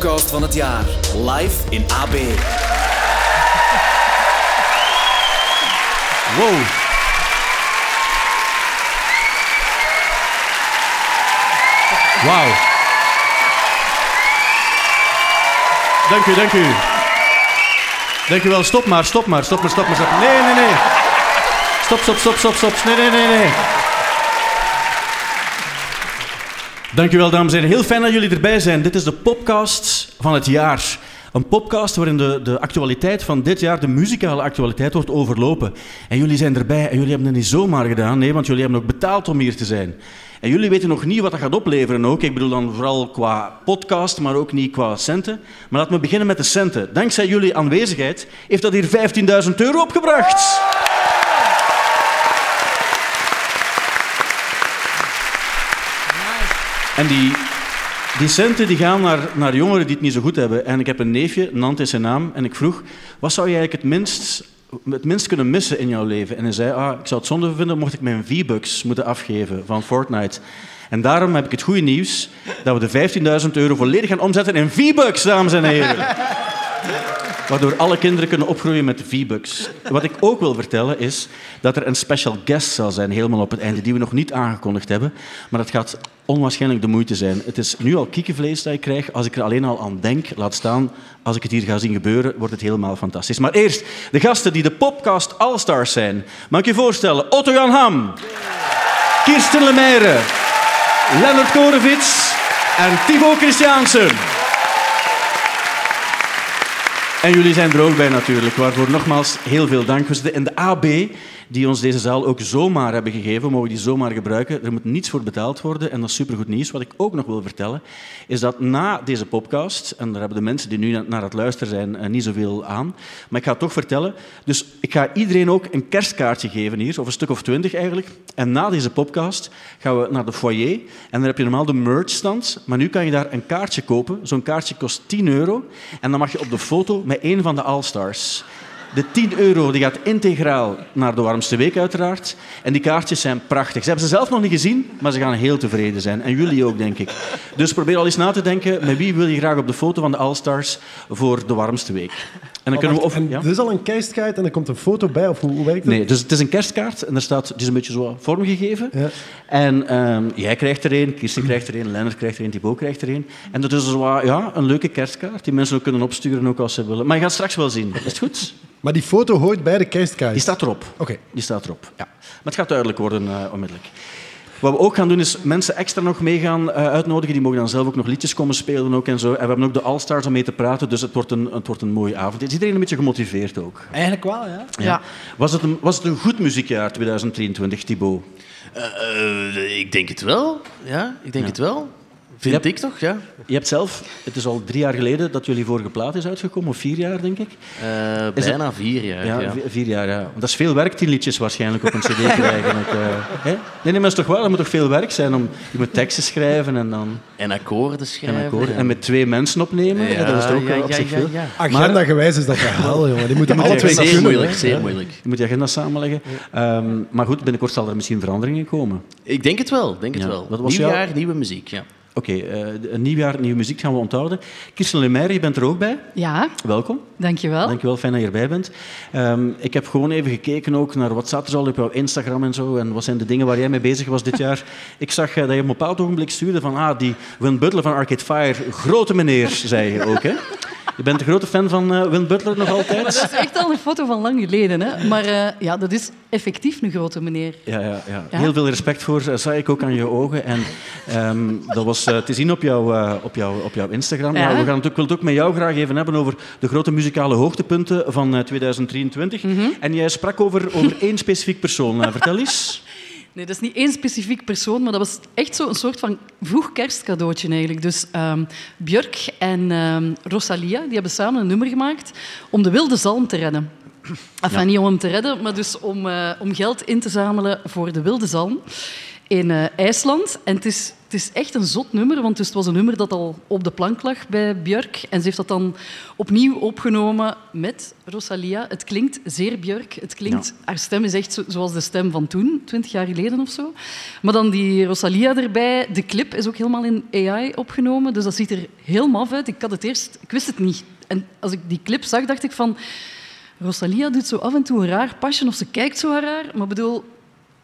podcast van het jaar. Live in AB. Wow. Wauw. Dank u, dank u. Dank u wel. Stop maar, stop maar, stop maar, stop maar. Stop. Nee, nee, nee. Stop, stop, stop, stop, stop. Nee, nee, nee, nee. Dank u wel, dames en heren. Heel fijn dat jullie erbij zijn. Dit is de podcast van het jaar. Een podcast waarin de, de actualiteit van dit jaar, de muzikale actualiteit, wordt overlopen. En jullie zijn erbij en jullie hebben het niet zomaar gedaan, nee, want jullie hebben ook betaald om hier te zijn. En jullie weten nog niet wat dat gaat opleveren ook. Ik bedoel dan vooral qua podcast, maar ook niet qua centen. Maar laten we beginnen met de centen. Dankzij jullie aanwezigheid heeft dat hier 15.000 euro opgebracht. En die, die centen die gaan naar, naar jongeren die het niet zo goed hebben. En ik heb een neefje, Nant is zijn naam, en ik vroeg, wat zou je eigenlijk het minst, het minst kunnen missen in jouw leven? En hij zei, ah, ik zou het zonde vinden mocht ik mijn V-Bucks moeten afgeven van Fortnite. En daarom heb ik het goede nieuws dat we de 15.000 euro volledig gaan omzetten in V-Bucks, dames en heren. Waardoor alle kinderen kunnen opgroeien met V-Bucks. Wat ik ook wil vertellen is dat er een special guest zal zijn, helemaal op het einde, die we nog niet aangekondigd hebben. Maar dat gaat onwaarschijnlijk de moeite zijn. Het is nu al kiekenvlees dat ik krijg. Als ik er alleen al aan denk, laat staan, als ik het hier ga zien gebeuren, wordt het helemaal fantastisch. Maar eerst de gasten die de Popcast All-Stars zijn. Mag ik je voorstellen? Otto Jan Ham, Kirsten Lemaire, Leonard Korevits en Thibaut Christiaansen. En jullie zijn er ook bij natuurlijk, waarvoor nogmaals heel veel dank. We in de AB, die ons deze zaal ook zomaar hebben gegeven. Mogen die zomaar gebruiken. Er moet niets voor betaald worden en dat is supergoed nieuws. Wat ik ook nog wil vertellen, is dat na deze podcast, en daar hebben de mensen die nu naar het luisteren zijn eh, niet zoveel aan, maar ik ga het toch vertellen. Dus ik ga iedereen ook een kerstkaartje geven hier, of een stuk of twintig eigenlijk. En na deze podcast gaan we naar de foyer en dan heb je normaal de merchstand, maar nu kan je daar een kaartje kopen. Zo'n kaartje kost 10 euro en dan mag je op de foto met een van de All-Stars. De 10 euro die gaat integraal naar de warmste week, uiteraard. En die kaartjes zijn prachtig. Ze hebben ze zelf nog niet gezien, maar ze gaan heel tevreden zijn. En jullie ook, denk ik. Dus probeer al eens na te denken, met wie wil je graag op de foto van de All-Stars voor de warmste week? Dan kunnen we... Of, En ja? dit is al een kerstkaart en er komt een foto bij, of hoe, hoe werkt het? Nee, dus het is een kerstkaart en er staat, het is een beetje zo vormgegeven. Ja. En ehm, jij krijgt er een, Kirsten krijgt er een, Lennart krijgt er een, Thibaut krijgt er een. En dat is zo, wat, ja, een leuke kerstkaart die mensen ook kunnen opsturen ook als ze willen. Maar je gaat straks wel zien. Is het goed? Maar die foto hoort bij de kerstkaart. Die staat erop. Oké. Die staat erop, ja. Maar het gaat duidelijk worden eh, onmiddellijk. Wat we ook gaan doen, is mensen extra nog mee gaan eh, uitnodigen. Die mogen dan zelf ook nog liedjes komen spelen ook en zo. En we hebben ook de All-Stars om mee te praten, dus het wordt, een, het wordt een mooie avond. Is iedereen een beetje gemotiveerd ook? Eigenlijk wel, ja. Ja. Was, het een, was het een goed muziekjaar 2023, Thibaut? Eh, eh, ik denk het wel. Ja, ik denk Ja. het wel. Vind Yep. ik toch, ja. Je hebt zelf, het is al drie jaar geleden dat jullie vorige plaat is uitgekomen, of vier jaar denk ik. Eh, Is bijna vier jaar. Ja, Ja, vi- vier jaar, ja. Want dat is veel werk, tien liedjes waarschijnlijk op een cd krijgen. eh, hè? Nee, nee, maar dat is toch wel, dat moet toch veel werk zijn om je moet teksten schrijven en dan En akkoorden en, schrijven. akkoorden. en met twee mensen opnemen. Ja, dat is toch ook ja, wel op ja, zich ja, veel. ja. Agenda gewijs is dat hel, jongen. Die moeten Ja, alle maar twee zeer moeilijk, hè. zeer moeilijk. Je moet je agenda samenleggen. Ehm, maar goed, binnenkort zal er misschien veranderingen komen. Ik denk het wel, denk het Ja. wel. Wat was Nieuw jaar, nieuwe muziek, ja. Oké, eh, een nieuw jaar, nieuwe muziek gaan we onthouden. Kirsten Lemaire, je bent er ook bij. Ja, Welkom. dankjewel. Dankjewel, fijn dat je erbij bent. Ehm, ik heb gewoon even gekeken ook naar wat staat er al op jouw Instagram en zo. En wat zijn de dingen waar jij mee bezig was dit jaar. Ik zag eh, dat je op een bepaald ogenblik stuurde van ah, die Win Butler van Arcade Fire, grote meneer, zei je ook. Hè? Je bent een grote fan van Win Butler nog altijd? Dat is echt al een foto van lang geleden. Hè? Maar eh, ja, dat is effectief een grote meneer. Ja, ja, ja. Ja? heel veel respect voor, eh, zag ik ook aan je ogen. En ehm, dat was te zien op, jouw eh, op, jouw op jouw Instagram. Ja. We gaan het ook, wil het ook met jou graag even hebben over de grote muzikale hoogtepunten van eh, 2023. Mhm. En jij sprak over, over één specifiek persoon. Vertel eens. Nee, dat is niet één specifiek persoon, maar dat was echt zo een soort van vroeg kerstcadeautje eigenlijk. Dus ehm, Björk en ehm, Rosalia die hebben samen een nummer gemaakt om de wilde zalm te redden. Enfin, niet om hem te redden, maar dus om, eh, om geld in te zamelen voor de wilde zalm. In eh, IJsland. En het is, het is echt een zot nummer, want dus het was een nummer dat al op de plank lag bij Björk. En ze heeft dat dan opnieuw opgenomen met Rosalia. Het klinkt zeer Björk. Het klinkt, Haar stem is echt zo- zoals de stem van toen, 20 jaar geleden of zo. Maar dan die Rosalia erbij. De clip is ook helemaal in AI opgenomen, dus dat ziet er heel maf uit. Ik had het eerst, ik wist het niet. En als ik die clip zag, dacht ik van... Rosalia doet zo af en toe een raar pasje of ze kijkt zo raar. Maar bedoel,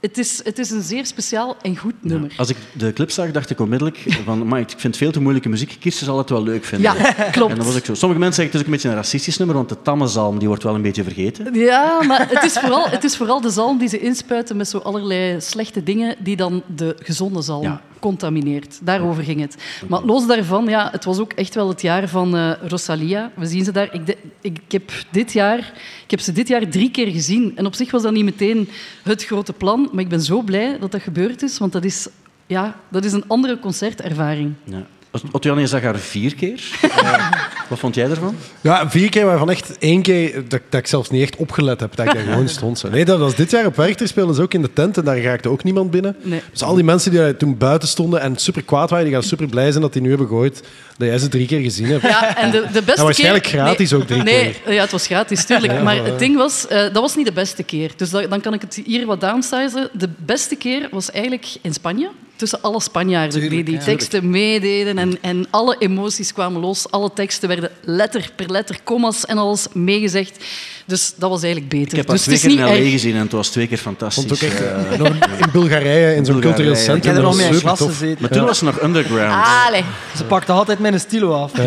het is, het is een zeer speciaal en goed nummer. Als ik de clip zag, dacht ik onmiddellijk van, maar ik vind het veel te moeilijke muziek. Kirsten zal het wel leuk vinden. Ja, klopt. En dan was ik zo. Sommige mensen zeggen het is ook een beetje een racistisch nummer, want de tammenzalm die wordt wel een beetje vergeten. Ja, maar het is, vooral, het is vooral de zalm die ze inspuiten met zo allerlei slechte dingen die dan de gezonde zalm Ja. Contamineert. Daarover ging het. Maar los daarvan, ja, het was ook echt wel het jaar van eh, Rosalia. We zien ze daar. Ik, de- ik, ik heb dit jaar, ik heb ze dit jaar drie keer gezien. En op zich was dat niet meteen het grote plan, maar ik ben zo blij dat dat gebeurd is, want dat is, ja, dat is een andere concertervaring. Ja. Otto je zag haar vier keer. Eh, wat vond jij ervan? Ja, vier keer, waarvan echt één keer dat, dat ik zelfs niet echt opgelet heb. Dat ik daar gewoon stond. Zo. Nee, dat was dit jaar op Werchter speelden ze ook in de tent en daar raakte ook niemand binnen. Nee. Dus al die mensen die daar toen buiten stonden en super kwaad waren, die gaan super blij zijn dat die nu hebben gegooid dat jij ze drie keer gezien hebt. Ja, en de, de beste En waarschijnlijk keer... gratis ook drie nee, keer. Ja, het was gratis, tuurlijk. Ja, maar het ding was, eh, dat was niet de beste keer. Dus dat- dan kan ik het hier wat downsizen. De beste keer was eigenlijk in Spanje. Tussen alle Spanjaarden die die teksten meededen. En, en alle emoties kwamen los. Alle teksten werden letter per letter, commas en alles meegezegd. Dus dat was eigenlijk beter. Ik heb dus twee het keer in L.A. erg. gezien en het was twee keer fantastisch. Vond ook echt Eh, eh, nog in Bulgarije, in zo'n cultureel centrum. Ik heb er was mee in klas gezeten. maar toen was ze nog underground. Allee. Ze pakte altijd mijn stilo af.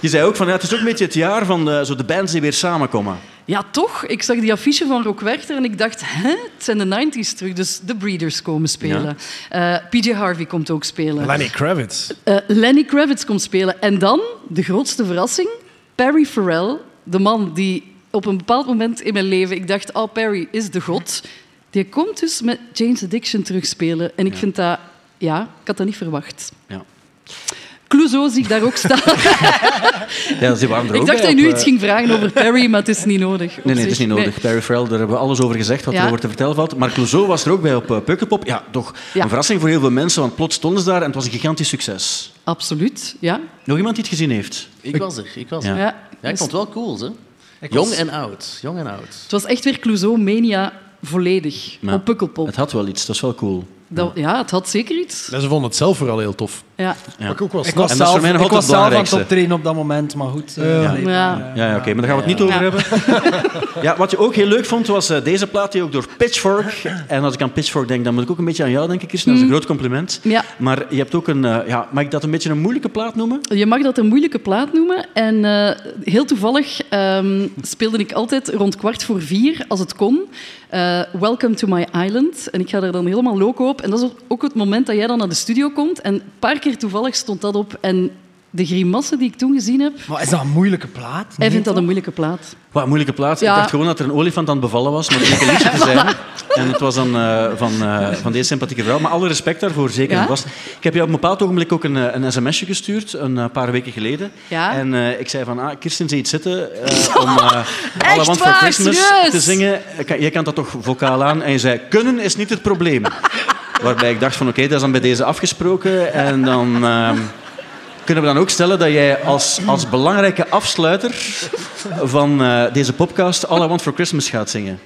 Je zei ook van, ja, het is ook een beetje het jaar van de, zo de bands die weer samenkomen. Ja, toch? Ik zag die affiche van Rock Werchter en ik dacht, hè? Het zijn de 90s terug. Dus de Breeders komen spelen. Eh, PJ Harvey komt ook spelen. Lenny Kravitz. Eh, Lenny Kravitz komt spelen. En dan, de grootste verrassing, Perry Farrell, de man die op een bepaald moment in mijn leven, ik dacht, oh, Perry is de god. Die komt dus met Jane's Addiction terugspelen. En ik vind dat, ja, ik had dat niet verwacht. Ja. Clouseau zie ik daar ook staan. Ja, ze waren er ook ik dacht bij dat je nu eh, iets ging vragen over Perry, maar het is niet nodig. Nee, nee, het is niet nodig. Perry Farrell, daar hebben we alles over gezegd wat Ja. er over te vertellen valt. Maar Clouseau was er ook bij op uh, Pukkelpop. Ja, toch Ja. een verrassing voor heel veel mensen, want plots stonden ze daar en het was een gigantisch succes. Absoluut, ja. Nog iemand die het gezien heeft? Ik was er, ik was Ja. er. ja. Ja, ik vond het wel cool, hè. Jong was- en oud, jong en oud. Het was echt weer Clouseau-mania volledig Maar op Pukkelpop. Het had wel iets, dat is wel cool. Dat, ja, het had zeker iets. Ze vonden het zelf vooral heel tof. Ja. Ja. Ik ook wel Ik was En dat is voor zelf, mij nog ik was zelf aan het optreden op dat moment, maar goed. eh, Ja. Ja. Ja, ja oké, maar daar gaan we het niet over hebben. Ja, wat je ook heel leuk vond, was eh, deze plaat die ook door Pitchfork... En als ik aan Pitchfork denk, dan moet ik ook een beetje aan jou denken, Kirsten. Dat is een groot compliment. Ja. Maar je hebt ook een... eh, ja, mag ik dat een beetje een moeilijke plaat noemen? Je mag dat een moeilijke plaat noemen. En eh, heel toevallig ehm, speelde ik altijd rond kwart voor vier, als het kon, eh, Welcome to my island. En ik ga er dan helemaal loco op. En dat is ook het moment dat jij dan naar de studio komt. En een paar keer toevallig stond dat op. En de grimassen die ik toen gezien heb, Maar is dat een moeilijke plaat? hij vindt dat een moeilijke plaat. Wat een moeilijke plaat. Ja. Ik dacht gewoon dat er een olifant aan het bevallen was, maar het een liedje te zijn. En het was dan eh, van, eh, van deze sympathieke vrouw. Maar alle respect daarvoor, zeker Ja. vast. Ik heb jou op een bepaald ogenblik ook een, eh, een sms'je gestuurd, een paar weken geleden. Ja. En eh, ik zei van, ah, Kirsten, zie je het zitten eh, om eh All I Want for waar? Christmas Serieus? te zingen. Jij kan dat toch vocaal aan? En je zei, kunnen is niet het probleem. Waarbij ik dacht van, oké, dat is dan bij deze afgesproken. En dan... ehm, kunnen we dan ook stellen dat jij als, als belangrijke afsluiter van eh, deze podcast All I Want For Christmas gaat zingen?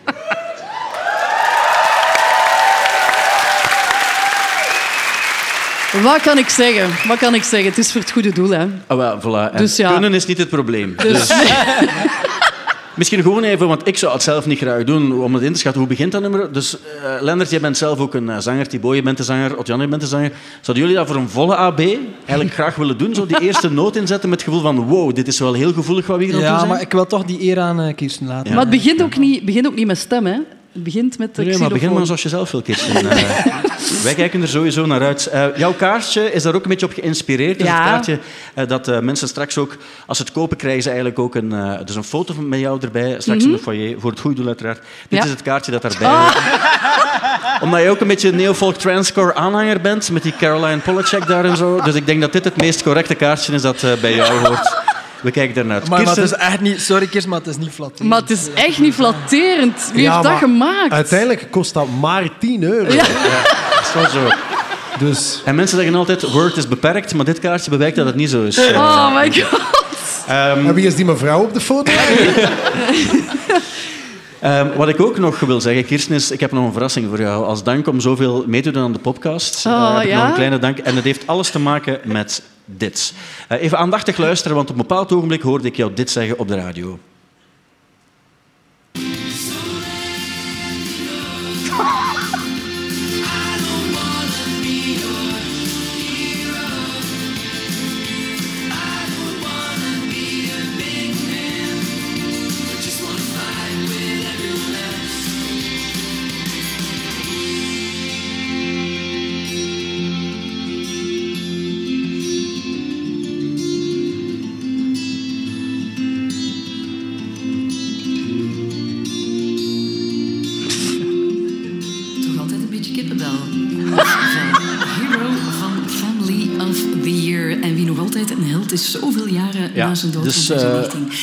Wat kan ik zeggen? Wat kan ik zeggen? Het is voor het goede doel, hè. Ah, wel, voilà. En Dus ja. Kunnen is niet het probleem. Dus, Misschien gewoon even, want ik zou het zelf niet graag doen om het in te schatten. Hoe begint dat nummer? Dus eh Lennart, jij bent zelf ook een eh, zanger. Thibaut, je bent de zanger. Otjan, je bent de zanger. Zouden jullie dat voor een volle AB eigenlijk graag willen doen? Zo die eerste noot inzetten met het gevoel van wow, dit is wel heel gevoelig wat we hier aan het doen Ja, zijn? maar ik wil toch die eer aan eh, Kirsten laten. Ja. Maar het begint ook niet, begint ook niet met stem, hè. Het begint met de Nee, maar begin maar zoals je zelf wil, Kirsten. Eh, wij kijken er sowieso naar uit. Eh, jouw kaartje is daar ook een beetje op geïnspireerd. Dus Ja. het kaartje eh, dat eh, mensen straks ook, als ze het kopen, krijgen ze eigenlijk ook een, dus een foto van met jou erbij. Straks in de foyer, voor het goede doel uiteraard. Dit Mhm. Ja. is het kaartje dat daarbij hoort. Omdat je ook een beetje een neofolk transcore aanhanger bent, met die Caroline Polachek daar en zo. Dus ik denk dat dit het meest correcte kaartje is dat bij jou hoort. We kijken daarnaar uit. Maar, maar het is echt niet... Sorry, Kirsten, maar het is niet flatterend. Maar het is echt niet flatterend. Wie Ja, heeft dat gemaakt? Uiteindelijk kost dat maar 10 euro. Ja. dat is wel zo. Dus En mensen zeggen altijd, Word is beperkt, maar dit kaartje bewijkt dat het niet zo is. Oh my god. Ehm, en wie is die mevrouw op de foto? Ehm, wat ik ook nog wil zeggen, Kirsten, is ik heb nog een verrassing voor jou. Als dank om zoveel mee te doen aan de podcast, eh, Oh, heb ik ja? nog een kleine dank. En het heeft alles te maken met dit. Eh, even aandachtig luisteren, want op een bepaald ogenblik hoorde ik jou dit zeggen op de radio. Zijn dood dus, in eh, 2019.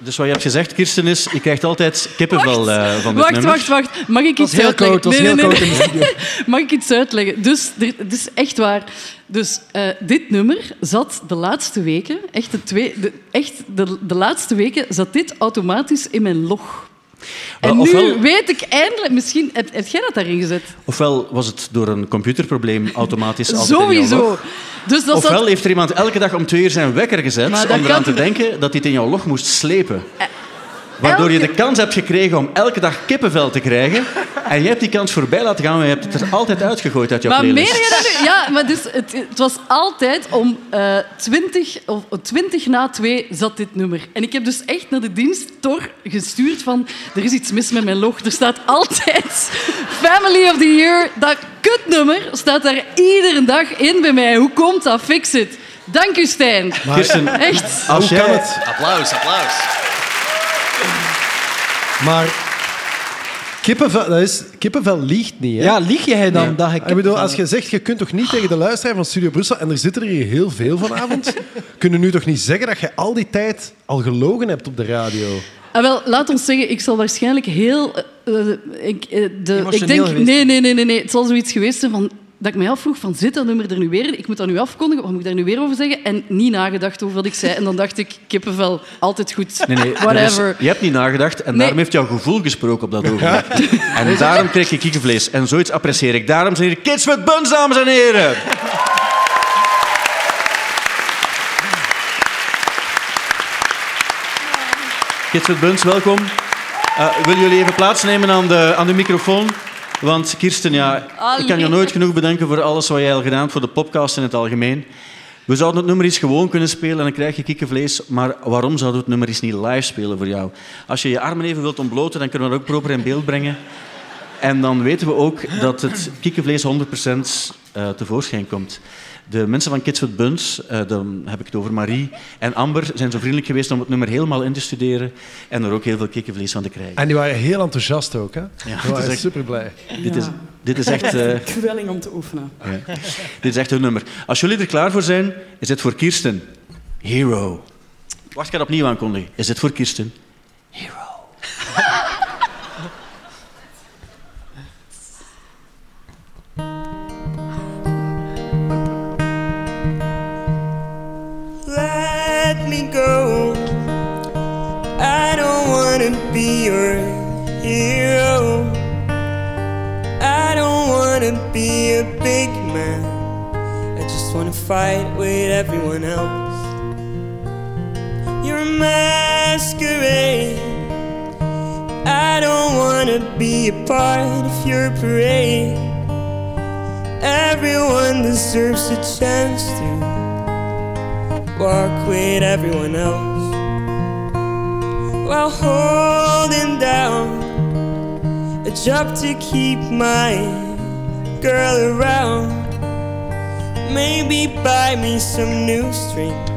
Dus wat je hebt gezegd, Kirsten, is je krijgt altijd kippenvel eh, van dit Wacht, nummer. wacht, wacht. Mag ik iets heel uitleggen? koud, koud in de studio. Mag ik iets uitleggen? Dus, het is echt waar. Dus eh, dit nummer zat de laatste weken, echt, de, twee, de, echt de, de laatste weken, zat dit automatisch in mijn log. En nu ofwel- weet ik eindelijk, misschien heb, heb jij dat daarin gezet? Ofwel was het door een computerprobleem automatisch altijd Sowieso. Dus dat Ofwel heeft er iemand elke dag om twee uur zijn wekker gezet om eraan te denken dat hij het in jouw log moest slepen. Waardoor je de kans hebt gekregen om elke dag kippenvel te krijgen. En je hebt die kans voorbij laten gaan, maar je hebt het er altijd uitgegooid uit jouw maar playlist. meen je dat nu? Ja, maar dus, het, het was altijd om eh 20, of 20 na 2 zat dit nummer. En ik heb dus echt naar de dienst Tor gestuurd van er is iets mis met mijn log. Er staat altijd Family of the Year. Dat kutnummer staat daar iedere dag in bij mij. Hoe komt dat? Fix it. Dank u, Stijn. Kirsten, Echt. als Hoe kan jij... het? Applaus, applaus. Maar kippenvel, dat is, kippenvel liegt niet. Hè? Ja, lieg jij dan dat ik... Ik bedoel, als je zegt, je kunt toch niet tegen de luisteraar van Studio Brussel, en er zitten er hier heel veel vanavond, kunnen nu toch niet zeggen dat je al die tijd al gelogen hebt op de radio? Ah, wel, laat ons zeggen, ik zal waarschijnlijk heel... eh, eh, ik, eh, de, ik denk, geweest. nee, nee, nee, nee, nee. Het zal zoiets geweest zijn van... Dat ik mij afvroeg van, zit dat nummer er nu weer in? Ik moet dat nu afkondigen, wat moet ik daar nu weer over zeggen? En niet nagedacht over wat ik zei. En dan dacht ik, kippenvel, altijd goed. Nee, nee, er is- Whatever. je hebt niet nagedacht en Nee. daarom heeft jouw gevoel gesproken op dat ogenblik. En daarom krijg je kiekenvlees. En zoiets apprecieer ik. Daarom zijn hier Kids with Buns, dames en heren. Kids with Buns, welkom. Uh, willen jullie even plaatsnemen aan de, aan de microfoon? Want Kirsten, ja, ik kan je nooit genoeg bedanken voor alles wat jij al gedaan hebt voor de podcast in het algemeen. We zouden het nummer eens gewoon kunnen spelen en dan krijg je kikkenvlees. Maar waarom zouden we het nummer eens niet live spelen voor jou? Als je je armen even wilt ontbloten, dan kunnen we dat ook proper in beeld brengen. En dan weten we ook dat het kikkenvlees 100% eh, tevoorschijn komt. De mensen van Kids with Buns, eh, dan heb ik het over Marie en Amber, zijn zo vriendelijk geweest om het nummer helemaal in te studeren en er ook heel veel kikkenvlees van te krijgen. En die waren heel enthousiast ook. Hè? Ja, die het is waren echt- super blij. Dit, is, dit is echt... eh, Geweldig om te oefenen. Ja. Dit is echt hun nummer. Als jullie er klaar voor zijn, is dit voor Kirsten. Hero. Wacht, ik ga het opnieuw aankondigen. Is dit voor Kirsten? Hero. Be a big man. I just wanna fight with everyone else. You're a masquerade. I don't wanna be a part of your parade. Everyone deserves a chance to walk with everyone else while holding down a job to keep my girl around. Maybe buy me some new strings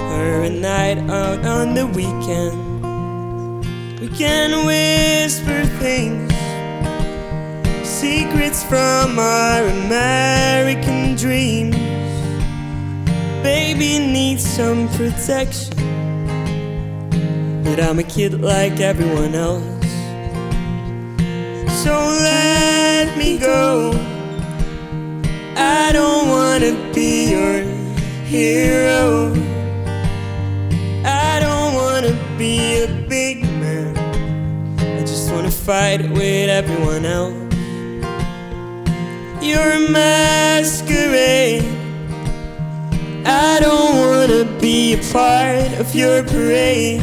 or a night out on the weekend. We can whisper things, secrets from our American dreams. baby needs some protection. But I'm a kid like everyone else. So let me go. I don't wanna be your hero. I don't wanna be a big man. I just wanna fight with everyone else. You're a masquerade. I don't wanna be a part of your parade.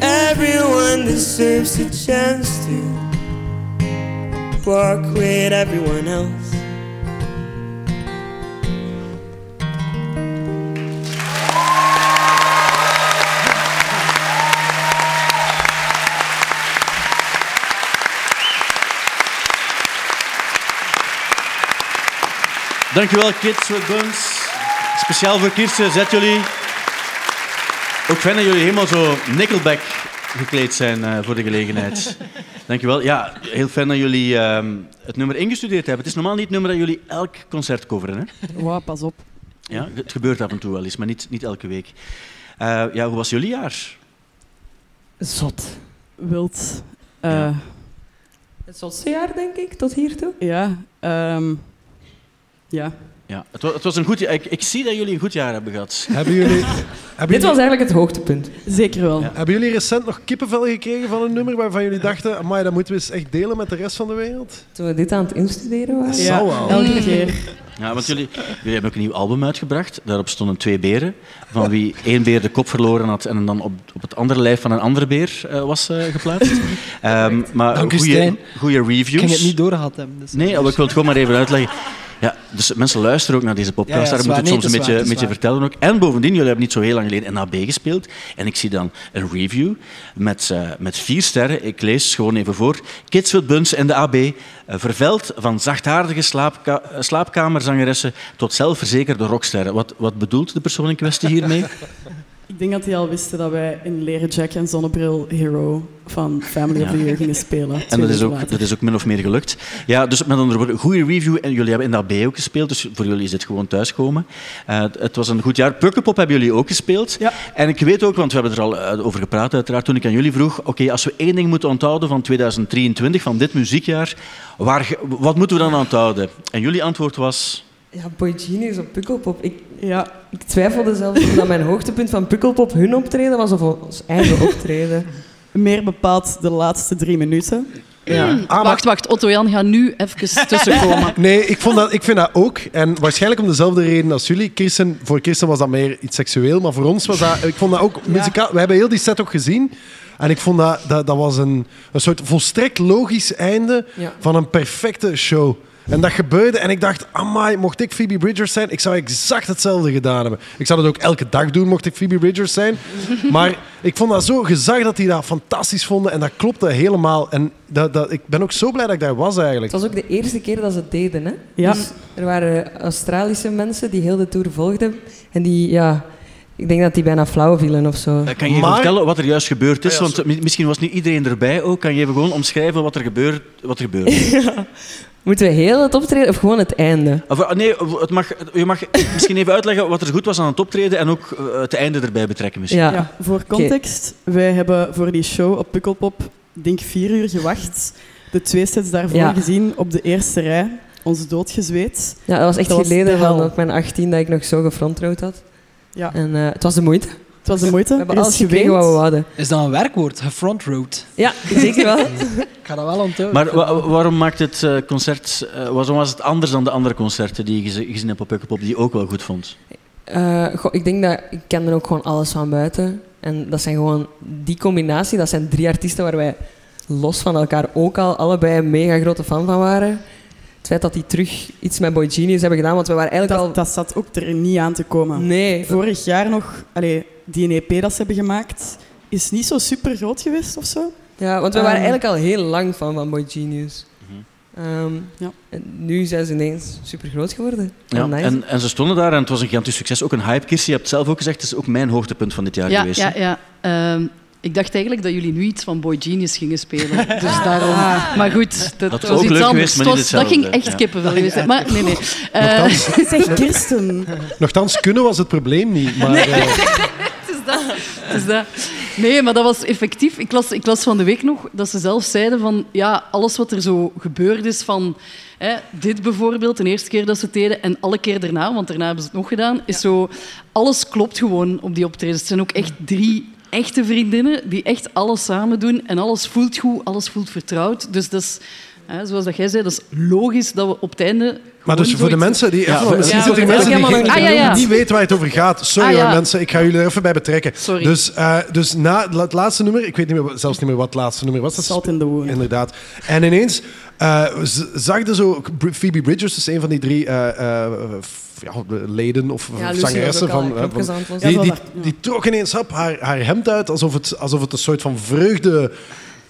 Everyone deserves a chance to walk with everyone else. Dankjewel, Kids with Buns. Speciaal voor Kirsten, zet jullie. Ook fijn dat jullie helemaal zo Nickelback gekleed zijn eh, voor de gelegenheid. Dankjewel. Ja, heel fijn dat jullie ehm, het nummer ingestudeerd hebben. Het is normaal niet het nummer dat jullie elk concert coveren. Hè? Wow, pas op. Ja, het gebeurt af en toe wel eens, maar niet, niet elke week. Eh, ja, hoe was jullie jaar? Zot. Wild. Eh, Ja. Het zotste jaar, denk ik, tot hiertoe. ja. ehm, ja. Ja, het, was, het was een goed jaar. Ik, ik zie dat jullie een goed jaar hebben gehad. Hebben jullie, hebben, Dit jullie, was eigenlijk het hoogtepunt. Zeker wel. hebben jullie recent nog kippenvel gekregen van een nummer waarvan jullie dachten, amai, dat moeten we eens echt delen met de rest van de wereld? Toen we dit aan het instuderen waren. Ja, elke keer. Ja, want jullie, jullie hebben ook een nieuw album uitgebracht. Daarop stonden twee beren, van wie één beer de kop verloren had en dan op, op het andere lijf van een andere beer eh, was eh, geplaatst. Ehm, maar u, goede, goede Ik reviews. ging het niet doorgehad hebben. Dus Nee, oh, ik wil het gewoon maar even uitleggen. Ja, dus mensen luisteren ook naar deze podcast. Ja, ja, Daar moet het soms Nee, een beetje, waar, beetje vertellen ook. En bovendien, jullie hebben niet zo heel lang geleden in AB gespeeld. En ik zie dan een review met, eh, met vier sterren. Ik lees gewoon even voor. Kids with Buns in de AB. eh, vervuild van zachtaardige slaapka eh, slaapkamerzangeressen tot zelfverzekerde rocksterren. Wat, wat bedoelt de persoon in kwestie hiermee? Ik denk dat die al wisten dat wij in leren jack en zonnebril Hero van Family of the Year gingen spelen. En dat is, ook, later. dat is ook min of meer gelukt. Ja, dus met andere woorden, goede review. En jullie hebben in dat B ook gespeeld, dus voor jullie is dit gewoon thuiskomen. Eh, het- was een goed jaar. Pukkelpop hebben jullie ook gespeeld. Ja. En ik weet ook, want we hebben er al eh, over gepraat uiteraard, toen ik aan jullie vroeg, oké, als we één ding moeten onthouden van 2023, van dit muziekjaar, waar, wat moeten we dan onthouden? En jullie antwoord was... Ja, Boy Genius op Pukkelpop. Ik, Ja, ik twijfelde zelfs of dat mijn hoogtepunt van Pukkelpop hun optreden was of ons eigen optreden. meer bepaald de laatste drie minuten. Ja. Ah, maar- Wacht, wacht. Otto-Jan gaat nu even tussenkomen. Nee, ik, vond dat, ik vind dat ook. En waarschijnlijk om dezelfde reden als jullie. Kirsten, voor Kirsten was dat meer iets seksueel, maar voor ons was dat... Ik vond dat ook muzikaal... We hebben heel die set ook gezien. En ik vond dat, dat, dat was een, een soort volstrekt logisch einde Ja. van een perfecte show. En dat gebeurde en ik dacht, amai, mocht ik Phoebe Bridgers zijn, ik zou exact hetzelfde gedaan hebben. Ik zou dat ook elke dag doen, mocht ik Phoebe Bridgers zijn. Maar ik vond dat zo gezag dat die dat fantastisch vonden en dat klopte helemaal. En dat, dat, ik ben ook zo blij dat ik daar was eigenlijk. Het was ook de eerste keer dat ze het deden. Hè? Ja. Dus er waren Australische mensen die heel de tour volgden. En die, ja, ik denk dat die bijna flauw vielen of zo. Eh, Kan je even Maar- vertellen wat er juist gebeurd is? Ah ja, Want mi- misschien was niet iedereen erbij ook. Kan je even gewoon omschrijven wat er gebeurt? Wat er gebeurt? Moeten we heel het optreden of gewoon het einde? Of, eh, nee, het mag, je mag misschien even uitleggen wat er goed was aan het optreden en ook eh, het einde erbij betrekken misschien. Ja. Ja, voor context, wij hebben voor die show op Pukkelpop, denk vier uur gewacht. De twee sets daarvoor Ja. gezien op de eerste rij. Ons doodgezweet. Ja, dat was echt Dat was geleden de van op mijn 18 dat ik nog zo gefrontrood had. Ja, En eh, het was de moeite. het was de moeite. We hebben alles gekregen wat we wouden. Is dat een werkwoord? Gefrontroad. Ja, zeker wel. Ik ga dat wel onthouden. Maar wa- waarom maakt het eh, concert, eh, waarom was het anders dan de andere concerten die je gezien hebt op Pukkelpop, die je ook wel goed vond? Eh, goh, ik denk dat ik ken er ook gewoon alles van buiten. En dat zijn gewoon die combinatie, dat zijn drie artiesten waar wij los van elkaar ook al allebei een mega grote fan van waren. Het feit dat die terug iets met Boy Genius hebben gedaan, want we waren eigenlijk Dat, dat zat ook er niet aan te al... komen. Nee, Vorig jaar nog, allee, die EP dat ze hebben gemaakt, is niet zo super groot geweest of zo. ja, want we waren Ehm. eigenlijk al heel lang fan van Boy Genius. Mhm. Ehm, Ja. en nu zijn ze ineens super groot geworden. Ja, Ja, nice. en, en ze stonden daar en het was een gigantisch succes. Ook een hype. Kirsten, je hebt het zelf ook gezegd, het is ook mijn hoogtepunt van dit jaar Ja, geweest. ja, ja. Ehm, Ik dacht eigenlijk dat jullie nu iets van Boy Genius gingen spelen. Dus daarom. Maar goed, dat, Dat is was ook iets leuk anders. geweest, dat ging echt Ja. kippenvel geweest. Maar nee, nee. Eh, Nochtans, Zeg Kirsten. nochtans, kunnen was het probleem niet. Maar, eh, het is dat. Het is dat. Nee, maar dat was effectief. Ik las, ik las van de week nog dat ze zelf zeiden van ja, alles wat er zo gebeurd is van hè, dit bijvoorbeeld, de eerste keer dat ze het deden en alle keer daarna, want daarna hebben ze het nog gedaan, is zo alles klopt gewoon op die optredens. Het zijn ook echt drie echte vriendinnen die echt alles samen doen en alles voelt goed, alles voelt vertrouwd. Dus dat is, hè, zoals dat jij zei, dat is logisch dat we op het einde maar dus voor de mensen die... Ja, even, misschien ja, zitten er mensen die, geen- niet Ah, ja, weten waar het over gaat. Sorry Ah, mensen, ik ga jullie er even bij betrekken. Sorry. Dus, eh, dus na het laatste nummer, ik weet niet meer, zelfs niet meer wat het laatste nummer was. Dat in the Wound. Inderdaad. En ineens eh, zag je zo Phoebe Bridgers, dus een van die drie eh, eh, f- ja, leden of Ja, zangeressen van, eh, van- die, die, die trok ineens op haar, haar hemd uit alsof het, alsof het een soort van vreugde,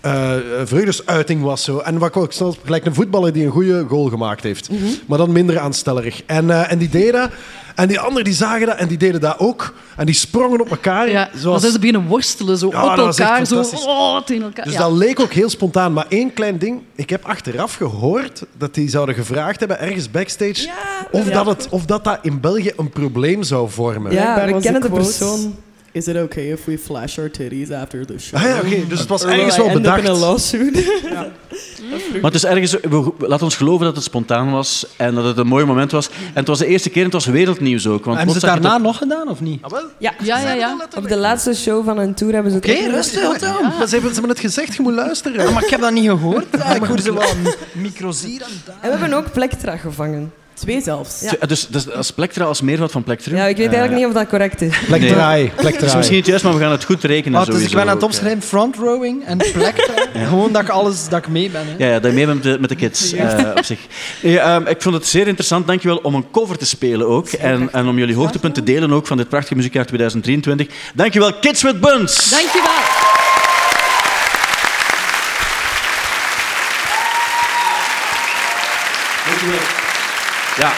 eh, vreugdesuiting was. Zo. En wat ik snel gelijk een voetballer die een goede goal gemaakt heeft. Mhm. Maar dan minder aanstellerig. En, eh, en die deden dat. En die anderen die zagen dat en die deden dat ook. En die sprongen op elkaar. Ja, zoals... dan zijn ze beginnen worstelen, zo Ja, op elkaar, zo oh, tegen elkaar. Dus Ja. dat leek ook heel spontaan. Maar één klein ding. Ik heb achteraf gehoord dat die zouden gevraagd hebben, ergens backstage, of, Ja. dat het, of dat dat in België een probleem zou vormen. Ja, we kennen de persoon. Is it okay if we flash our titties after the show? Ah ja, oké. Dus het was Or ergens wel bedacht. in a lawsuit? Maar het is ergens, we, laat ons geloven dat het spontaan was en dat het een mooi moment was. En het was de eerste keer en het was wereldnieuws ook. Want Hebben ze het daarna nog gedaan, of niet? Ja. Ja, ja, ja. Op de laatste show van hun tour hebben ze het Oké, ook gedaan. rustig, wat dan? Ze hebben, het gezegd, je moet luisteren. Ja, maar ik heb dat niet gehoord. Ja, ik hoorde ze wel mi- micro's hier en daar. En we hebben ook Plektra gevangen. Twee zelfs. Ja. Dus, dus als plektra als meervoud van plektrum. Ja, ik weet eigenlijk niet of dat correct is. Plek Nee. draai, plek Dat is misschien niet juist, maar we gaan het goed rekenen. Ah, dus ik ben aan het opschrijven, front rowing en plek. Gewoon dat ik alles dat ik mee ben. Hè. Ja, ja dat je mee bent met de, met de kids eh, op zich. Ehm, ik vond het zeer interessant, dankjewel, om een cover te spelen ook. En, en om jullie hoogtepunten te delen ook van dit prachtige muziekjaar 2023. Dankjewel, Kids with Buns! Dankjewel. Ja.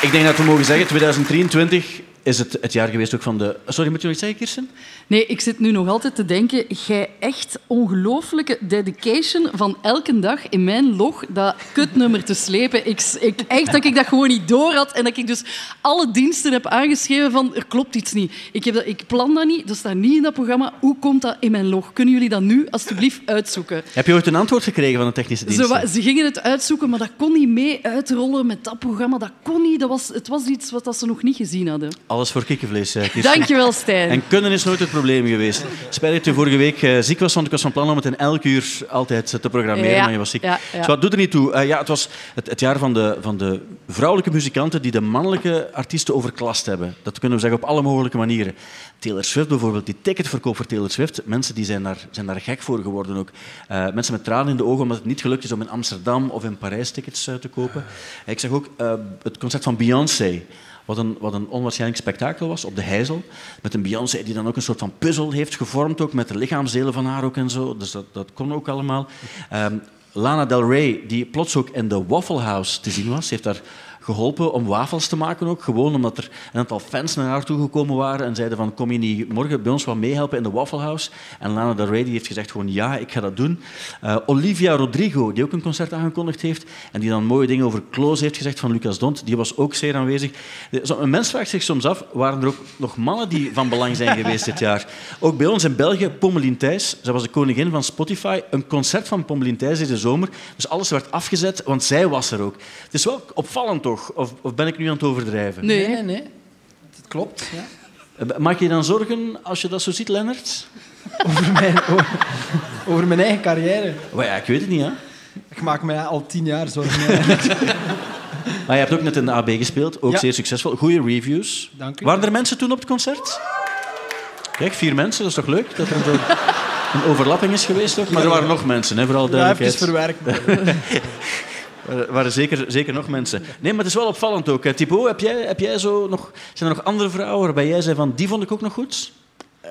Ik denk dat we mogen zeggen, 2023 is het, het jaar geweest ook van de... Sorry, moet je nog iets zeggen, Kirsten? Nee, ik zit nu nog altijd te denken, jij echt ongelooflijke dedication van elke dag in mijn log dat kutnummer te slepen. Ik, ik, echt dat ik dat gewoon niet door had en dat ik dus alle diensten heb aangeschreven van er klopt iets niet. Ik, heb dat, ik plan dat niet, dat staat niet in dat programma. Hoe komt dat in mijn log? Kunnen jullie dat nu alstublieft uitzoeken? Heb je ooit een antwoord gekregen van de technische dienst? ze gingen het uitzoeken, maar dat kon niet mee uitrollen met dat programma. Dat kon niet. Dat was, het was iets wat dat ze nog niet gezien hadden. Alles voor kikkervlees, eh, Kirsten. Dankjewel, Stijn. En kunnen is nooit het probleem geweest. Spijt dat je vorige week eh, ziek was, want ik was van plan om het in elk uur altijd te programmeren, Ja, maar je was ziek. ja, ja. Dus wat doet er niet toe? Eh, ja, het was het, het jaar van de, van de vrouwelijke muzikanten die de mannelijke artiesten overklast hebben. Dat kunnen we zeggen op alle mogelijke manieren. Taylor Swift bijvoorbeeld, die ticketverkoop voor Taylor Swift, mensen die zijn daar, zijn daar gek voor geworden ook. Eh, mensen met tranen in de ogen omdat het niet gelukt is om in Amsterdam of in Parijs tickets eh, te kopen. Ik zag ook eh, het concert van Beyoncé. Wat een, wat een onwaarschijnlijk spektakel was op de Heizel. Met een Beyoncé die dan ook een soort van puzzel heeft gevormd, ook met de lichaamsdelen van haar ook en zo. Dus dat, dat kon ook allemaal. Ehm, Lana Del Rey, die plots ook in de Waffle House te zien was, heeft daar geholpen om wafels te maken ook. Gewoon omdat er een aantal fans naar haar toe gekomen waren en zeiden van kom je niet morgen bij ons wat meehelpen in de Waffle House? En Lana Del Rey die heeft gezegd gewoon ja, ik ga dat doen. Eh, Olivia Rodrigo, die ook een concert aangekondigd heeft en die dan mooie dingen over Close heeft gezegd van Lucas Dont, die was ook zeer aanwezig. Een mens vraagt zich soms af, waren er ook nog mannen die van belang zijn geweest dit jaar? Ook bij ons in België, Pommelien Thijs, zij was de koningin van Spotify, een concert van Pommelien Thijs deze zomer. Dus alles werd afgezet, want zij was er ook. Het is wel opvallend toch? Of, of ben ik nu aan het overdrijven? Nee. Nee, nee. Het klopt. Ja. Eh, Maak je je dan zorgen als je dat zo ziet, Lennart? Over, mijn, over, over mijn eigen carrière. Ja, ik weet het niet, hè. Ik maak me al tien jaar zorgen. Maar je hebt ook net in de AB gespeeld, ook Ja. zeer succesvol. Goede reviews. Dank u. Waren er mensen toen op het concert? Kijk, vier mensen, dat is toch leuk? Dat er een, een overlapping is geweest ook. Maar er waren nog mensen, hè, vooral Ja, duidelijkheid. even verwerkt. Er waren zeker, zeker nog mensen. Nee, maar het is wel opvallend ook. Thibaut, heb jij, heb jij zo nog, zijn er nog andere vrouwen waarbij jij zei van die vond ik ook nog goed? Eh,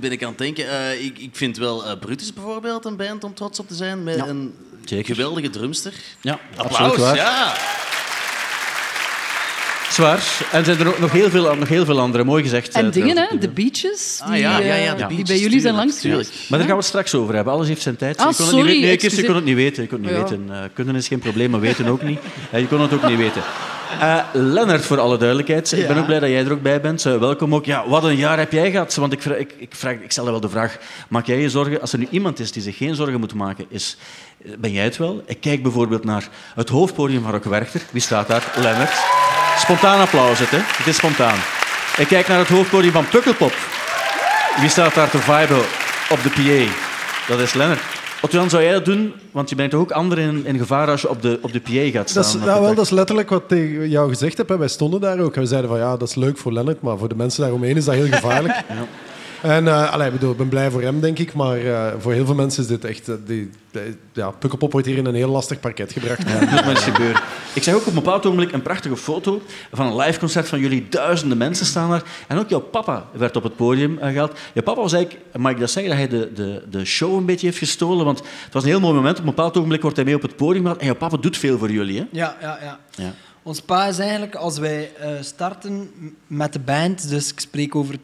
ben ik aan het denken. Eh, ik, ik vind wel eh, Brutus bijvoorbeeld een band om trots op te zijn. Met Ja, een zeker. geweldige drumster. Ja, Applaus, absoluut waar. ja. Zwaar. En zijn er ook nog heel veel, nog heel veel andere. Mooi gezegd. En eh, dingen, hè, de beaches, die, Ah, ja, ja, ja, eh, de die beaches, bij jullie zijn langs tuurlijk. geweest. Maar daar gaan we het straks over hebben. Alles heeft zijn tijd. Ah, je kon het niet weten. Nee, excuseer. kon het niet weten. Je kon het niet Ja. weten. Eh, kunnen is geen probleem, maar weten ook niet. Je kon het ook niet weten. Eh Lennart, voor alle duidelijkheid. Ik ben ook blij dat jij er ook bij bent. Welkom ook. Ja, wat een jaar heb jij gehad? Want ik, vraag, ik, ik, vraag, ik stel wel de vraag, maak jij je zorgen? Als er nu iemand is die zich geen zorgen moet maken, is, ben jij het wel? Ik kijk bijvoorbeeld naar het hoofdpodium van Rock Werchter. Wie staat daar? Lennart. Spontaan applaus, het, hè? Het is spontaan. Ik kijk naar het hoofdpodium van Pukkelpop. Wie staat daar te viben op de PA? Dat is Lennart. Otto-Jan, zou jij dat doen? Want je brengt toch ook anderen in, in gevaar als je op de, op de PA gaat staan. Dat is, nou, wel, dat is letterlijk wat ik tegen jou gezegd heb. hè. Wij stonden daar ook en we zeiden van ja, dat is leuk voor Lennart, maar voor de mensen daaromheen is dat heel gevaarlijk. En uh, allee, bedoel, ik ben blij voor hem, denk ik, maar eh, voor heel veel mensen is dit echt... eh, die, die- ja, Pukkelpop wordt hier in een heel lastig parket gebracht. Ja, dat moet gebeuren. Ik zag ook op een bepaald ogenblik een prachtige foto van een live concert van jullie. Duizenden mensen staan daar. En ook jouw papa werd op het podium eh, gehaald. Jouw papa was eigenlijk, mag ik dat zeggen, dat hij de, de, de show een beetje heeft gestolen? Want het was een heel mooi moment. Op een bepaald ogenblik wordt hij mee op het podium gehaald. En jouw papa doet veel voor jullie, hè? Ja, ja, ja. Ja. Ons pa is eigenlijk, als wij eh, starten met de band, dus ik spreek over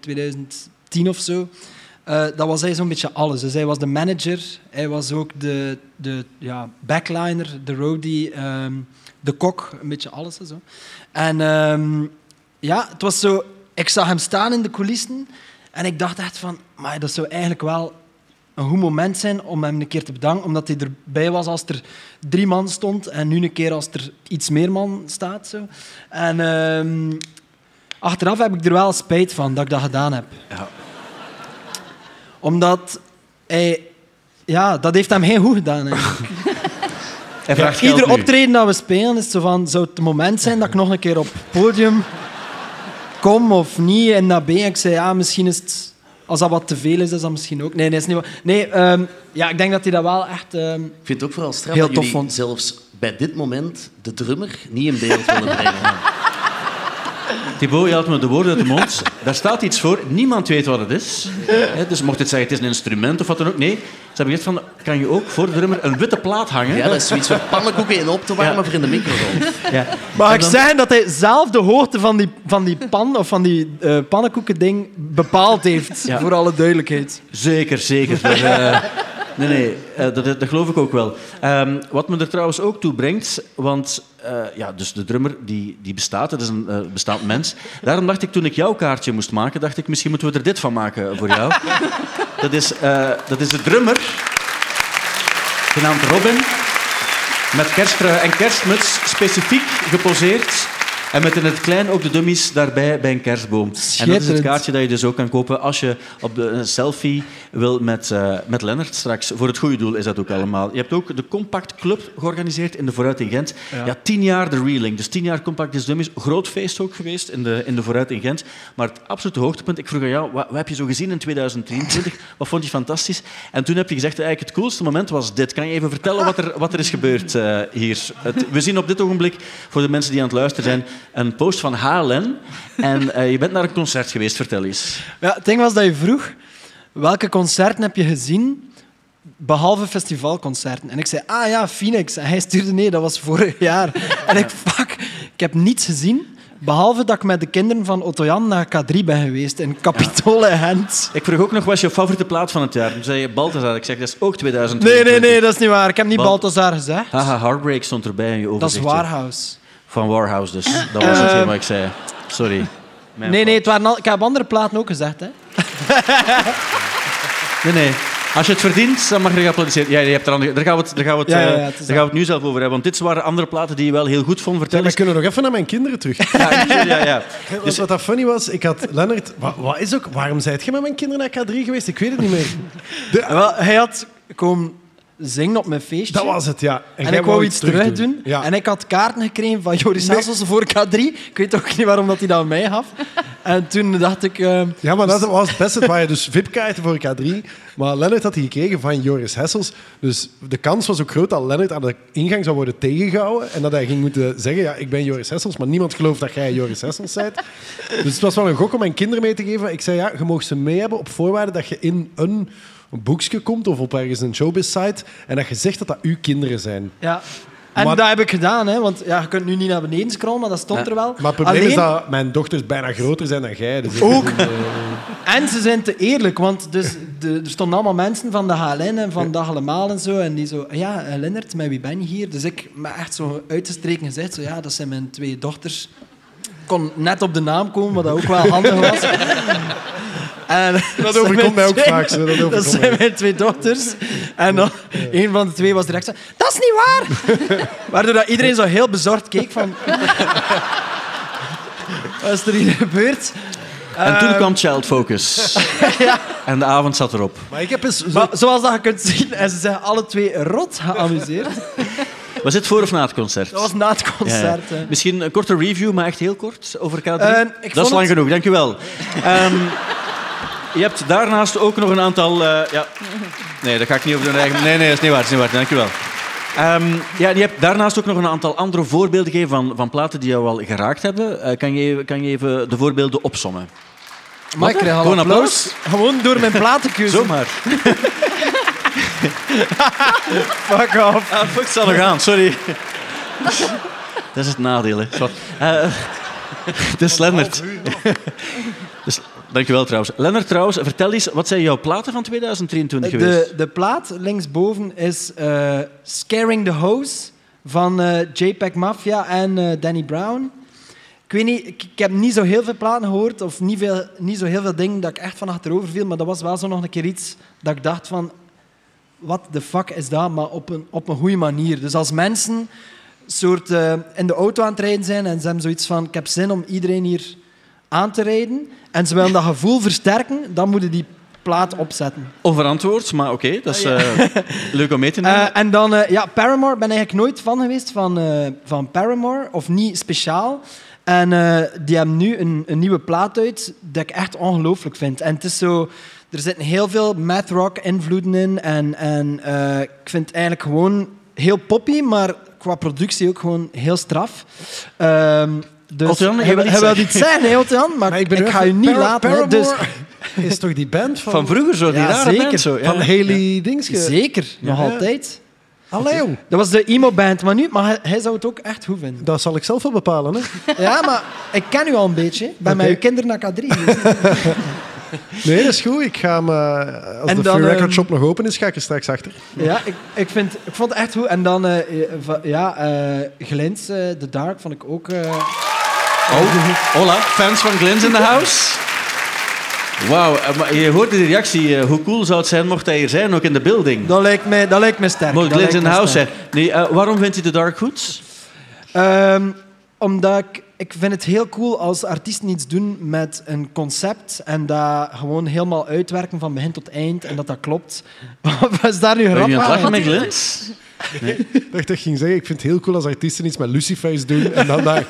2010 of zo, eh, dat was hij zo'n beetje alles. Dus hij was de manager, hij was ook de, de ja, backliner, de roadie, ehm, de kok, een beetje alles en zo. En ehm, ja, het was zo, ik zag hem staan in de coulissen en ik dacht echt van, maar dat zou eigenlijk wel een goed moment zijn om hem een keer te bedanken, omdat hij erbij was als er drie man stond en nu een keer als er iets meer man staat. Zo. En ehm, achteraf heb ik er wel spijt van dat ik dat gedaan heb. Ja. Omdat hij... Ja, dat heeft hem heel goed gedaan. geld Ieder optreden dat we spelen is zo van... Zou het het moment zijn dat ik nog een keer op het podium kom of niet? En dat ben ik zei, ja, misschien is het... Als dat wat te veel is, is dat misschien ook... Nee, nee, is niet Nee, ehm, ja, ik denk dat hij dat wel echt... ehm, Ik vind het ook vooral straf Heel dat tof jullie vond. zelfs bij dit moment de drummer niet in beeld willen brengen. Thibaut, je haalt me de woorden uit de mond. Daar staat iets voor. Niemand weet wat het is. Hè, Dus mocht het zeggen, het is een instrument of wat dan ook. Nee, ze hebben gezegd van, kan je ook voor de drummer een witte plaat hangen? Ja, dat is zoiets voor pannenkoeken in op te warmen Ja. voor in de microgolf. Ja. Mag ik dan- zeggen dat hij zelf de hoogte van die, van die pan of van die eh pannenkoekending bepaald heeft, Ja. voor alle duidelijkheid. Zeker, zeker. Dat, eh, nee, nee, eh, dat, dat geloof ik ook wel. Ehm, wat me er trouwens ook toe brengt, want eh, ja, dus de drummer die, die bestaat, dat is een eh, bestaand mens. Daarom dacht ik, toen ik jouw kaartje moest maken, dacht ik, misschien moeten we er dit van maken voor jou. Dat is, dat is de drummer, genaamd Robin, met kersttrui en kerstmuts, specifiek geposeerd. En met in het klein ook de dummies daarbij bij een kerstboom. En dat is het kaartje dat je dus ook kan kopen als je op de, een selfie wil met, eh, met Lennart straks. Voor het goede doel is dat ook allemaal. Je hebt ook de Compact Club georganiseerd in de Vooruit in Gent. Ja. tien jaar de Reeling. Dus tien jaar Compact is Dummies. Groot feest ook geweest in de, in de Vooruit in Gent. Maar het absolute hoogtepunt, ik vroeg aan jou, wat, wat heb je zo gezien in 2023? Wat vond je fantastisch? En toen heb je gezegd, eigenlijk het coolste moment was dit. Kan je even vertellen wat er, wat er is gebeurd eh, hier? Het, we zien op dit ogenblik, voor de mensen die aan het luisteren zijn, een post van HLN. En eh, je bent naar een concert geweest. Vertel eens. Ja, het ding was dat je vroeg, welke concerten heb je gezien, behalve festivalconcerten? En ik zei, ah ja, Phoenix. En hij stuurde, nee, dat was vorig jaar. en ik, fuck, ik heb niets gezien, behalve dat ik met de kinderen van Otto Jan naar K3 ben geweest, in Capitol en Gent. Ik vroeg ook nog, wat is je favoriete plaat van het jaar? Toen zei je Balthazar. Ik zeg, dat is ook Nee, 2022. nee, nee, dat is niet waar. Ik heb niet Bal- Balthazar gezegd. Haha, Heartbreak stond erbij in je Dat is. Warehouse. Van Warhouse dus. Dat was hetgeen wat ik zei. Sorry. Mijn Nee, nee, het waren al, ik heb andere platen ook gezegd. Hè. Nee, nee. Als je het verdient, dan mag je geapplaudisseerd. Ja, je hebt er andere, daar gaan we het, daar gaan we het, Ja, ja, ja, eh, het daar gaan we het nu zelf over hebben. Want dit waren andere platen die je wel heel goed vond. Vertel Ja, eens. we kunnen nog even naar mijn kinderen terug. Ja, ja, ja. Dus wat dat funny was, ik had Lennart... Wat, wat is ook, waarom zijt je met mijn kinderen naar K3 geweest? Ik weet het niet meer. De- Wel, hij had komen zingen op mijn feestje. dat was het, ja. En, ik wou iets terug doen. Ja. En ik had kaarten gekregen van Joris Nee. Hessels voor K3. Ik weet ook niet waarom dat hij dat aan mij gaf. En toen dacht ik... eh, Ja, maar dat was het beste. Het waren dus VIP-kaarten voor K3. Maar Lennart had die gekregen van Joris Hessels. Dus de kans was ook groot dat Lennart aan de ingang zou worden tegengehouden. En dat hij ging moeten zeggen, ja, ik ben Joris Hessels. Maar niemand gelooft dat jij Joris Hessels bent. Dus het was wel een gok om mijn kinderen mee te geven. Ik zei, ja, je mag ze mee hebben op voorwaarde dat je in een boekje komt of op ergens een showbiz-site en dat je zegt dat dat uw kinderen zijn. ja. En Maar- dat heb ik gedaan, hè, want ja, je kunt nu niet naar beneden scrollen, maar dat stond er wel. Maar het probleem Alleen- is dat mijn dochters bijna groter zijn dan jij. Dus Ook. En ze zijn te eerlijk, want dus de, er stonden allemaal mensen van de HLN en van Dag Allemaal en zo. En die zo, ja, eh, Lennart, met wie ben je hier? Dus ik met echt zo uitgestreken gezegd, zo, ja, dat zijn mijn twee dochters. Ik kon net op de naam komen, wat dat ook wel handig was. En, Dat overkomt mij ook twee- vaak, zo, dat zijn mij. mijn twee dochters. En dan, een van de twee was direct zo, dat is niet waar! Waardoor dat iedereen zo heel bezorgd keek van... Wat is er hier gebeurd? En toen Ehm, kwam Child Focus. En de avond zat erop. Maar ik heb eens... zo- Maar zoals dat je kunt zien, en ze zijn alle twee rot geamuseerd. Was dit voor of na het concert? Dat was na het concert. Ja, ja. hè. Misschien een korte review, maar echt heel kort over K3. Eh, ik dat is lang het- genoeg, dankjewel. Ehm je hebt daarnaast ook nog een aantal... eh, ja. Nee, dat ga ik niet over de eigen... Nee, nee, dat is niet waar. Dat is niet waar. Dankjewel. Ehm ja, je hebt daarnaast ook nog een aantal andere voorbeelden gegeven van, van platen die jou al geraakt hebben. Eh, kan, je, kan je even de voorbeelden opsommen? Maar ik krijg al Gewoon applaus. Gewoon door mijn platenkeuze. Zomaar. Fuck off. Ah, fuck, het zal nog aan, sorry. Dat is het nadeel, hè. Eh, is Lennart. Dus, dankjewel trouwens. Lennart trouwens, vertel eens, wat zijn jouw platen van 2023 geweest? De, de plaat linksboven is eh, Scaring the Hose van eh, JPEG Mafia en eh, Danny Brown. Ik weet niet, ik, ik heb niet zo heel veel platen gehoord of niet, veel, niet zo heel veel dingen dat ik echt van achterover viel, maar dat was wel zo nog een keer iets dat ik dacht van, wat de fuck is dat, maar op een, op een goede manier. Dus als mensen soort, in de auto aan het rijden zijn en ze hebben zoiets van, ik heb zin om iedereen hier aan te rijden en ze willen dat gevoel versterken, dan moeten die plaat opzetten. Onverantwoord, maar oké, dat is Ja. eh, leuk om mee te nemen. Eh, en dan, eh, ja, Paramore, ben eigenlijk nooit fan geweest van, van Paramore, of niet speciaal. En die hebben nu een, een nieuwe plaat uit, dat ik echt ongelooflijk vind. En het is zo, er zitten heel veel math rock invloeden in. En, en ik vind het eigenlijk gewoon heel poppy, maar qua productie ook gewoon heel straf. Ehm dus hij, wil hij wil zeggen? iets zeggen, hè, Otto-Jan, maar, Maar ik, ben ga je niet Para- laten. hè. Dus, is toch die band van... Van vroeger zo, die Ja, rare zeker. band zo. Ja. Van Haley Dingske. zeker, nog Ja. altijd. Allee, joh. Dat was de emo-band, maar nu, maar hij, hij zou het ook echt goed vinden. Dat zal ik zelf wel bepalen. Hè? Ja, maar ik ken u al een beetje. Ik ben Oké. met uw kinderen naar K3. dus- Nee, dat is goed. Ik ga hem, eh, als En de dan, Free Record Shop nog open is, ga ik er straks achter. ja, ik, ik, vind, ik vond het echt goed. En dan, eh, eh, va- ja, eh Glens, eh, The Dark, vond ik ook... Oh, hola, fans van Glens in the house. Wauw, eh, maar je hoorde de reactie. eh, hoe cool zou het zijn mocht hij hier zijn, ook in de building? dat, lijkt mij, dat lijkt mij sterk. Mocht in the house sterk. zijn. Nee, eh, waarom vindt hij de Dark goed? Ehm, omdat ik, ik vind het heel cool als artiesten iets doen met een concept en dat gewoon helemaal uitwerken van begin tot eind en dat dat klopt. Wat is daar nu Ben je grap niet aan lachen met Glens? Ik dacht dat ik ging zeggen, ik vind het heel cool als artiesten iets met Lucifer's doen. En dan daar...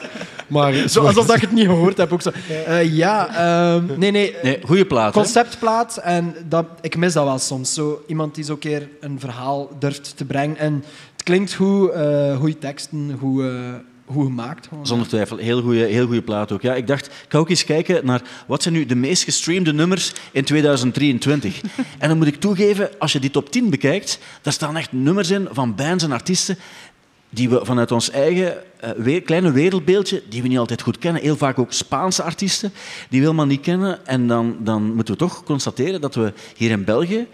Maar Zo, alsof dat ik het niet gehoord heb. Ook zo. Eh, ja, ehm, nee, nee. Nee, goede plaat. hè? conceptplaat en dat, ik mis dat wel soms. Zo, iemand die zo een keer een verhaal durft te brengen. En het klinkt goed, eh goede teksten, goed, eh, goed gemaakt. Gewoon. Zonder twijfel, heel goede heel goeie plaat ook. Ja, ik dacht, ik ga ook eens kijken naar wat zijn nu de meest gestreamde nummers in 2023. en dan moet ik toegeven, als je die top 10 bekijkt, daar staan echt nummers in van bands en artiesten die we vanuit ons eigen eh, kleine wereldbeeldje, die we niet altijd goed kennen, heel vaak ook Spaanse artiesten, die we helemaal niet kennen. En dan, dan moeten we toch constateren dat we hier in België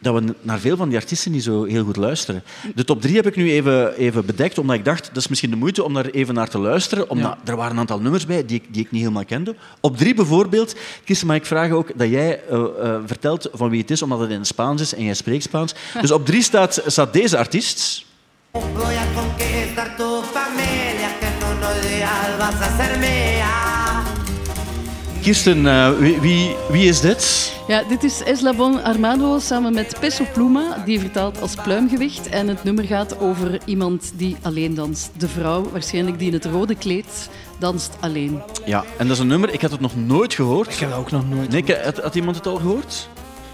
dat we naar veel van die artiesten niet zo heel goed luisteren. De top drie heb ik nu even, even bedekt, omdat ik dacht, dat is misschien de moeite om daar even naar te luisteren, omdat er waren een aantal nummers bij die ik, die ik niet helemaal kende. Op drie bijvoorbeeld, Chris, mag ik vragen ook dat jij eh, eh, vertelt van wie het is, omdat het in het Spaans is en jij spreekt Spaans. Dus op drie staat, staat deze artiest. Voy a conquistar tu familia, que en unos días vas a ser mía. Kirsten, eh, wie, wie, wie is dit? Ja, dit is Eslabon Armado samen met Peso Pluma, die vertaalt als pluimgewicht. En het nummer gaat over iemand die alleen danst. De vrouw, waarschijnlijk die in het rode kleed, danst alleen. Ja, en dat is een nummer, ik had het nog nooit gehoord. Ik heb dat ook nog nooit Nee, ik- had, had iemand het al gehoord?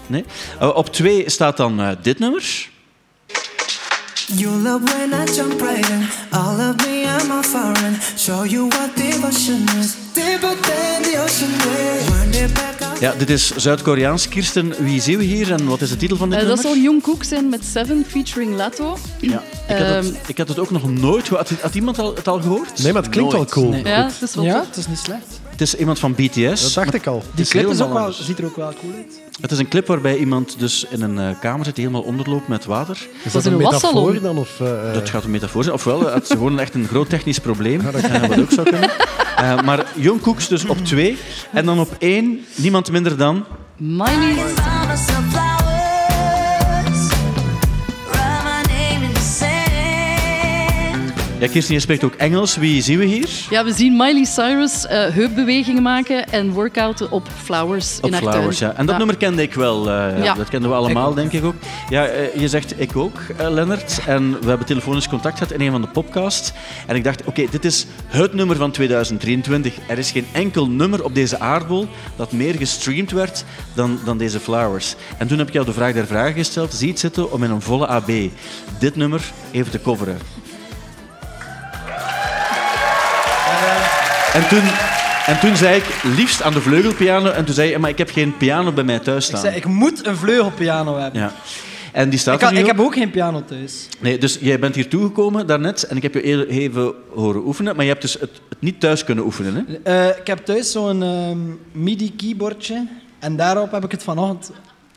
Nee? Eh, op twee staat dan eh, dit nummer. You love when I jump right in. All of me, I'm a foreign. Show you what devotion is. Deeper than the ocean waves. Ja, dit is Zuid-Koreaans. Kirsten, wie zien we hier en wat is de titel van dit Eh, dat nummer? zal Jungkook zijn met Seven featuring Lato. Ja. Ik, had het, Ehm, ik had het ook nog nooit gehoord. Had, had iemand al, het al gehoord? Nee, maar het klinkt wel cool. Nee. Ja, het is wel Ja, het is niet slecht. Het is iemand van BTS. Dat dacht ik al. Die clip is ook wel, ziet er ook wel cool uit. Het is een clip waarbij iemand dus in een eh, kamer zit die helemaal onderloopt met water. Is dat een metafoor dan? Of, eh, eh, Dat gaat een metafoor zijn. Ofwel, het is gewoon echt een groot technisch probleem. eh, wat ook zou kunnen. Eh, maar Jungkook dus op twee. En dan op één, niemand minder dan... Miley Ja, Kirsten, je spreekt ook Engels. Wie zien we hier? Ja, we zien Miley Cyrus eh, heupbewegingen maken en workouten op Flowers Op in haar Flowers, tuin. ja. En dat nummer kende ik wel. eh, ja. Dat kenden we allemaal, denk ik ook. Ja, eh, je zegt ik ook, Lennart. En we hebben telefonisch contact gehad in een van de podcasts. En ik dacht, oké, dit is het nummer van 2023. Er is geen enkel nummer op deze aardbol dat meer gestreamd werd dan, dan deze Flowers. En toen heb ik jou de vraag der vragen gesteld. Zie je het zitten om in een volle AB dit nummer even te coveren? En toen, en toen zei ik, liefst aan de vleugelpiano. En toen zei je, maar ik heb geen piano bij mij thuis Ik staan. zei, ik moet een vleugelpiano hebben. Ja. En die staat Ik, kan- ik heb ook geen piano thuis. Nee, dus jij bent hier toegekomen daarnet en ik heb je even horen oefenen, maar je hebt dus het, het niet thuis kunnen oefenen. Hè? Eh, ik heb thuis zo'n ehm, MIDI-keyboardje. En daarop heb ik het vanochtend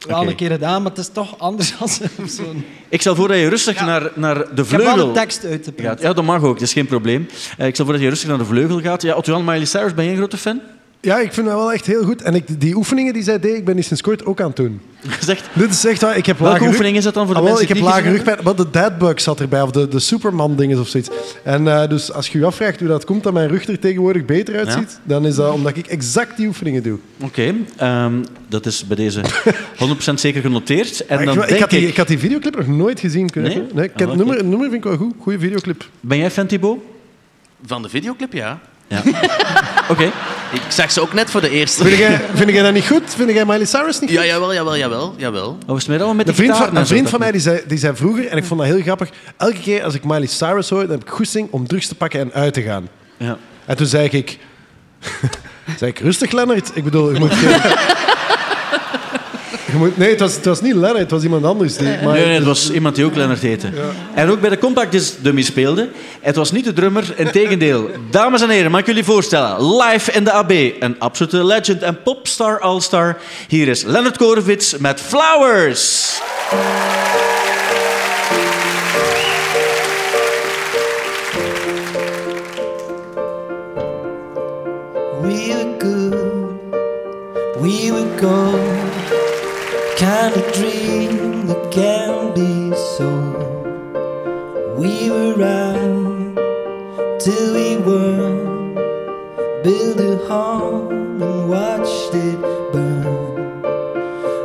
wel Oké. een keer gedaan, maar het is toch anders dan zo'n... Ik stel voor dat je rustig naar, naar de Ik heb vleugel wel de tekst uit te gaat. printen. Ja, dat mag ook, dat is geen probleem. Eh, ik stel voor dat je rustig naar de vleugel gaat. Ja, Otto Jan, Miley Cyrus, ben jij een grote fan? Ja, ik vind dat wel echt heel goed. En ik, die oefeningen die zij deed, ik ben die sinds kort ook aan het doen. Zegt, Dit is echt waar. Ik heb welke rug- oefening is dat dan voor de Ah, wel, mensen ik heb lage rugpijn. Wel, de deadbug zat erbij, of de, de Superman-dingen of zoiets. En eh, dus als je je afvraagt hoe dat komt dat mijn rug er tegenwoordig beter uitziet, dan is dat omdat ik exact die oefeningen doe. Oké, ehm, dat is bij deze 100% zeker genoteerd. En dan ik, ik, denk had die, ik, had die videoclip nog nooit gezien. Kunnen Nee? ik, nee, ik Ah, heb nummer, het nummer vind ik wel goed. Goeie videoclip. ben jij fan, Thibaut? Van de videoclip, ja. Ja. Oké. Ik zag ze ook net voor de eerste. Vind jij, vind jij dat niet goed? Vind jij Miley Cyrus niet goed? Ja, jawel, jawel, jawel, jawel. Met die vriend, van, een vriend van mij die zei, die zei vroeger, en ik vond dat heel grappig, elke keer als ik Miley Cyrus hoor, dan heb ik goesting om drugs te pakken en uit te gaan. Ja. En toen zei ik... zei ik, rustig Lennart. Ik bedoel, je moet... geen- moet nee, het was, het was niet Lennart, het was iemand anders. Die, maar, Nee, nee, het was iemand die ook Lennart heette. En ook bij de Compact Disc Dummy speelde. Het was niet de drummer, integendeel. Dames en heren, mag ik jullie voorstellen? Live in de AB, een absolute legend en popstar all-star. Hier is Leonard Korevits met Flowers. We were good, we were gold. Kind of dream that can be sold. We were right till we weren't. Built a home and watched it burn.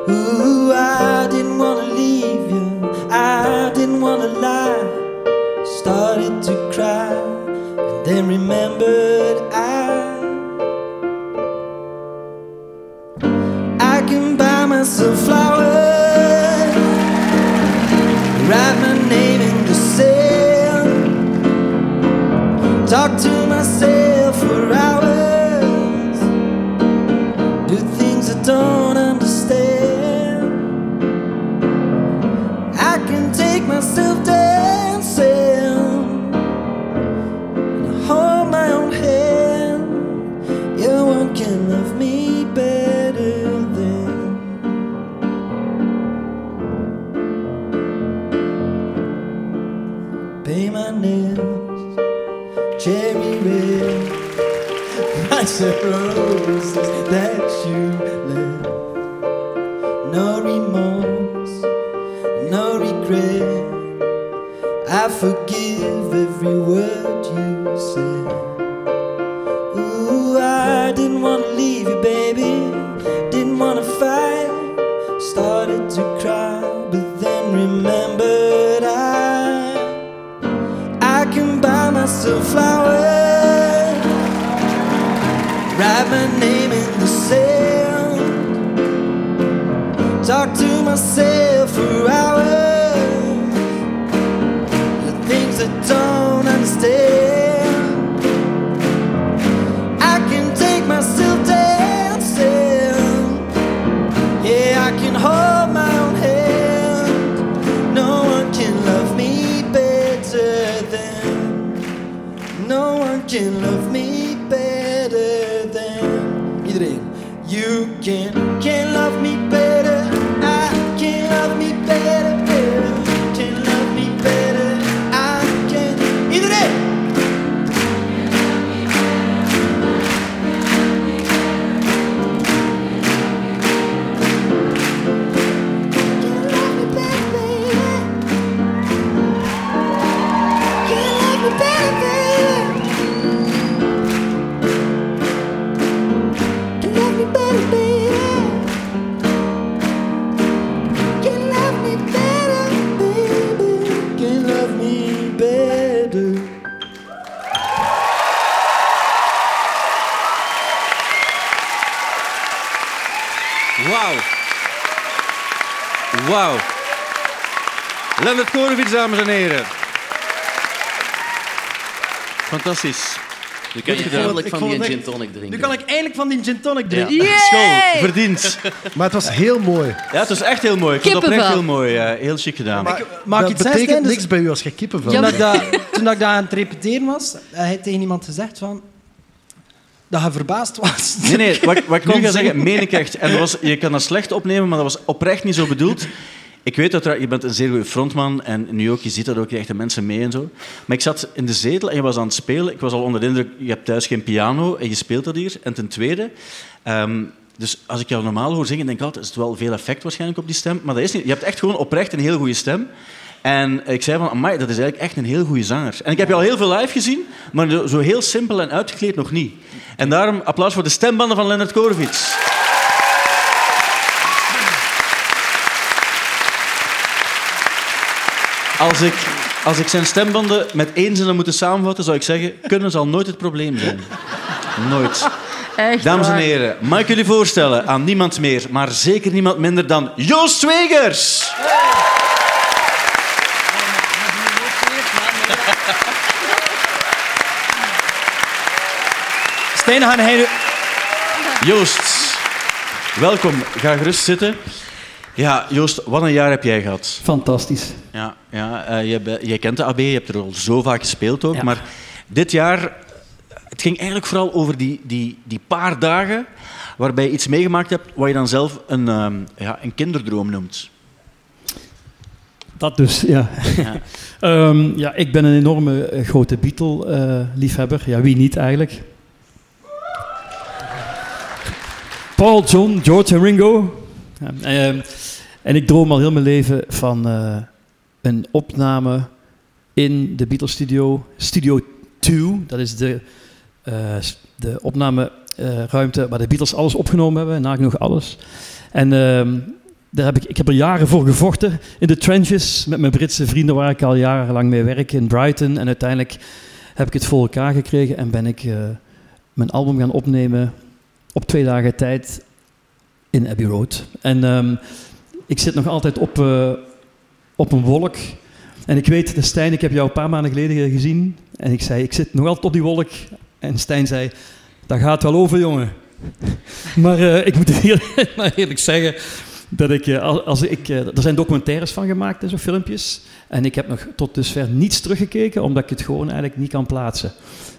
Ooh, I didn't wanna leave you, I didn't wanna lie. Started to cry and then remembered. I talk to myself for hours, of roses that you left. No remorse, no regret. I forgive every word you said. Ooh, I didn't wanna leave you, baby. Didn't wanna fight. Started to cry, but then remembered I I can buy myself flowers. My name in the sand. Talk to myself for hours. The things I don't understand. Wauw. Leonard Korovits, dames en heren. Fantastisch. Nu kan je ik van die gin tonic drinken. Nu kan ik eindelijk van die gin tonic drinken. Ja. School, verdiend. Maar het was heel mooi. Ja, het was echt heel mooi. Ik vond het oprecht Kippenvel. heel mooi. eh, heel chic gedaan. Maar ik dat iets zeggen, betekent? Dus- niks bij u als je kippenvel Toen, Ja, dat ik dat, toen dat ik dat aan het repeteren was, hij heeft tegen iemand gezegd van... Dat je verbaasd was. Nee, nee, wat, wat ik Kon ga zeggen, meen ik echt. En dat was, je kan dat slecht opnemen, maar dat was oprecht niet zo bedoeld. Ik weet dat je bent een zeer goede frontman en nu ook, je ziet dat ook, je krijgt de mensen mee en zo. Maar ik zat in de zetel en je was aan het spelen. Ik was al onder de indruk, je hebt thuis geen piano en je speelt dat hier. En ten tweede, ehm, dus als ik jou normaal hoor zingen, denk ik altijd, is het wel veel effect waarschijnlijk op die stem. Maar dat is niet. Je hebt echt gewoon oprecht een heel goede stem. En ik zei van, amai, dat is eigenlijk echt een heel goede zanger. En ik heb je al heel veel live gezien, maar zo- heel simpel en uitgekleed nog niet. En daarom applaus voor de stembanden van Leonard Korovits. Als ik, als ik zijn stembanden met één zin zou moeten samenvatten, zou ik zeggen, kunnen zal nooit het probleem zijn. Nooit. Echt Dames en heren, mag ik jullie voorstellen aan niemand meer, maar zeker niemand minder dan Joost Zwegers. Stijn, gaan hij nu... Joost, welkom. Ga gerust zitten. Ja, Joost, wat een jaar heb jij gehad. Fantastisch. Ja, ja eh, jij, kent de AB, je hebt er al zo vaak gespeeld ook. Ja. Maar dit jaar, het ging eigenlijk vooral over die, die, die paar dagen waarbij je iets meegemaakt hebt wat je dan zelf een, ehm, ja, een kinderdroom noemt. Dat dus, ja. Ja. Ehm, ja, ik ben een enorme eh, grote Beatle-liefhebber. ja, wie niet eigenlijk? Paul, John, George en Ringo. Ehm, en ik droom al heel mijn leven van eh, een opname in de Beatles studio, Studio 2. Dat is de, eh, s- de opnameruimte waar de Beatles alles opgenomen hebben, nagenoeg alles. En ehm, daar heb ik, ik heb er jaren voor gevochten in de trenches met mijn Britse vrienden waar ik al jarenlang mee werk in Brighton. En uiteindelijk heb ik het voor elkaar gekregen en ben ik eh, mijn album gaan opnemen op twee dagen tijd in Abbey Road. En ehm, ik zit nog altijd op, eh, op een wolk. En ik weet, Stijn, ik heb jou een paar maanden geleden gezien. En ik zei, ik zit nog altijd op die wolk. En Stijn zei, dat gaat wel over, jongen. Maar eh, ik moet eerlijk zeggen dat ik, eh, als, ik, er zijn documentaires van gemaakt zo filmpjes. En ik heb nog tot dusver niets teruggekeken, omdat ik het gewoon eigenlijk niet kan plaatsen.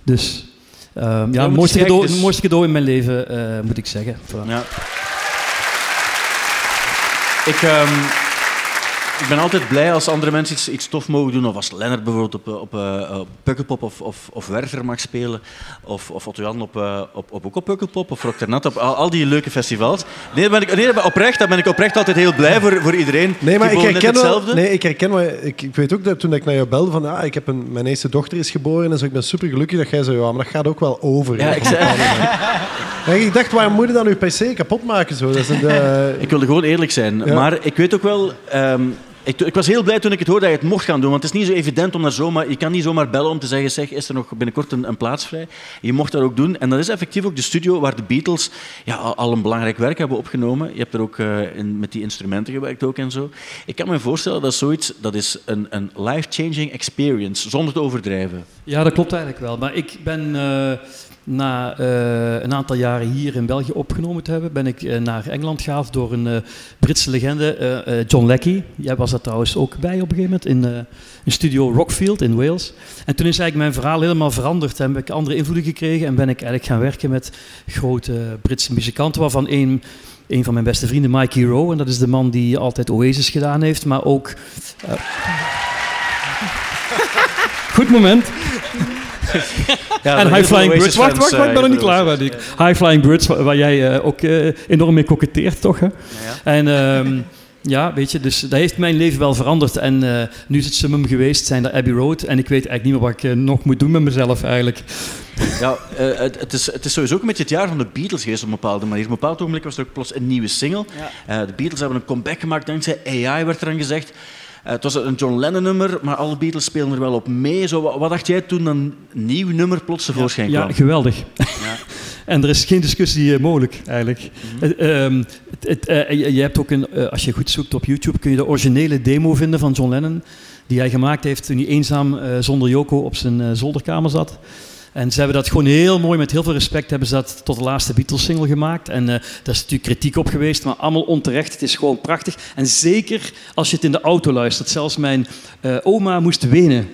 Dus ja, moet het mooiste je cadeau, dus- mooiste cadeau in mijn leven, eh, moet ik zeggen. Voilà. Ja. Ik, ehm, ik ben altijd blij als andere mensen iets, iets tof mogen doen. Of als Lennart bijvoorbeeld op, eh, op, eh, op Pukkelpop of, of, of Werchter mag spelen. Of, of Otto Jan op, eh, op, op, ook op Pukkelpop of Rock Nat op al, al die leuke festivals. Nee, ben ik, nee, oprecht, daar ben ik oprecht altijd heel blij voor, voor iedereen. Nee, maar ik herken, wel, nee, ik herken wel... Ik, ik weet ook dat toen ik naar jou belde van... Ah, ik heb een, mijn eerste dochter is geboren en zo, ik ben super gelukkig dat jij zei... Ja, maar dat gaat ook wel over. Ja, ik zei- En ik dacht, waarom moet je dan je pc kapot maken? Zo? Dat is een, Ik wilde gewoon eerlijk zijn. Ja. Maar ik weet ook wel... ehm, ik, ik was heel blij toen ik het hoorde dat je het mocht gaan doen. Want het is niet zo evident om daar zomaar... Je kan niet zomaar bellen om te zeggen... Zeg, is er nog binnenkort een, een plaats vrij? Je mocht dat ook doen. En dat is effectief ook de studio waar de Beatles ja, al, een belangrijk werk hebben opgenomen. Je hebt er ook eh, met die instrumenten gewerkt ook en zo. Ik kan me voorstellen dat zoiets... Dat is een, een life-changing experience. Zonder te overdrijven. Ja, dat klopt eigenlijk wel. Maar ik ben eh, na eh, een aantal jaren hier in België opgenomen te hebben, ben ik eh, naar Engeland gehaald door een eh, Britse legende, John Leckie. Jij was er trouwens ook bij op een gegeven moment in een studio Rockfield in Wales. En toen is eigenlijk mijn verhaal helemaal veranderd en heb ik andere invloeden gekregen en ben ik eigenlijk gaan werken met grote Britse muzikanten, waarvan één een van mijn beste vrienden, Mike Hero. En dat is de man die altijd Oasis gedaan heeft, maar ook... Goed moment. Ja, en High Flying Birds. Wacht, wacht, wacht, ik ben nog niet klaar. High Flying Birds, waar, jij eh, ook eh, enorm mee koketteert, toch? Hè? En ehm, ja, weet je, dus dat heeft mijn leven wel veranderd. En eh, nu is het summum geweest, zijn er Abbey Road. En ik weet eigenlijk niet meer wat ik nog moet doen met mezelf eigenlijk. Ja, eh, het, het, is, het is sowieso ook een beetje het jaar van de Beatles geweest op een bepaalde manier. Op een bepaald ogenblik was er ook plots een nieuwe single. Eh, de Beatles hebben een comeback gemaakt dankzij AI, werd er dan gezegd. Eh, het was een John Lennon-nummer, maar alle Beatles spelen er wel op mee. Zo, wat, wat dacht jij toen een nieuw nummer plots tevoorschijn Ja, kwam? geweldig. Ja. En er is geen discussie eh, mogelijk, eigenlijk. Ehm, het, het, eh, je, je hebt ook een, als je goed zoekt op YouTube, kun je de originele demo vinden van John Lennon. Die hij gemaakt heeft toen hij eenzaam zonder Yoko op zijn zolderkamer zat. En ze hebben dat gewoon heel mooi, met heel veel respect, hebben ze dat tot de laatste Beatles-single gemaakt. En eh, daar is natuurlijk kritiek op geweest, maar allemaal onterecht. Het is gewoon prachtig. En zeker als je het in de auto luistert. Zelfs mijn eh, oma moest wenen.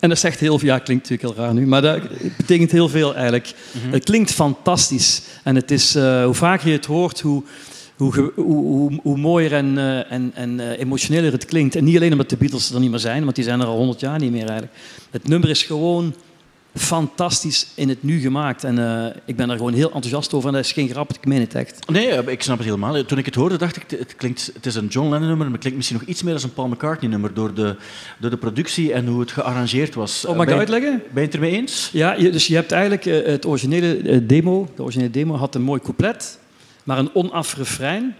En dat zegt heel veel, ja, klinkt natuurlijk heel raar nu, maar dat betekent heel veel eigenlijk. Het klinkt fantastisch. En het is, eh, hoe vaker je het hoort, hoe, hoe, hoe, hoe, hoe mooier en, eh, en, en emotioneler het klinkt. En niet alleen omdat de Beatles er niet meer zijn, want die zijn er al honderd jaar niet meer eigenlijk. Het nummer is gewoon fantastisch in het nu gemaakt. En eh, ik ben er gewoon heel enthousiast over. En dat is geen grap, ik meen het echt. Nee, eh, ik snap het helemaal. Toen ik het hoorde, dacht ik, het, klinkt, het is een John Lennon nummer, maar het klinkt misschien nog iets meer als een Paul McCartney nummer door de, door de productie en hoe het gearrangeerd was. Oh, mag ik uitleggen? Ben je het ermee eens? Ja, je, dus je hebt eigenlijk eh, het originele eh, demo. De originele demo had een mooi couplet, maar een onaf refrein.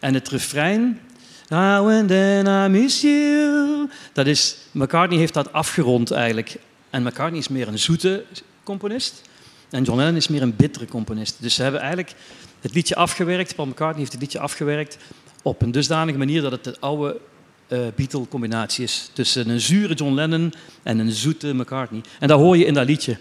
En het refrein... Now and then I miss you. Dat is, McCartney heeft dat afgerond eigenlijk. En McCartney is meer een zoete componist. En John Lennon is meer een bittere componist. Dus ze hebben eigenlijk het liedje afgewerkt. Paul McCartney heeft het liedje afgewerkt op een dusdanige manier dat het de oude eh Beatle-combinatie is. Tussen een zure John Lennon en een zoete McCartney. En dat hoor je in dat liedje.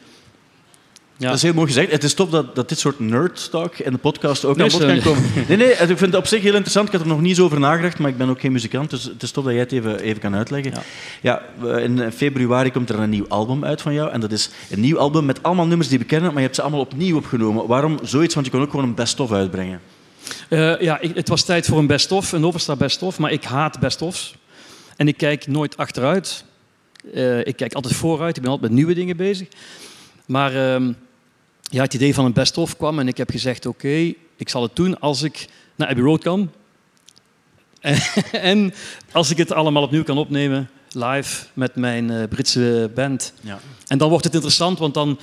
Ja. Dat is heel mooi gezegd. Het is tof dat, dat dit soort nerd talk in de podcast ook Nee, aan bod kan komen. Nee, nee, ik vind het op zich heel interessant. Ik had er nog niet zo over nagedacht, maar ik ben ook geen muzikant, dus het is tof dat jij het even, even kan uitleggen. Ja. we- in februari komt er een nieuw album uit van jou. En dat is een nieuw album met allemaal nummers die we kennen, maar je hebt ze allemaal opnieuw opgenomen. Waarom zoiets? Want je kon ook gewoon een best-of uitbrengen. Eh, ja, ik- het was tijd voor een best-of, een Overstar best-of, maar ik haat best-ofs. En ik kijk nooit achteruit. Eh, ik kijk altijd vooruit, ik ben altijd met nieuwe dingen bezig. Maar ehm, ja, het idee van een best-of kwam en ik heb gezegd, oké, ik zal het doen als ik naar Abbey Road kan. en als ik het allemaal opnieuw kan opnemen, live, met mijn eh, Britse band. Ja. En dan wordt het interessant, want dan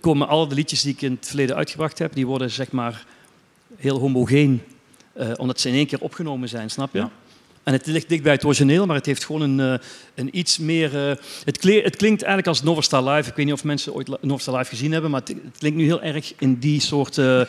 komen alle de liedjes die ik in het verleden uitgebracht heb, die worden zeg maar heel homogeen, eh, omdat ze in één keer opgenomen zijn, snap je? Ja. En het ligt dicht bij het origineel, maar het heeft gewoon een, eh, een iets meer... eh, het, kle- het klinkt eigenlijk als Noverstar Live. Ik weet niet of mensen ooit Noverstar Live gezien hebben, maar het, het klinkt nu heel erg in die soort... eh,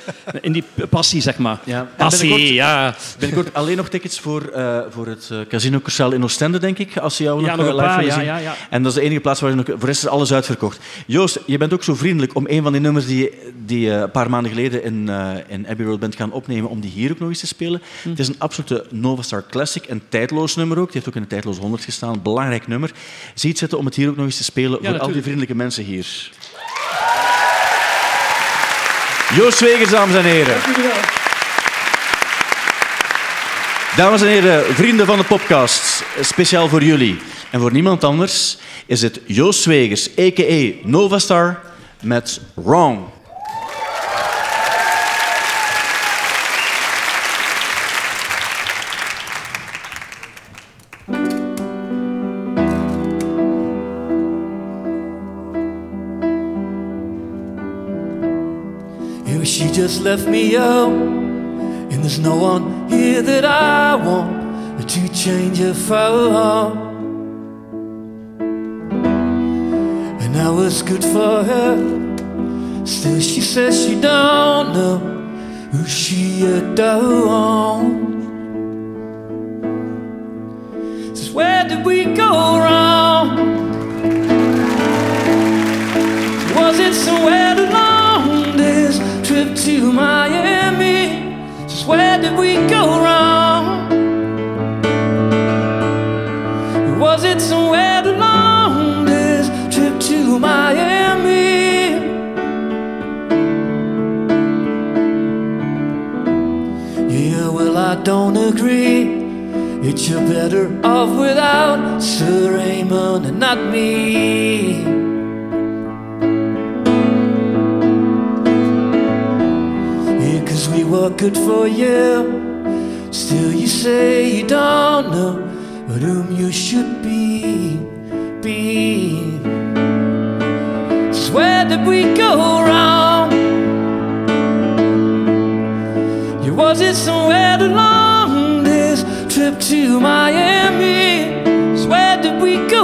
in die passie, zeg maar. Ja. Passie, binnenkort- ja. Binnenkort alleen nog tickets voor, voor het Casino Cursaal in Oostende, denk ik, als ze jou Ja, nog, nog een live willen ja, zien. ja, ja. En dat is de enige plaats waar je nog... Voor is alles uitverkocht. Joost, je bent ook zo vriendelijk om een van die nummers die, je- die een paar maanden geleden in, in Abbey Road bent gaan opnemen, om die hier ook nog eens te spelen. Hm. Het is een absolute Novastar Classic, een tijdloos nummer ook. Die heeft ook in de tijdloos 100 gestaan, belangrijk nummer. Zie het zitten om het hier ook nog eens te spelen voor al die vriendelijke mensen hier. Joost Zwegers, dames en heren. Dames en heren, vrienden van de podcast, speciaal voor jullie en voor niemand anders is het Joost Zwegers, a.k.a. Novastar, met Wrong. Just left me out, and there's no one here that I want to change her for. And I was good for her. Still, she says she don't know who she adores. Says, where did we go wrong? Was it somewhere trip to Miami? Just where did we go wrong? Was it somewhere along this trip to Miami? Yeah, well, I don't agree. It's you're better off without Sir Raymond and not me. Were good for you. Still, you say you don't know but whom you should be. Be. So where did we go wrong? Yeah, was it somewhere along this trip to Miami? So where did we go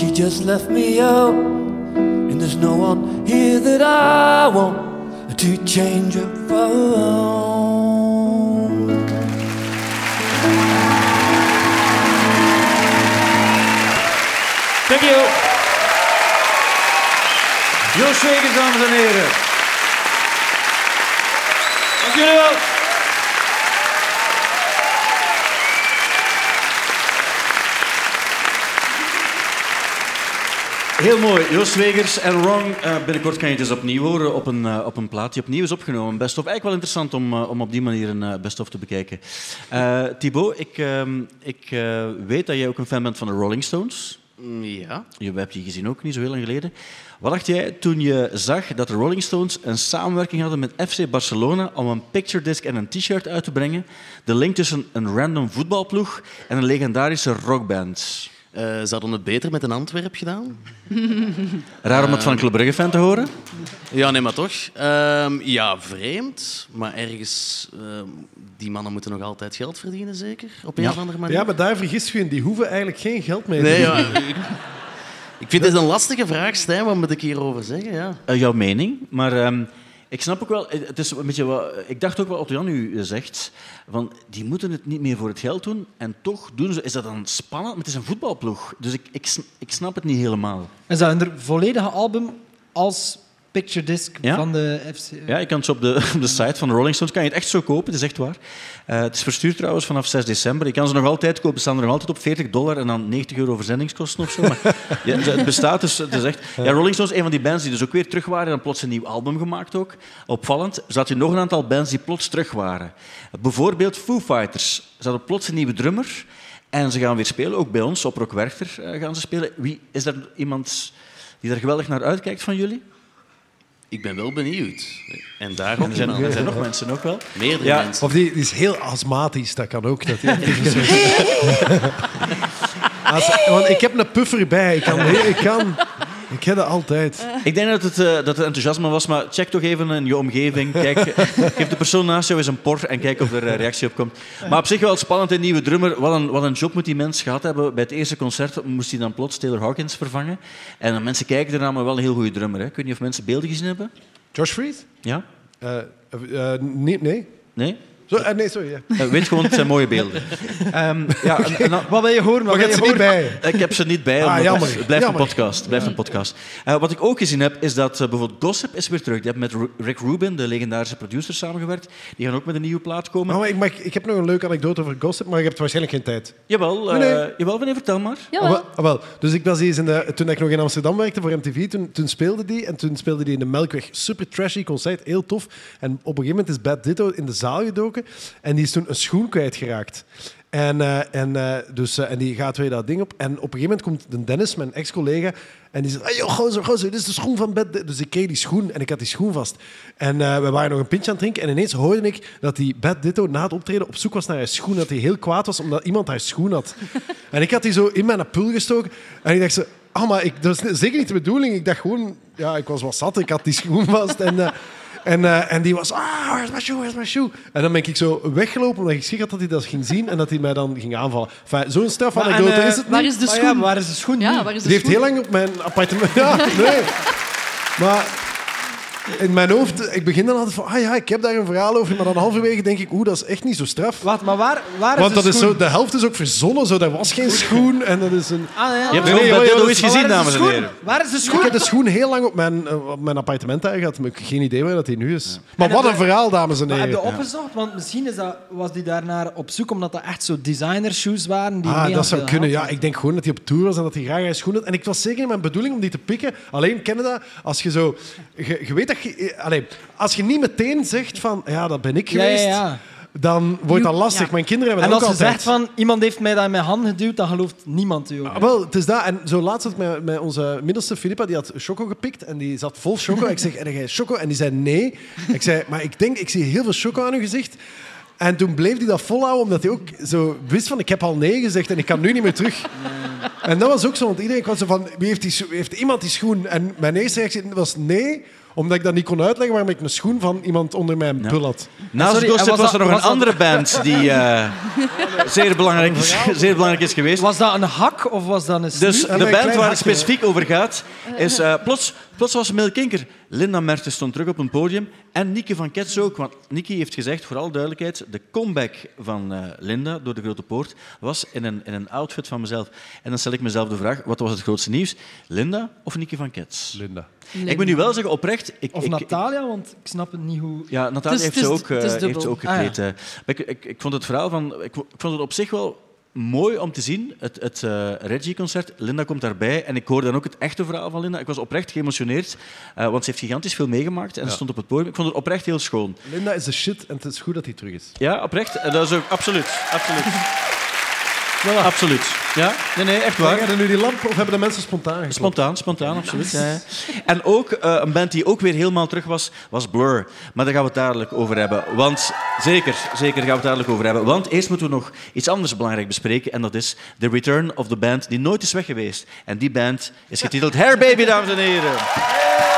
she just left me out, and there's no one here that I want to change her for. Thank you. Joost Zwegers, dames en heren. Dank jullie wel. Heel mooi. Joost Zwegers en Wrong. eh, binnenkort kan je het eens opnieuw horen op een, eh, op een plaat die opnieuw is opgenomen. Best of. Eigenlijk wel interessant om, eh, om op die manier een best of te bekijken. Thibaut, ik, ehm, ik weet dat jij ook een fan bent van de Rolling Stones. Ja. Je hebt die gezien ook niet zo heel lang geleden. Wat dacht jij toen je zag dat de Rolling Stones een samenwerking hadden met FC Barcelona om een picture disc en een t-shirt uit te brengen? De link tussen een random voetbalploeg en een legendarische rockband. Eh, ze hadden het beter met een Antwerp gedaan. Raar om het van een Club Brugge-fan te horen? Ja, nee, maar toch. Ehm, ja, vreemd. Maar ergens... ehm, die mannen moeten nog altijd geld verdienen, zeker? Op een Ja. of andere manier. Ja, maar daar vergis je in. Die hoeven eigenlijk geen geld mee te Nee, ja, verdienen. ik, ik vind het een lastige vraag, Stijn. Wat moet ik hierover zeggen? Ja. Eh, jouw mening. Maar ehm, ik snap ook wel, eh, het is een beetje wat, ik dacht ook wat Jan u zegt, van die moeten het niet meer voor het geld doen en toch doen ze. Is dat dan spannend? Maar het is een voetbalploeg, dus ik, ik snap het niet helemaal. Is dat een volledige album als picture disc Ja? van de FC? Ja, je kan het zo op de, op de site van de Rolling Stones kan je het echt zo kopen, het is echt waar. Eh, het is verstuurd trouwens vanaf 6 december. Je kan ze nog altijd kopen, ze staan er nog altijd op 40 dollar en dan 90 euro verzendingskosten of zo. Maar ja, het bestaat dus, het is echt... Ja, Rolling Stones, een van die bands die dus ook weer terug waren en plots een nieuw album gemaakt ook. Opvallend, zat je nog een aantal bands die plots terug waren. Bijvoorbeeld Foo Fighters. Ze hadden plots een nieuwe drummer en ze gaan weer spelen, ook bij ons, op Rock Werchter eh, gaan ze spelen. Wie, is er iemand die daar geweldig naar uitkijkt van jullie? Ik ben wel benieuwd. En daarom En er zijn, er zijn nog mensen ook wel. Meerdere Ja, mensen. Of die, die is heel astmatisch, dat kan ook. Dat Als- want ik heb een puffer bij. Ik kan, ik kan, ik heb dat altijd. Ik denk dat het, eh, dat het enthousiasme was, maar check toch even in je omgeving. Kijk, eh, geef de persoon naast jou eens een por en kijk of er eh, reactie op komt. Maar op zich wel spannend, een nieuwe drummer. Wat een, wat een job moet die mens gehad hebben. Bij het eerste concert moest hij dan plots Taylor Hawkins vervangen. En dan mensen kijken ernaar, maar wel een heel goede drummer. Hè. Ik weet niet of mensen beelden gezien hebben. Josh Freed? Ja? Eh, eh, eh, nee, nee. Nee? Zo, eh, nee, sorry. Ja. Eh, weet gewoon, het zijn mooie beelden. Ehm, ja, en- en dan- Wat wil je horen? Wat Maar je wil hebt je ze niet horen? bij. Ik heb ze niet bij. Ah, omdat jammer. Het blijft Jammer. een podcast. Het blijft een podcast. Eh, wat ik ook gezien heb, is dat eh, bijvoorbeeld Gossip is weer terug. Die hebben met Ru- Rick Rubin, de legendarische producer, samengewerkt. Die gaan ook met een nieuwe plaat komen. Maar ik, maar ik- heb nog een leuke anekdote over gossip, maar je hebt waarschijnlijk geen tijd. Jawel, eh Nee, nee. jawel, wanneer vertel maar. Jawel. Ah, wel, ah, wel. Dus ik was eens in de, toen ik nog in Amsterdam werkte voor MTV, toen, toen speelde die. En toen speelde die in de Melkweg. Super trashy concert, heel tof. En op een gegeven moment is Bad Ditto in de zaal gedoken. En die is toen een schoen kwijtgeraakt. En, eh, en, eh, dus, eh, en die gaat weer dat ding op. En op een gegeven moment komt de Dennis, mijn ex-collega, en die zegt, hey, joh, gozer, gozer, dit is de schoen van Ditto. Dus ik kreeg die schoen en ik had die schoen vast. En we waren nog een pintje aan het drinken. En ineens hoorde ik dat die Bad Ditto na het optreden op zoek was naar haar schoen. Dat hij heel kwaad was omdat iemand haar schoen had. En ik had die zo in mijn pul gestoken. En ik dacht zo, ah, maar ik, dat is zeker niet de bedoeling. Ik dacht gewoon, ja, ik was wat zat. Ik had die schoen vast. En, en, eh, en die was, ah, where's my shoe, where's my shoe? En dan ben ik zo weggelopen omdat ik schrik had dat hij dat ging zien en dat hij mij dan ging aanvallen. Enfin, Zo'n Maar en, eh, is het Waar niet. is de Maar schoen? ja, waar is de schoen Ja, waar is de Die heeft schoen? heel lang op mijn appartement... Ja, nee. Maar in mijn hoofd, ik begin dan altijd van, ah ja, ik heb daar een verhaal over, maar dan halverwege denk ik, oeh, dat is echt niet zo straf. Wat, maar waar, waar is Want de dat is schoen? zo, de helft is ook verzonnen, zo, er was geen schoen en dat is een... Ah, ja. Je hebt Nee, nee, dat is- gezien, is de dames en heren. Waar is de Ik schoen? heb de schoen heel lang op mijn, eh, op mijn appartement daar gehad, maar ik heb geen idee waar dat hij nu is. Maar wat een verhaal, dames en Maar heb heren. je opgezocht? Want misschien is dat, was die daarnaar op zoek omdat dat echt zo designer shoes waren. Die Ah, dat zou kunnen. Ja, ik denk gewoon dat hij op tour was en dat hij graag een schoen had. En ik was zeker in mijn bedoeling om die te pikken. Alleen, dat? Als je zo... Je, je weet dat je... eh, Allee, als je niet meteen zegt van... Ja, dat ben ik ja, geweest. ja. Dan wordt dat lastig. Ja. Mijn kinderen En hebben als dat je ook altijd. zegt van iemand heeft mij dat in mijn hand geduwd, dan gelooft niemand ook. Ah, wel, het is dat. En zo laatst had ik met, met onze middelste Filippa, die had choco gepikt en die zat vol choco. ik zeg, heb jij choco? En die zei nee. Ik zei, maar ik denk, ik zie heel veel choco aan uw gezicht. En toen bleef hij dat volhouden, omdat hij ook zo wist van, ik heb al nee gezegd en ik kan nu niet meer terug. En dat was ook zo, want iedereen kwam zo van, wie heeft, die, heeft iemand die schoen? En mijn eerste reactie was nee, omdat ik dat niet kon uitleggen waarom ik een schoen van iemand onder mijn pul had. Naast Sorry, en was er nog was een dat- andere band die eh, zeer, belangrijk is, zeer belangrijk is geweest. Was dat een hak of was dat een sneak? Dus de band waar het specifiek over gaat, is eh, plots, plots was Mil Kinker. Linda Mertens stond terug op een podium en Nieke van Kets ook. Want Nieke heeft gezegd, voor alle duidelijkheid, de comeback van eh, Linda door de Grote Poort was in een, in een outfit van mezelf. En dan stel ik mezelf de vraag, wat was het grootste nieuws? Linda of Nieke van Kets? Linda. Ik moet nu wel zeggen, oprecht... Ik, Of ik, Natalia, want ik snap het niet hoe... ja, Natalia heeft, ze ook, is heeft ze ook Ah, ja. gekleed. eh. Maar ik, ik, ik vond het verhaal van... Ik vond het op zich wel mooi om te zien, het, het eh, Reggie-concert. Linda komt daarbij en ik hoorde dan ook het echte verhaal van Linda. Ik was oprecht geëmotioneerd, eh, want ze heeft gigantisch veel meegemaakt en ze stond op het podium. Ik vond het oprecht heel schoon. Linda is de shit en het is goed dat hij terug is. Ja, oprecht. En dat is ook absoluut. Absoluut. Absoluut. Ja, nee, nee, echt waar. Er nu die lamp of hebben de mensen spontaan geklopt? Spontaan, spontaan, absoluut. Ja, ja. En ook eh, een band die ook weer helemaal terug was, was Blur. Maar daar gaan we het dadelijk over hebben. Want, zeker, zeker gaan we het dadelijk over hebben. Want eerst moeten we nog iets anders belangrijk bespreken. En dat is The Return of the Band die nooit is weg geweest. En die band is getiteld Hair Baby, dames en heren.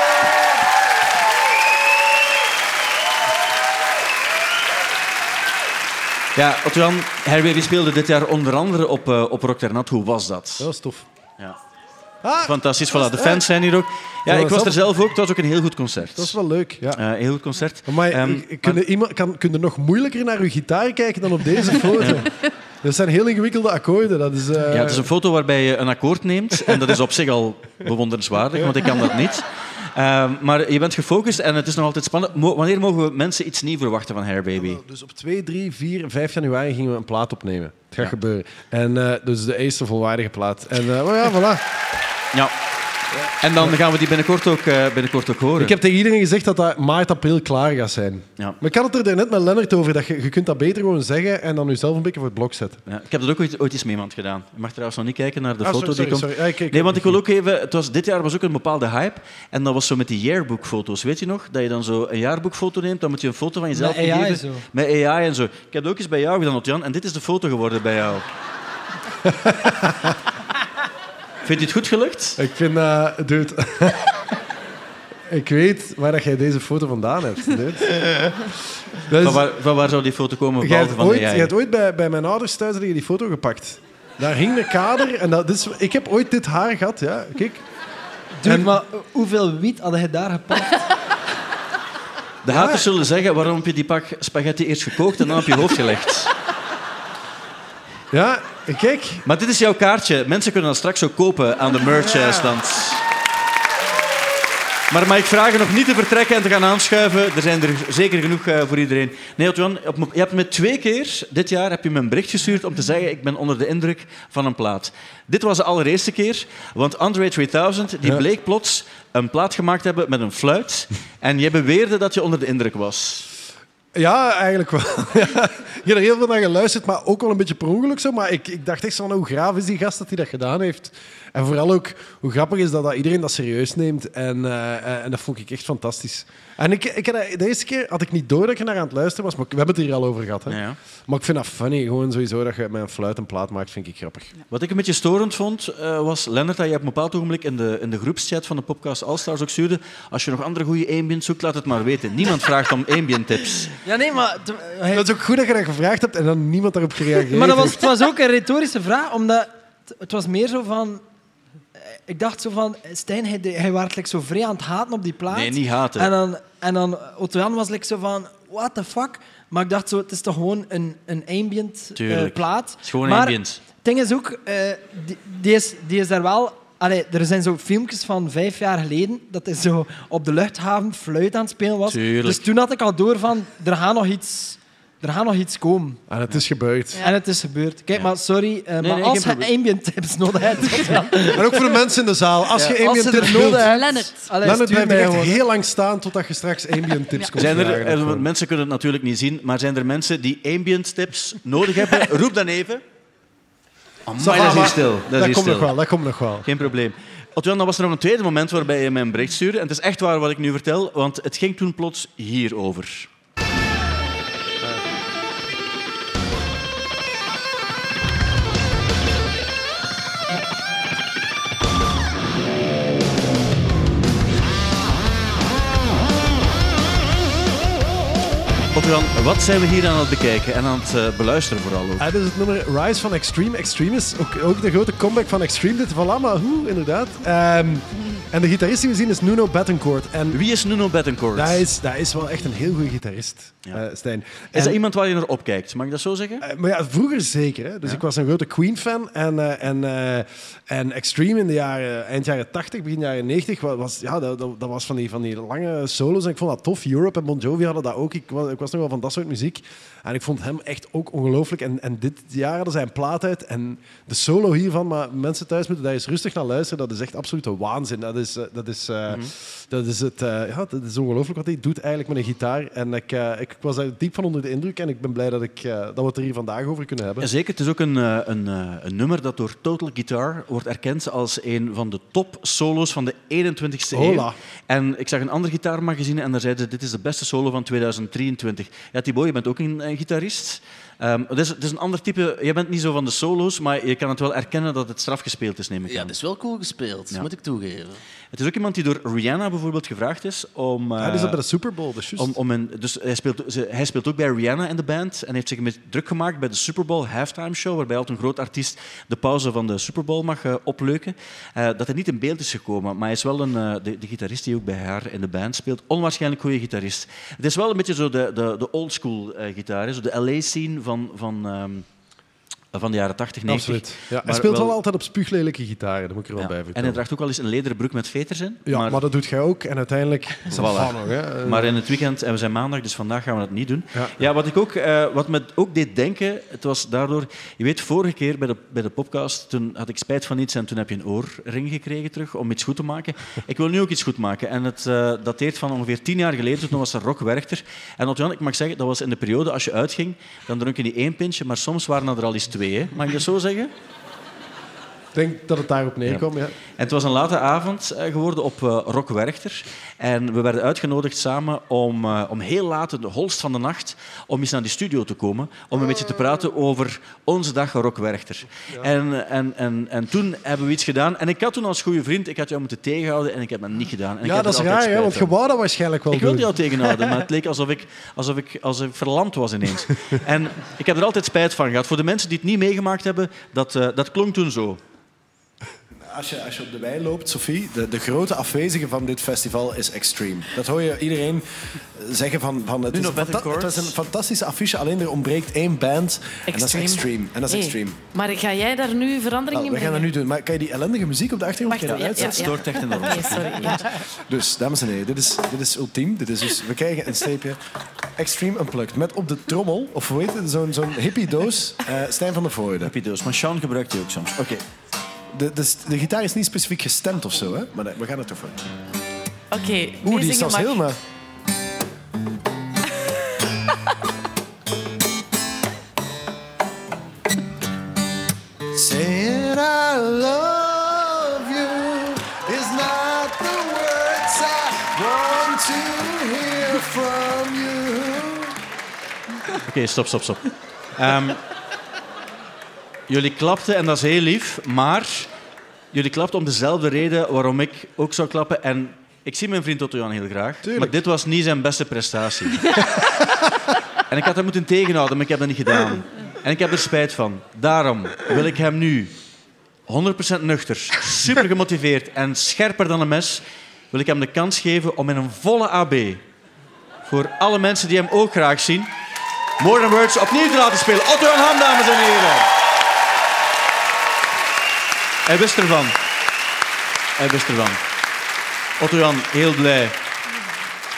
Ja, Otto-Jan, Hair Baby speelde dit jaar onder andere op, eh, op Rock ter Nat. Hoe was dat? Dat is tof. Ja. Ah, Fantastisch, voilà. De fans zijn hier ook. Ja, ik was er zelf ook. Het was ook een heel goed concert. dat is wel leuk. Ja. Eh, heel goed concert. Maar Ehm, kun, je iemand, kan, kun je nog moeilijker naar uw gitaar kijken dan op deze foto? Dat zijn heel ingewikkelde akkoorden. Dat is, eh, ja, het is een foto waarbij je een akkoord neemt. En dat is op zich al bewonderenswaardig, want ik kan dat niet. Ehm, maar je bent gefocust en het is nog altijd spannend. Mo- wanneer mogen we mensen iets nieuws verwachten van Hair Baby? Dus op 2, 3, 4 en 5 januari gingen we een plaat opnemen. Het gaat gebeuren. En eh, dus de eerste volwaardige plaat. En maar ja, voilà. Ja. En dan gaan we die binnenkort ook, eh, binnenkort ook horen. Ik heb tegen iedereen gezegd dat dat maart, april klaar gaat zijn. Ja. Maar ik had het er net met Lennart over. Dat je, je kunt dat beter gewoon zeggen en dan jezelf een beetje voor het blok zetten. Ja, ik heb dat ook ooit, ooit eens met iemand gedaan. Je mag trouwens nog niet kijken naar de Ah, foto sorry, die komt. sorry, sorry. Ja, ik kijk nee, want ik wil ook even... Het was, dit jaar was ook een bepaalde hype. En dat was zo met die yearbook-foto's. Weet je nog? Dat je dan zo een jaarboekfoto neemt, dan moet je een foto van jezelf Met AI geven. Met AI en zo. Ik heb dat ook eens bij jou gedaan, Jan. En dit is de foto geworden bij jou. Vind je het goed gelukt? Ik vind dat... dude. ik weet waar dat jij deze foto vandaan hebt. Van waar, van waar zou die foto komen, Jij behalve hebt van ooit, jij hebt ooit bij, bij mijn ouders thuis die foto gepakt. Daar hing een kader en dat is, ik heb ooit dit haar gehad, ja. Kijk. Dude, En- maar hoeveel wiet had hij daar gepakt? De haters zullen zeggen, waarom heb je die pak spaghetti eerst gekookt en dan op je hoofd gelegd? Ja, kijk. Maar dit is jouw kaartje. Mensen kunnen dat straks ook kopen aan de merchstand. Maar mag ik vragen nog niet te vertrekken en te gaan aanschuiven? Er zijn er zeker genoeg eh, voor iedereen. Nee, me- je hebt me twee keer dit jaar heb je me een bericht gestuurd om te zeggen ik ben onder de indruk van een plaat. Dit was de allereerste keer, want Andre 3000 die bleek plots een plaat gemaakt te hebben met een fluit. En jij beweerde dat je onder de indruk was. Ja, eigenlijk wel. Ja, ik heb er heel veel naar geluisterd, maar ook wel een beetje per ongeluk zo. Maar ik, ik dacht echt van, hoe graaf is die gast dat hij dat gedaan heeft? En vooral ook, hoe grappig is dat, dat iedereen dat serieus neemt. En, eh, eh, en dat vond ik echt fantastisch. En ik, ik, dat- de eerste keer had ik niet door dat je naar aan het luisteren was, maar we hebben het hier al over gehad. Hè? Ja, ja. Maar ik vind dat funny, gewoon sowieso dat je met een fluit een plaat maakt, vind ik grappig. Wat ik een beetje storend vond, eh, was Lennart, dat je op een bepaald ogenblik in de, in de groepschat van de podcast Allstars ook stuurde. Als je nog andere goede ambient zoekt, laat het maar weten. Niemand vraagt om ambient tips. Ja, nee, maar... Dat is ook goed dat je dat gevraagd hebt en dan niemand daarop gereageerd Maar dat was, het was ook een retorische vraag, omdat het, het was meer zo van... ik dacht zo van, Stijn, hij, hij like, zo vrij aan het haten op die plaat. Nee, niet haten. En dan, en dan Otto Jan was like, zo van, what the fuck? Maar ik dacht zo, het is toch gewoon een, een ambient eh, plaat. Het is gewoon maar ambient. Het ding is ook, eh, die, die, is, die is daar wel... Allee, er zijn zo filmpjes van vijf jaar geleden dat hij zo op de luchthaven fluit aan het spelen was. Tuurlijk. Dus toen had ik al door van, er gaat nog iets, er gaat nog iets komen. En het is gebeurd. En het is gebeurd. Kijk, maar sorry, eh, maar nee, als je ambient tips nodig hebt... En ook voor de mensen in de zaal. Als je ambient Als tips nodig hebben. Lennart. Lennart blijft mij echt gewoon. heel lang staan totdat je straks ambient tips komt Zijn er, er- zo. mensen kunnen het natuurlijk niet zien, maar zijn er mensen die ambient tips nodig hebben? Roep dan even. Amai, dat is hier stil. Dat, is Dat komt stil. nog wel, dat komt nog wel. Geen probleem. Otjan, dan was er nog een tweede moment waarbij je mij een bericht stuurde. En het is echt waar wat ik nu vertel, want het ging toen plots hierover. Otjan, wat zijn we hier aan het bekijken en aan het eh, beluisteren vooral ook? Ah, is het nummer Rise van Extreme. Extreme is ook, ook de grote comeback van Extreme. Dit voilà, maar hoe, inderdaad. Ehm, en de gitarist die we zien is Nuno Bettencourt. En Wie is Nuno Bettencourt? dat is, dat is wel echt een heel goede gitarist, Ja. eh, Stijn. Is En- dat iemand waar je naar opkijkt? Mag ik dat zo zeggen? Eh, maar ja, vroeger zeker. Hè. Dus ik was een grote Queen-fan. En, eh, en, eh, en Extreme in de jaren, eind jaren 80, begin jaren 90, wa- was, ja, dat, dat, dat was van die, van die lange solos. En ik vond dat tof. Europe en Bon Jovi hadden dat ook. Ik was, ik was nog wel van dat soort muziek. En ik vond hem echt ook ongelooflijk. En, en dit jaar hadden zij een plaat uit. En de solo hiervan, maar mensen thuis moeten daar eens rustig naar luisteren. Dat is echt absolute waanzin. Dat is, eh, dat is, eh, dat is, het, eh, ja, dat is ongelooflijk wat hij doet eigenlijk met een gitaar. En ik, eh, ik was daar diep van onder de indruk. En ik ben blij dat, ik, eh, dat we het er hier vandaag over kunnen hebben. Ja, zeker, het is ook een, eh, een, eh, een nummer dat door Total Guitar wordt erkend als een van de top solo's van de 21ste eeuw. Hola. En ik zag een ander gitaarmagazine en daar zeiden ze, dit is de beste solo van 2023. Ja, Thibaut, je bent ook een, een gitarist. Ehm, het, is, het is een ander type... Je bent niet zo van de solo's, maar je kan het wel erkennen dat het straf gespeeld is, neem ik Ja, aan. dat is wel cool gespeeld, Ja. moet ik toegeven. Het is ook iemand die door Rihanna bijvoorbeeld gevraagd is om... Ja, die eh, zat bij de Super Bowl, juist. om, om een, dus hij speelt, ze- hij speelt ook bij Rihanna in de band en heeft zich met druk gemaakt bij de Super Bowl halftime show, waarbij altijd een groot artiest de pauze van de Super Bowl mag eh, opleuken. Eh, dat hij niet in beeld is gekomen, maar hij is wel een, eh, de, de gitarist die ook bij haar in de band speelt. Onwaarschijnlijk goede gitarist. Het is wel een beetje zo de, de, de oldschool eh gitaar, zo de LA-scene van, van, ehm, van de jaren 80, 90. Absoluut. Ja, hij speelt wel, wel- altijd op spuuglelijke gitaren, dat moet ik er wel Ja. bij En hij draagt ook wel eens een lederen broek met veters in. ja, maar, dat doet jij ook. En uiteindelijk Voilà. van nog. Hè. Maar in het weekend, en we zijn maandag, dus vandaag gaan we dat niet doen. Ja. Ja, wat, ik ook, eh, wat me ook deed denken, het was daardoor... Je weet, vorige keer bij de, bij de podcast, toen had ik spijt van iets en toen heb je een oorring gekregen terug om iets goed te maken. Ik wil nu ook iets goed maken. En het eh, dateert van ongeveer tien jaar geleden, toen was er Rock Werchter. En Otjan, ik mag zeggen, dat was in de periode als je uitging, dan dronk je niet één pintje, maar soms waren er al eens twee. Mag ik zo zeggen? Ik denk dat het daarop neerkomt. Ja. En het was een late avond eh, geworden op eh, Rock Werchter. En we werden uitgenodigd samen om, eh, om heel laat, de holst van de nacht, om eens naar die studio te komen. Om een beetje te praten over onze dag Rock Werchter. En, en, en, en toen hebben we iets gedaan. En ik had toen als goede vriend, ik had jou moeten tegenhouden en ik heb dat niet gedaan. En Ja, dat is raar, hè, want je wou dat waarschijnlijk wel Ik doen. wilde jou tegenhouden, maar het leek alsof ik, alsof ik, alsof ik verlamd was ineens. En ik heb er altijd spijt van gehad. Voor de mensen die het niet meegemaakt hebben, dat, dat klonk toen zo. Als je, als je op de wei loopt, Sophie, de, de grote afwezige van dit festival is Extreme. Dat hoor je iedereen zeggen van... van het, is een het is een fantastische affiche, alleen er ontbreekt één band. En dat is Extreme. En dat is Hey, Extreme. Maar ga jij daar nu verandering in we gaan dat brengen? nu doen. Maar kan je die ellendige muziek op de achtergrond Wacht, kan je dat ja, ja, uitzetten? ja. Stoort echt enorm. Nee, sorry, ja. Dus, dames en heren, dit is, dit is ultiem. Dit is dus, we krijgen een streepje Extreme Unplugged. Met op de trommel, of hoe heet het, zo'n zo'n hippie doos, eh, Stijn van der Voorde. Hippie doos, maar Sean gebruikt die ook soms. Oké. De, de, de gitaar is niet specifiek gestemd of zo, hè? maar nee, we gaan er toch voor. Oké, Oeh, die is zelfs mag. heel maar. Saying I love you is not the words I want to hear from you. Oké, stop, stop, stop. Ehm, jullie klapten en dat is heel lief, maar jullie klapten om dezelfde reden waarom ik ook zou klappen. En ik zie mijn vriend Otto Jan heel graag, maar dit was niet zijn beste prestatie. en ik had hem moeten tegenhouden, maar ik heb dat niet gedaan. En ik heb er spijt van. Daarom wil ik hem nu 100% nuchter, super gemotiveerd en scherper dan een mes, wil ik hem de kans geven om in een volle AB, voor alle mensen die hem ook graag zien, More Than Words opnieuw te laten spelen. Otto Jan Ham, dames en heren. Hij wist ervan. Hij wist ervan. Otto Jan, heel blij.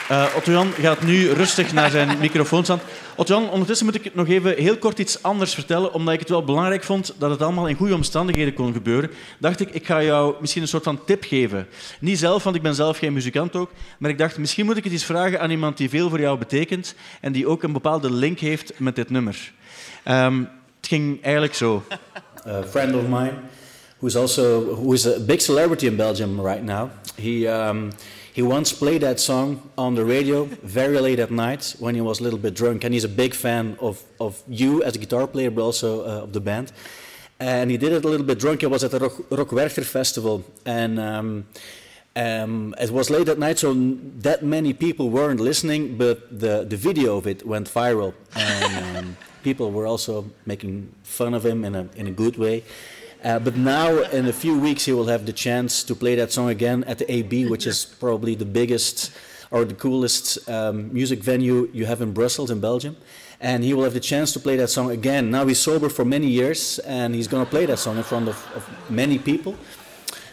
Eh Jan gaat nu rustig naar zijn microfoon staan. Ondertussen moet ik nog even heel kort iets anders vertellen, omdat ik het wel belangrijk vond dat het allemaal in goede omstandigheden kon gebeuren. Dacht ik, ik ga jou misschien een soort van tip geven. Niet zelf, want ik ben zelf geen muzikant ook, maar ik dacht, misschien moet ik het eens vragen aan iemand die veel voor jou betekent en die ook een bepaalde link heeft met dit nummer. Ehm, het ging eigenlijk zo. a friend of mine who's also who is a big celebrity in Belgium right now. He um, he once played that song on the radio very late at night when he was a little bit drunk, and he's a big fan of of you as a guitar player, but also uh, of the band. And he did it a little bit drunk. He was at the Rock, Rockwerchter festival, and. Um, um, it was late at night, so that many people weren't listening, but the, the video of it went viral. And um, people were also making fun of him in a, in a good way. Uh, but now, in a few weeks, he will have the chance to play that song again at the AB, which is probably the biggest or the coolest um, music venue you have in Brussels, in Belgium. And he will have the chance to play that song again. Now he's sober for many years, and he's going to play that song in front of, of many people.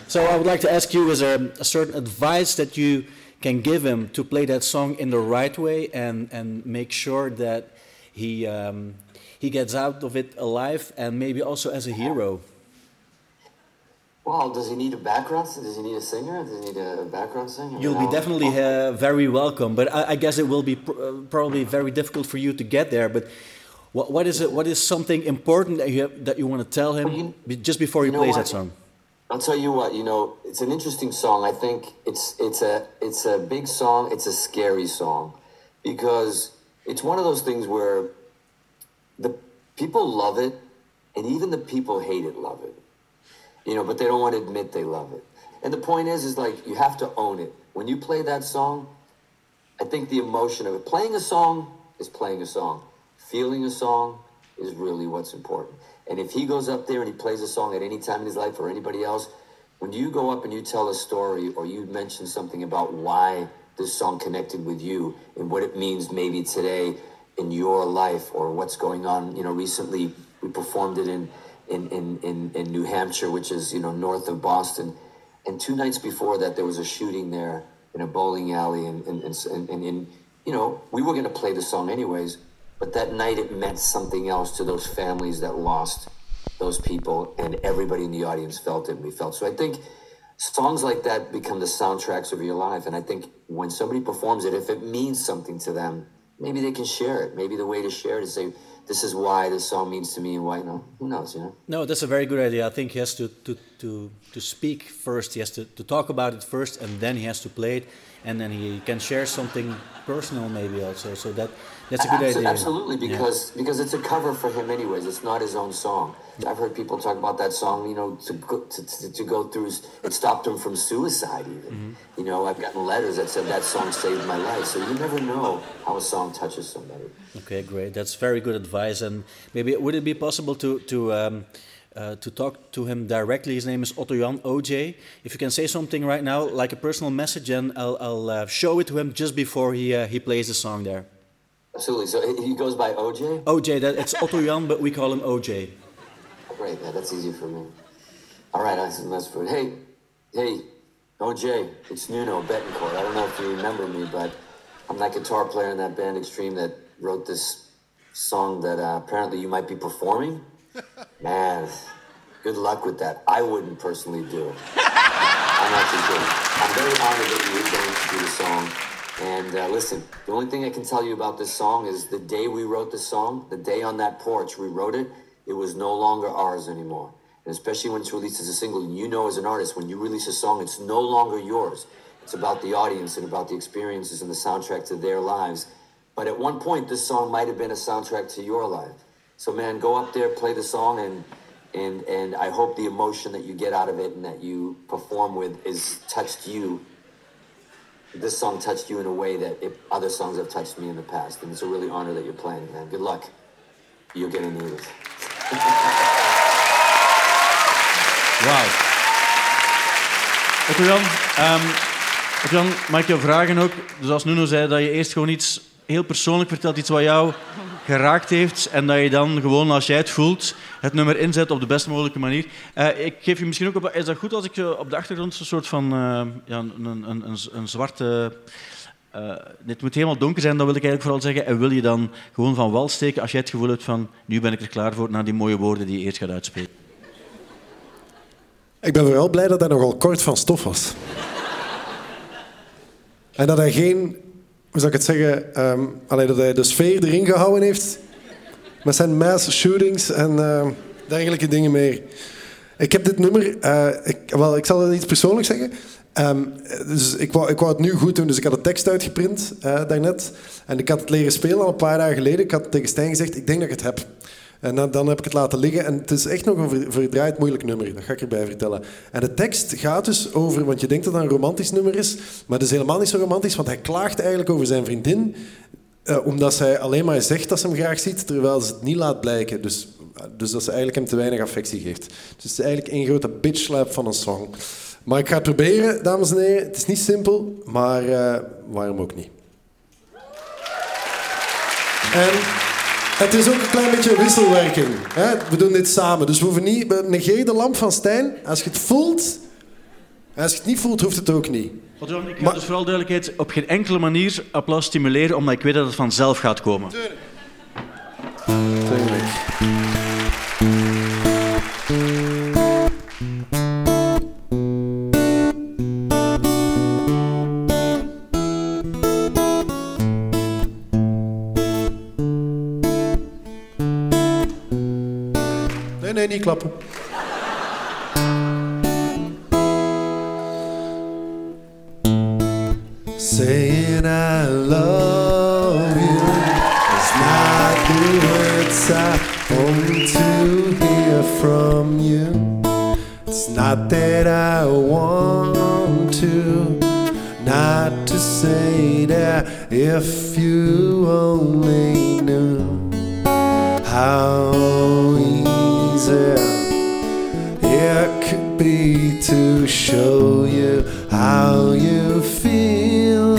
So I would like to ask you, is there a certain advice that you can give him to play that song in the right way and, and make sure that he, um, he gets out of it alive and maybe also as a hero? Well, does he need a background? Does he need a singer? Does he need a background singer? You'll be definitely uh, very welcome, but I, I guess it will be pr- uh, probably very difficult for you to get there. But what, what is it? What is something important that you have, that you want to tell him be- just before he you plays what? that song? I'll tell you what. You know, it's an interesting song. I think it's it's a it's a big song. It's a scary song because it's one of those things where the people love it, and even the people hate it love it. You know, but they don't want to admit they love it. And the point is, is like you have to own it. When you play that song, I think the emotion of it. Playing a song is playing a song. Feeling a song is really what's important. And if he goes up there and he plays a song at any time in his life or anybody else, when you go up and you tell a story or you mention something about why this song connected with you and what it means maybe today in your life or what's going on, you know, recently we performed it in in, in, in, in New Hampshire, which is, you know, north of Boston. And two nights before that, there was a shooting there in a bowling alley. And, and, and, and, and, you know, we were going to play the song anyways. But that night, it meant something else to those families that lost those people. And everybody in the audience felt it, and we felt. So I think songs like that become the soundtracks of your life. And I think when somebody performs it, if it means something to them, maybe they can share it. Maybe the way to share it is say, this is why this song means to me and why, no, who knows, you know? No, that's a very good idea. I think he has to, to, to, to speak first. He has to, to talk about it first, and then he has to play it, and then he can share something personal maybe also. So that that's a good Abso- idea. Absolutely, Yeah. because because it's a cover for him anyways. It's not his own song. I've heard people talk about that song, you know, to go, to, to, to go through. It stopped him from suicide even. Mm-hmm. You know, I've gotten letters that said that song saved my life. So you never know how a song touches somebody. Okay, great. That's very good advice. And maybe would it be possible to to um, uh, to talk to him directly? His name is Otto Jan OJ. If you can say something right now, like a personal message, and I'll, I'll uh, show it to him just before he uh, he plays the song there. Absolutely. So he- he goes by OJ. OJ, that it's Otto Jan, but we call him OJ. Great, yeah, that's easy for me. All right, that's, that's good. Hey, hey, OJ, it's Nuno Betancourt. I don't know if you remember me, but I'm that guitar player in that band Extreme that wrote this song that uh, apparently you might be performing. Man, good luck with that. I wouldn't personally do it. I'm actually kidding. I'm very honored that you were going to do the song. And uh, listen, the only thing I can tell you about this song is the day we wrote the song, the day on that porch we wrote it, it was no longer ours anymore. And especially when it's released as a single, you know as an artist, when you release a song, it's no longer yours. It's about the audience and about the experiences and the soundtrack to their lives. But at one point, this song might have been a soundtrack to your life. So man, go up there, play the song, and and and I hope the emotion that you get out of it and that you perform with is touched you. This song touched you in a way that it, other songs have touched me in the past, and it's a really honor that you're playing, man. Good luck. You're gonna need it. Wauw. Oké, Jan. Oké, Jan, mag ik jou vragen ook, dus als Nuno zei, dat je eerst gewoon iets heel persoonlijk vertelt, iets wat jou geraakt heeft, en dat je dan gewoon, als jij het voelt, het nummer inzet op de best mogelijke manier. Eh, ik geef je misschien ook op... Is dat goed als ik op de achtergrond een soort van... eh, ja, een, een, een, een zwarte... eh, het moet helemaal donker zijn, dat wil ik eigenlijk vooral zeggen. En wil je dan gewoon van wal steken als jij het gevoel hebt van... Nu ben ik er klaar voor, na die mooie woorden die je eerst gaat uitspreken. Ik ben vooral blij dat hij nogal kort van stof was. En dat hij geen, hoe zou ik het zeggen, ehm, allee, dat hij de sfeer erin gehouden heeft. Met zijn mass shootings en ehm, dergelijke dingen meer. Ik heb dit nummer, eh, ik, wel, ik zal het iets persoonlijk zeggen. Ehm, dus ik, wou, ik het nu goed doen, dus ik had de tekst uitgeprint eh, daarnet. En ik had het leren spelen al een paar dagen geleden. Ik had tegen Stijn gezegd, ik denk dat ik het heb. En dan, dan heb ik het laten liggen. En het is echt nog een ver- verdraaid moeilijk nummer. Dat ga ik erbij vertellen. En de tekst gaat dus over... Want je denkt dat het een romantisch nummer is. Maar het is helemaal niet zo romantisch. Want hij klaagt eigenlijk over zijn vriendin. eh, omdat zij alleen maar zegt dat ze hem graag ziet. Terwijl ze het niet laat blijken. Dus, dus dat ze eigenlijk hem te weinig affectie geeft. Dus het is eigenlijk één grote bitch slap van een song. Maar ik ga het proberen, dames en heren. Het is niet simpel. Maar eh, waarom ook niet? En het is ook een klein beetje wisselwerking. Hè? We doen dit samen. Dus we hoeven niet... we- Negeer de lamp van Stijn. Als je het voelt... Als je het niet voelt, hoeft het ook niet. Jan, ik ga dus vooral duidelijkheid op geen enkele manier applaus stimuleren, omdat ik weet dat het vanzelf gaat komen. Nee, nee, niet klappen. Saying I love you is not the words I want to hear from you. It's not that I want to, not to say that if you only knew how it could be to show you how you feel.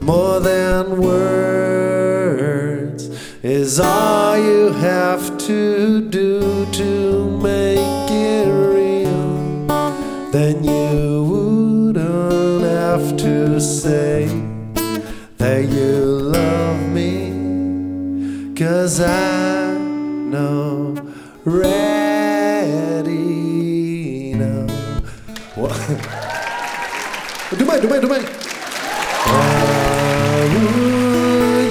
More than words is all you have to do to make it real. Then you wouldn't have to say that you love me cause I know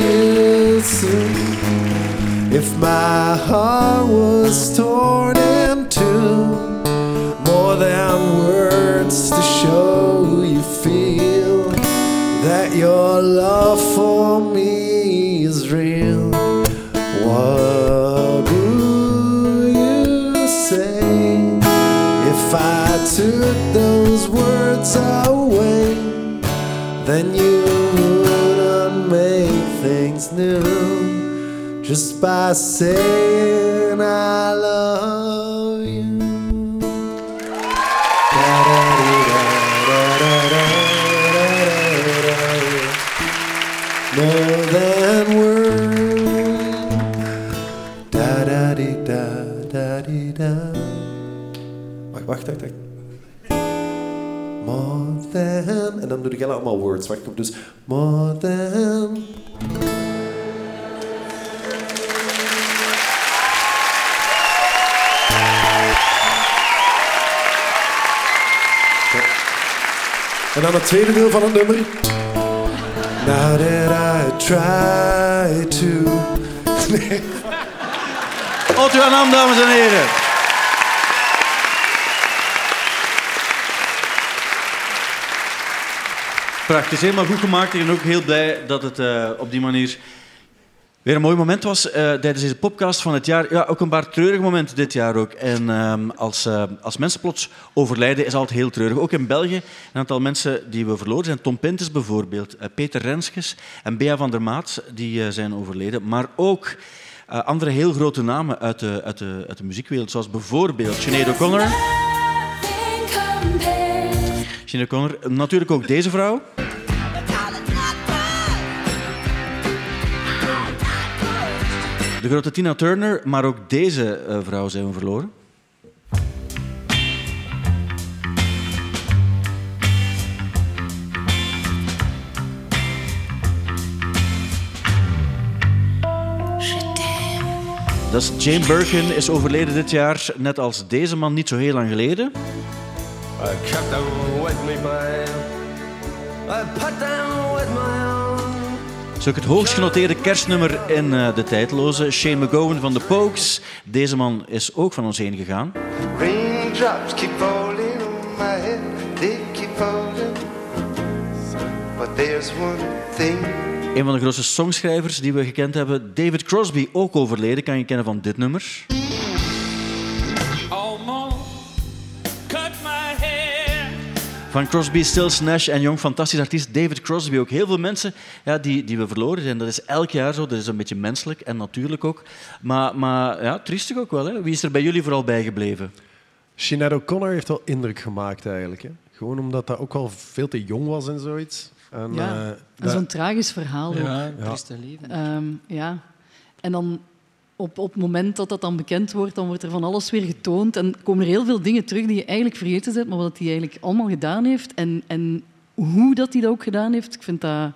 you see if my heart was torn by saying I love you. More than words. Da da di da da di da. Wacht, wacht, wacht, wacht. More than. En dan doe ik allemaal words. Wacht, dus more than. En dan het tweede deel van het nummer. Now that I try to. Nee. Otto en Am, dames en heren. Prachtig, helemaal goed gemaakt. Ben ook heel blij dat het eh, op die manier weer een mooi moment was eh, tijdens deze podcast van het jaar. Ja, ook een paar treurige momenten dit jaar ook. En ehm, als, eh, als mensen plots overlijden, is altijd heel treurig. Ook in België, een aantal mensen die we verloren zijn. Tom Pintes bijvoorbeeld, eh, Peter Renskes en Bea van der Maat, die zijn overleden. Maar ook andere heel grote namen uit de, uit de, uit de muziekwereld, zoals bijvoorbeeld Sinead O'Connor. Sinead O'Connor. Natuurlijk ook deze vrouw. De grote Tina Turner, maar ook deze eh, vrouw zijn we verloren. Dat is Jane Birkin, is overleden dit jaar, net als deze man niet zo heel lang geleden. I kept them with me, babe. I put them with my ook het hoogst genoteerde kerstnummer in eh, de tijdloze. Shane McGowan van de Pokes. Deze man is ook van ons heen gegaan. Raindrops keep falling on my head, they keep falling. But there's one thing. Een van de grootste songschrijvers die we gekend hebben, David Crosby, ook overleden. Kan je kennen van dit nummer. Van Crosby, Stills, Nash en Young, fantastisch artiest David Crosby. Ook heel veel mensen ja, die, die we verloren zijn. Dat is elk jaar zo. Dat is een beetje menselijk en natuurlijk ook. Maar, maar ja, triestig ook wel. Hè? Wie is er bij jullie vooral bijgebleven? Sinead O'Connor heeft wel indruk gemaakt eigenlijk. Hè? Gewoon omdat dat ook al veel te jong was en zoiets. En, Ja, eh, en zo'n tragisch verhaal. ook. Ja, trieste leven. Ehm, ja. En dan op, op het moment dat dat dan bekend wordt, dan wordt er van alles weer getoond. En komen er heel veel dingen terug die je eigenlijk vergeten bent, maar wat hij eigenlijk allemaal gedaan heeft. En, en hoe dat hij dat ook gedaan heeft, ik vind dat...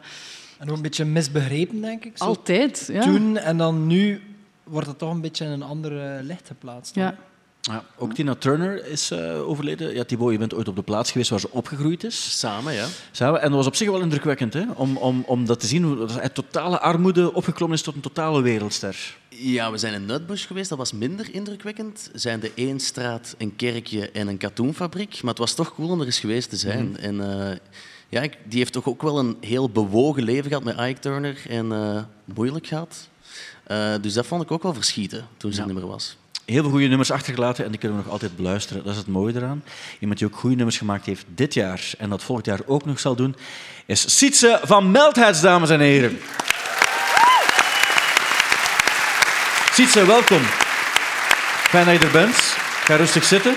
En ook een beetje misbegrepen, denk ik. Zo Altijd, ja. Toen en dan nu wordt het toch een beetje in een ander licht geplaatst. Ja. Ja, ook Tina Turner is eh, overleden. Ja, Thibaut, je bent ooit op de plaats geweest waar ze opgegroeid is. Samen, ja. Samen. En dat was op zich wel indrukwekkend, hè? Om, om, om dat te zien, hoe dat uit totale armoede opgeklommen is tot een totale wereldster. Ja, we zijn in Nutbush geweest. Dat was minder indrukwekkend. Er zijn de één straat, een kerkje en een katoenfabriek. Maar het was toch cool om er eens geweest te zijn. Mhm. En eh, ja, die heeft toch ook wel een heel bewogen leven gehad met Ike Turner. En eh, moeilijk gehad. Eh, dus dat vond ik ook wel verschieten toen ze Ja. er meer was. Heel veel goede nummers achtergelaten en die kunnen we nog altijd beluisteren. Dat is het mooie eraan. Iemand die ook goede nummers gemaakt heeft dit jaar en dat volgend jaar ook nog zal doen, is Sietse van Meltheads, dames en heren. Sietse, welkom. Fijn dat je er bent. Ga rustig zitten.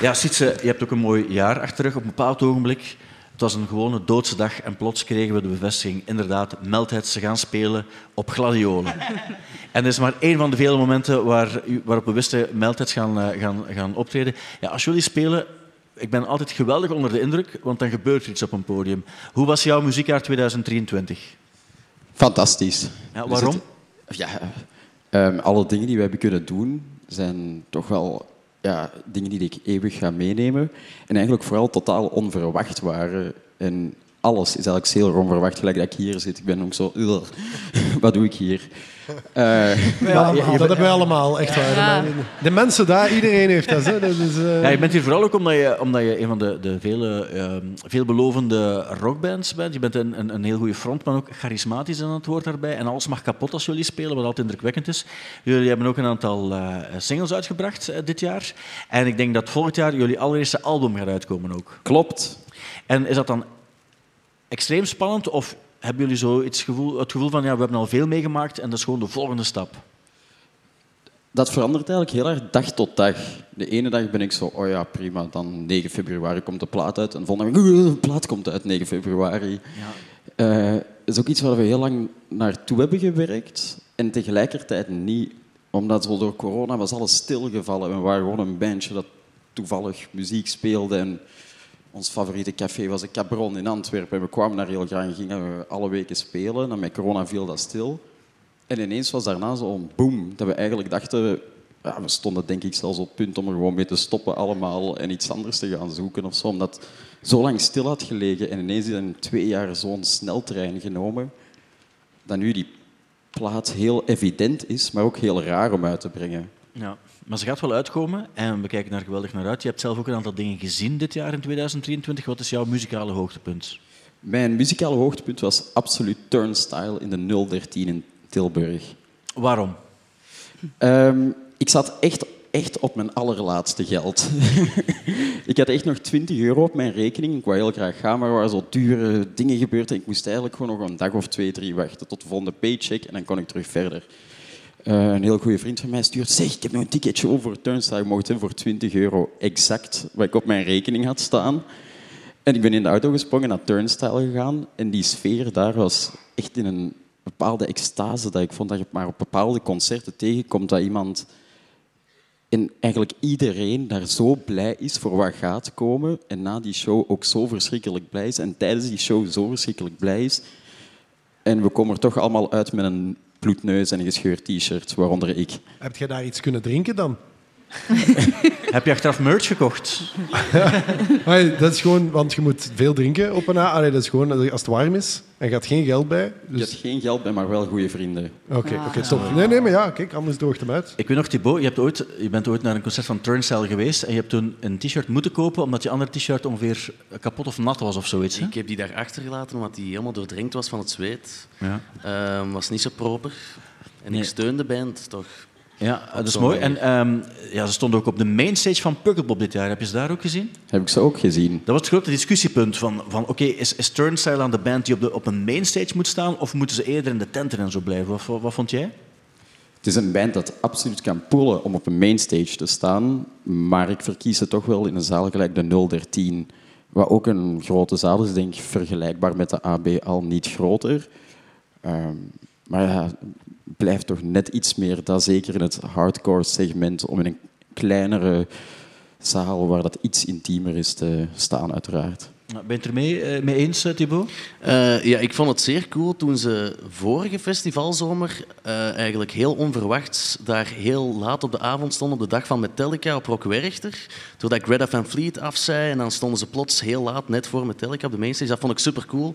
Ja, Sietse, je hebt ook een mooi jaar achter. Op een bepaald ogenblik, het was een gewone doodse dag en plots kregen we de bevestiging, inderdaad, Meltheads, ze gaan spelen op gladiolen. En dat is maar één van de vele momenten waar, u- waarop we wisten Meltheads gaan, eh, gaan, gaan optreden. Ja, als jullie spelen, ik ben altijd geweldig onder de indruk, want dan gebeurt er iets op een podium. Hoe was jouw muziekjaar 2023? Fantastisch. Ja, waarom? ja, ehm, alle dingen die we hebben kunnen doen zijn toch wel ja, dingen die ik eeuwig ga meenemen. En eigenlijk vooral totaal onverwacht waren. En alles is eigenlijk zeer onverwacht, gelijk dat ik hier zit. Ik ben ook zo... "Ugh, Wat doe ik hier? Eh, Wij maar allemaal, je- je- dat hebben wij allemaal, echt waar. Ja. De mensen daar, iedereen heeft dat. Hè. dat is, eh, Ja, je bent hier vooral ook omdat je, omdat je een van de, de vele ehm, veelbelovende rockbands bent. Je bent een, een, een heel goede frontman, ook charismatisch aan het woord daarbij. En alles mag kapot als jullie spelen, wat altijd indrukwekkend is. Jullie hebben ook een aantal eh, singles uitgebracht dit jaar. En ik denk dat volgend jaar jullie allereerste album gaat uitkomen ook. Klopt. En is dat dan extreem spannend of hebben jullie zo iets gevoel, het gevoel van ja, we hebben al veel meegemaakt en dat is gewoon de volgende stap? Dat verandert eigenlijk heel erg dag tot dag. De ene dag ben ik zo, oh ja, prima, dan 9 februari komt de plaat uit. En de volgende dag, "Ugh, de plaat komt uit 9 februari. Eh, dat is ook iets waar we heel lang naartoe hebben gewerkt. En tegelijkertijd niet, omdat zo door corona was alles stilgevallen. We waren gewoon een bandje dat toevallig muziek speelde. En ons favoriete café was de Cabron in Antwerpen. En we kwamen daar heel graag en gingen we alle weken spelen. En met corona viel dat stil. En ineens was daarna zo'n boom, dat we eigenlijk dachten... Ja, we stonden denk ik zelfs op het punt om er gewoon mee te stoppen allemaal en iets anders te gaan zoeken of zo. Omdat zo lang stil had gelegen en ineens in twee jaar zo'n sneltrein genomen, dat nu die plaat heel evident is, maar ook heel raar om uit te brengen. Ja, maar ze gaat wel uitkomen en we kijken daar geweldig naar uit. Je hebt zelf ook een aantal dingen gezien dit jaar in 2023. Wat is jouw muzikale hoogtepunt? Mijn muzikale hoogtepunt was absoluut Turnstile in de 013 in Tilburg. Waarom? Ehm, ik zat echt, echt op mijn allerlaatste geld. ik had echt nog 20 euro op mijn rekening. Ik wou heel graag gaan, maar er waren zo dure dingen gebeurd. En ik moest eigenlijk gewoon nog een dag of twee, drie wachten tot de volgende paycheck. En dan kon ik terug verder. Eh, een heel goede vriend van mij stuurt... Zeg, ik heb nog een ticketje over Turnstile. In voor 20 euro exact wat ik op mijn rekening had staan. En ik ben in de auto gesprongen, naar Turnstile gegaan. En die sfeer daar was echt in een bepaalde extase. Dat ik vond dat je maar op bepaalde concerten tegenkomt dat iemand... En eigenlijk iedereen daar zo blij is voor wat gaat komen. En na die show ook zo verschrikkelijk blij is. En tijdens die show zo verschrikkelijk blij is. En we komen er toch allemaal uit met een bloedneus en een gescheurd t-shirt, waaronder ik. Heb jij daar iets kunnen drinken dan? Heb je achteraf merch gekocht? Allee, dat is gewoon, want je moet veel drinken op een a. Allee, dat is gewoon als het warm is en je gaat geen geld bij. Je Dus... hebt geen geld bij, maar wel goede vrienden. Oké, oké, top. Nee, nee, maar ja, kijk, anders doogt hem uit. Ik weet nog, Thibaut, je, hebt ooit, je bent ooit naar een concert van Turnstile geweest en je hebt toen een t-shirt moeten kopen omdat je andere t-shirt ongeveer kapot of nat was of zoiets. Hè? Ik heb die daar achtergelaten omdat die helemaal doordrenkt was van het zweet. Ja. Ehm, was niet zo proper. En Nee. ik steun de band toch. Ja, dat is mooi. manier. En ehm, ja, ze stonden ook op de mainstage van Pukkelpop dit jaar. Heb je ze daar ook gezien? Heb ik ze ook gezien. Dat was het grote discussiepunt van, van oké, is, is Turnstile aan de band die op, de, op een mainstage moet staan of moeten ze eerder in de tenten en zo blijven? Wat, wat, wat vond jij? Het is een band dat absoluut kan pullen om op een mainstage te staan, maar ik verkies het toch wel in een zaal gelijk de 013, wat ook een grote zaal is, denk ik, vergelijkbaar met de AB al niet groter. Ehm, maar ja, blijft toch net iets meer, dat zeker in het hardcore segment, om in een kleinere zaal waar dat iets intiemer is te staan, uiteraard. Ben je het er mee, eh, mee eens, eh, Thibaut? Eh, ja, ik vond het zeer cool toen ze vorige festivalzomer eigenlijk heel onverwachts daar heel laat op de avond stonden, op de dag van Metallica op Rock Werchter. Doordat Greta Van Fleet af zei en dan stonden ze plots heel laat, net voor Metallica op de mainstage. Dat vond ik super cool.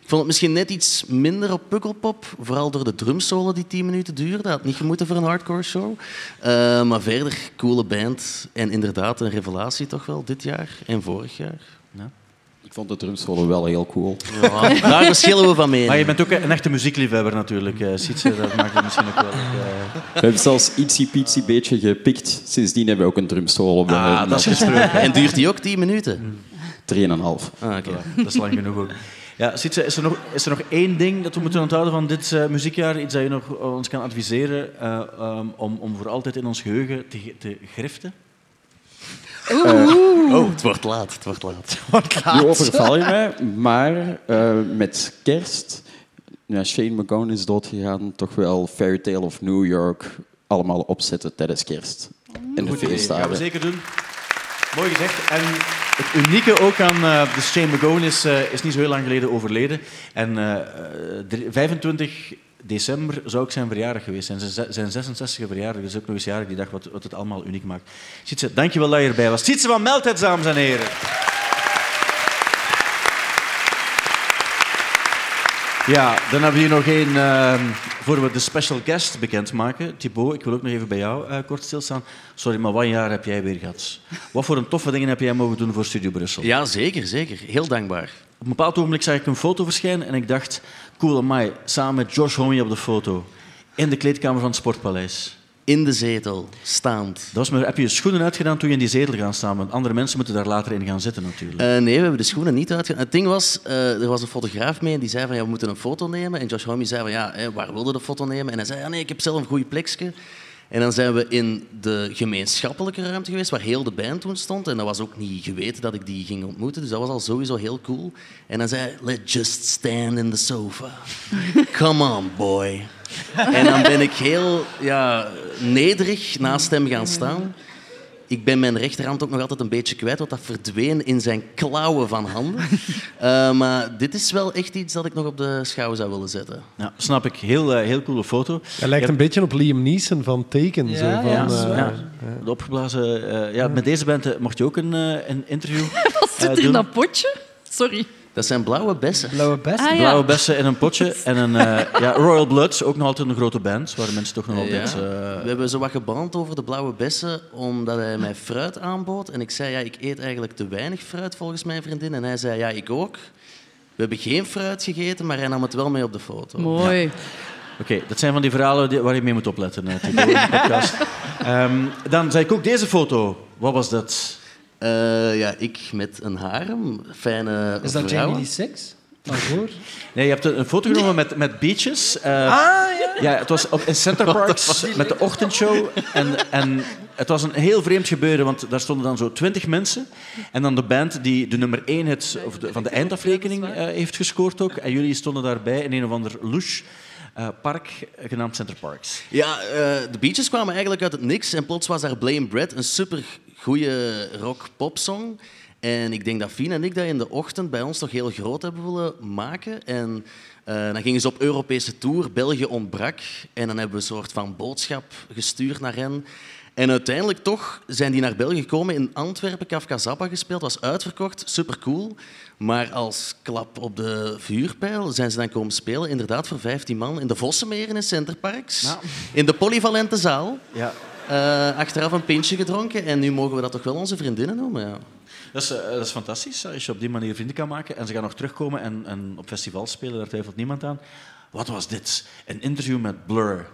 Ik vond het misschien net iets minder op Pukkelpop, vooral door de drumsolo die 10 minuten duurde. Dat had niet gemoeten voor een hardcore show. Maar verder, coole band en inderdaad een revelatie toch wel dit jaar en vorig jaar. Ik vond de drumsolo wel heel cool. Ja, daar verschillen we van mening. Maar je bent ook een echte muziekliefhebber natuurlijk, eh Sietse. Dat maakt het misschien ook wel... eh, We hebben zelfs ietsie pietsie beetje gepikt. Sindsdien hebben we ook een drumsolo. Ah, de- dat is gesproken. En duurt die ook 10 minuten? Drieënhalf. Ah, oké. Dat is lang genoeg ook. Ja, Sietse, is er, nog, is er nog één ding dat we moeten onthouden van dit eh, muziekjaar? Iets dat je nog ons kan adviseren eh, ehm, om, om voor altijd in ons geheugen te, te griften? Oh, het wordt laat. Het wordt laat. Nu overval je mij, maar eh, met kerst... Ja, Shane McGowan is doodgegaan. Toch wel Fairy Tale of New York allemaal opzetten tijdens kerst. En de feestdagen. gaan we zeker doen. Mooi gezegd. En het unieke ook aan eh de Shane McGowan is, eh, is niet zo heel lang geleden overleden. En eh, eh, drie- 25 december zou ook zijn verjaardag geweest zijn. Zijn, zijn 66e verjaardag. Dus ook nog eens jarig die dag, wat, wat het allemaal uniek maakt. Sietse, dankjewel dat je erbij was. Sietse van Melthead, dames en heren. Ja, dan hebben we hier nog één eh, voor we de special guest bekendmaken. Thibaut, ik wil ook nog even bij jou eh, kort stilstaan. Sorry, maar wat jaar heb jij weer gehad? Wat voor een toffe dingen heb jij mogen doen voor Studio Brussel? Ja, zeker, zeker. Heel dankbaar. Op een bepaald ogenblik zag ik een foto verschijnen en ik dacht, cool, amai, samen met Josh Homme op de foto. In de kleedkamer van het Sportpaleis. In de zetel, staand. Dat was maar, heb je je schoenen uitgedaan toen je in die zetel gaan staan? Want andere mensen moeten daar later in gaan zitten natuurlijk. Eh, nee, we hebben de schoenen niet uitgedaan. Het ding was, eh, er was een fotograaf mee en die zei van ja, we moeten een foto nemen. En Josh Homme zei van ja, hè, waar wilde de foto nemen? En hij zei ja, nee, ik heb zelf een goede plekje. En dan zijn we in de gemeenschappelijke ruimte geweest, waar heel de band toen stond. En dat was ook niet geweten dat ik die ging ontmoeten, dus dat was al sowieso heel cool. En dan zei hij, let's just stand in the sofa. Come on, boy. En dan ben ik heel ja, nederig naast hem gaan staan. Ik ben mijn rechterhand ook nog altijd een beetje kwijt, want dat verdween in zijn klauwen van handen. Eh, maar dit is wel echt iets dat ik nog op de schouw zou willen zetten. Ja, snap ik. Heel, eh, heel coole foto. Hij lijkt een beetje op Liam Neeson van Taken. zo van, ja, eh, ja. De opgeblazen... eh, ja, met deze band mocht je ook een, een interview Wat zit er in dat potje? Sorry. Dat zijn blauwe bessen. Blauwe bessen? Ah, ja. Blauwe bessen in een potje. En een eh, ja, Royal Bloods, ook nog altijd een grote band, waar de mensen toch nog altijd... Ja. eh, We hebben zo wat gebrand over de blauwe bessen, omdat hij mij fruit aanbood. En ik zei, ja, ik eet eigenlijk te weinig fruit volgens mijn vriendin. En hij zei, ja, ik ook. We hebben geen fruit gegeten, maar hij nam het wel mee op de foto. Mooi. Oké, dat zijn van die verhalen waar je mee moet opletten, in de podcast. Ehm, dan zei ik ook deze foto. Wat was dat? Eh, ja, ik met een harem, fijne Is dat vrouwen. Jamie Lee Six? Daarvoor? Nee, je hebt een foto genomen met, met beaches. eh, Ah, ja. Ja, het was op, in Center Parks met de ochtendshow. En, en het was een heel vreemd gebeuren, want daar stonden dan zo twintig mensen. En dan de band die de nummer één hit of de, van de eindafrekening eh, heeft gescoord ook. En jullie stonden daarbij in een of ander louche eh, park genaamd Center Parks. Ja, eh, de Beaches kwamen eigenlijk uit het niks en plots was daar Blame Brad, een super goede rock-pop-song. En ik denk dat Fien en ik dat in de ochtend bij ons toch heel groot hebben willen maken. En eh, dan gingen ze op Europese tour, België ontbrak. En dan hebben we een soort van boodschap gestuurd naar hen. En uiteindelijk toch zijn die naar België gekomen, in Antwerpen, Kafka Zappa gespeeld, was uitverkocht, super cool. Maar als klap op de vuurpijl zijn ze dan komen spelen, inderdaad voor 15 man, in de Vossenmeren in Centerparks. In de polyvalente zaal. Ja. Eh, achteraf een pintje gedronken en nu mogen we dat toch wel onze vriendinnen noemen. Ja. Dat is, eh, dat is fantastisch, als je op die manier vrienden kan maken. En ze gaan nog terugkomen en, en op festivals spelen, daar twijfelt niemand aan. Wat was dit? Een interview met Blur.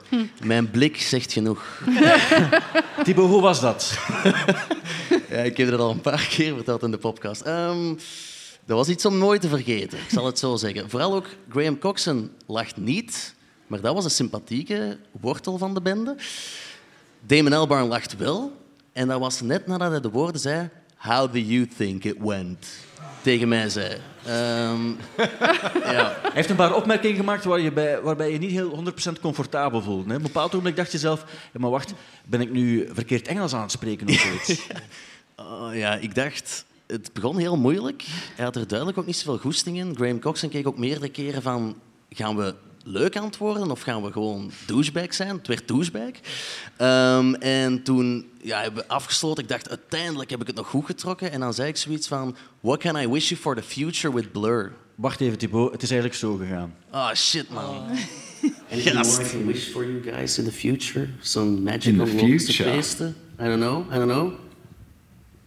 Mijn blik zegt genoeg. Thibaut, hoe was dat? ja, ik heb het al een paar keer verteld in de podcast. Ehm, dat was iets om nooit te vergeten, ik zal het zo zeggen. Vooral ook Graham Coxon lacht niet, maar dat was een sympathieke wortel van de bende. Damon Albarn lacht wel, en dat was net nadat hij de woorden zei... How do you think it went? Tegen mij zei. Ehm, ja. Hij heeft een paar opmerkingen gemaakt waar je bij, waarbij je niet heel 100% comfortabel voelt. Hè? Op een bepaald ogenblik dacht je zelf, ja, maar wacht, ben ik nu verkeerd Engels aan het spreken of zoiets? Oh, ja, ik dacht... Het begon heel moeilijk. Hij had er duidelijk ook niet zoveel goesting in. Graham Coxon keek ook meerdere keren van... Gaan we leuk antwoorden of gaan we gewoon douchebag zijn? Het werd douchebag. Ehm, en toen ja, hebben we afgesloten. Ik dacht, uiteindelijk heb ik het nog goed getrokken. En dan zei ik zoiets van... What can I wish you for the future with Blur? Wacht even, Thibaut. Het is eigenlijk zo gegaan. Oh, shit, man. Anything more I can wish for you guys in the future? Some magical In the looks future? te feesten? I don't know. I don't know.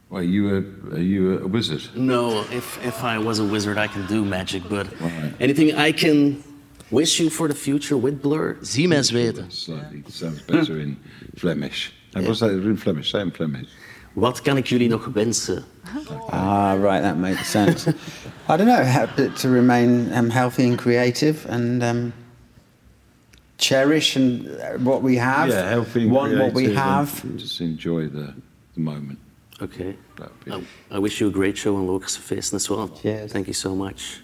Well, you a, are you a wizard? No, if, if I was a wizard, I can do magic, but anything I can wish you for the future with Blur? Zie mij zweten. Slightly sounds better in Flemish. And what's that in Flemish? Say in Flemish. Wat kan ik jullie nog wensen? Ah, right, that makes sense. I don't know, ha- to remain um, healthy and creative and um, cherish and uh, what we have. yeah, healthy and want what we have. and just enjoy the, the moment. Okay. I, I wish you a great show and Lucas Feesten as well. Thank you so much.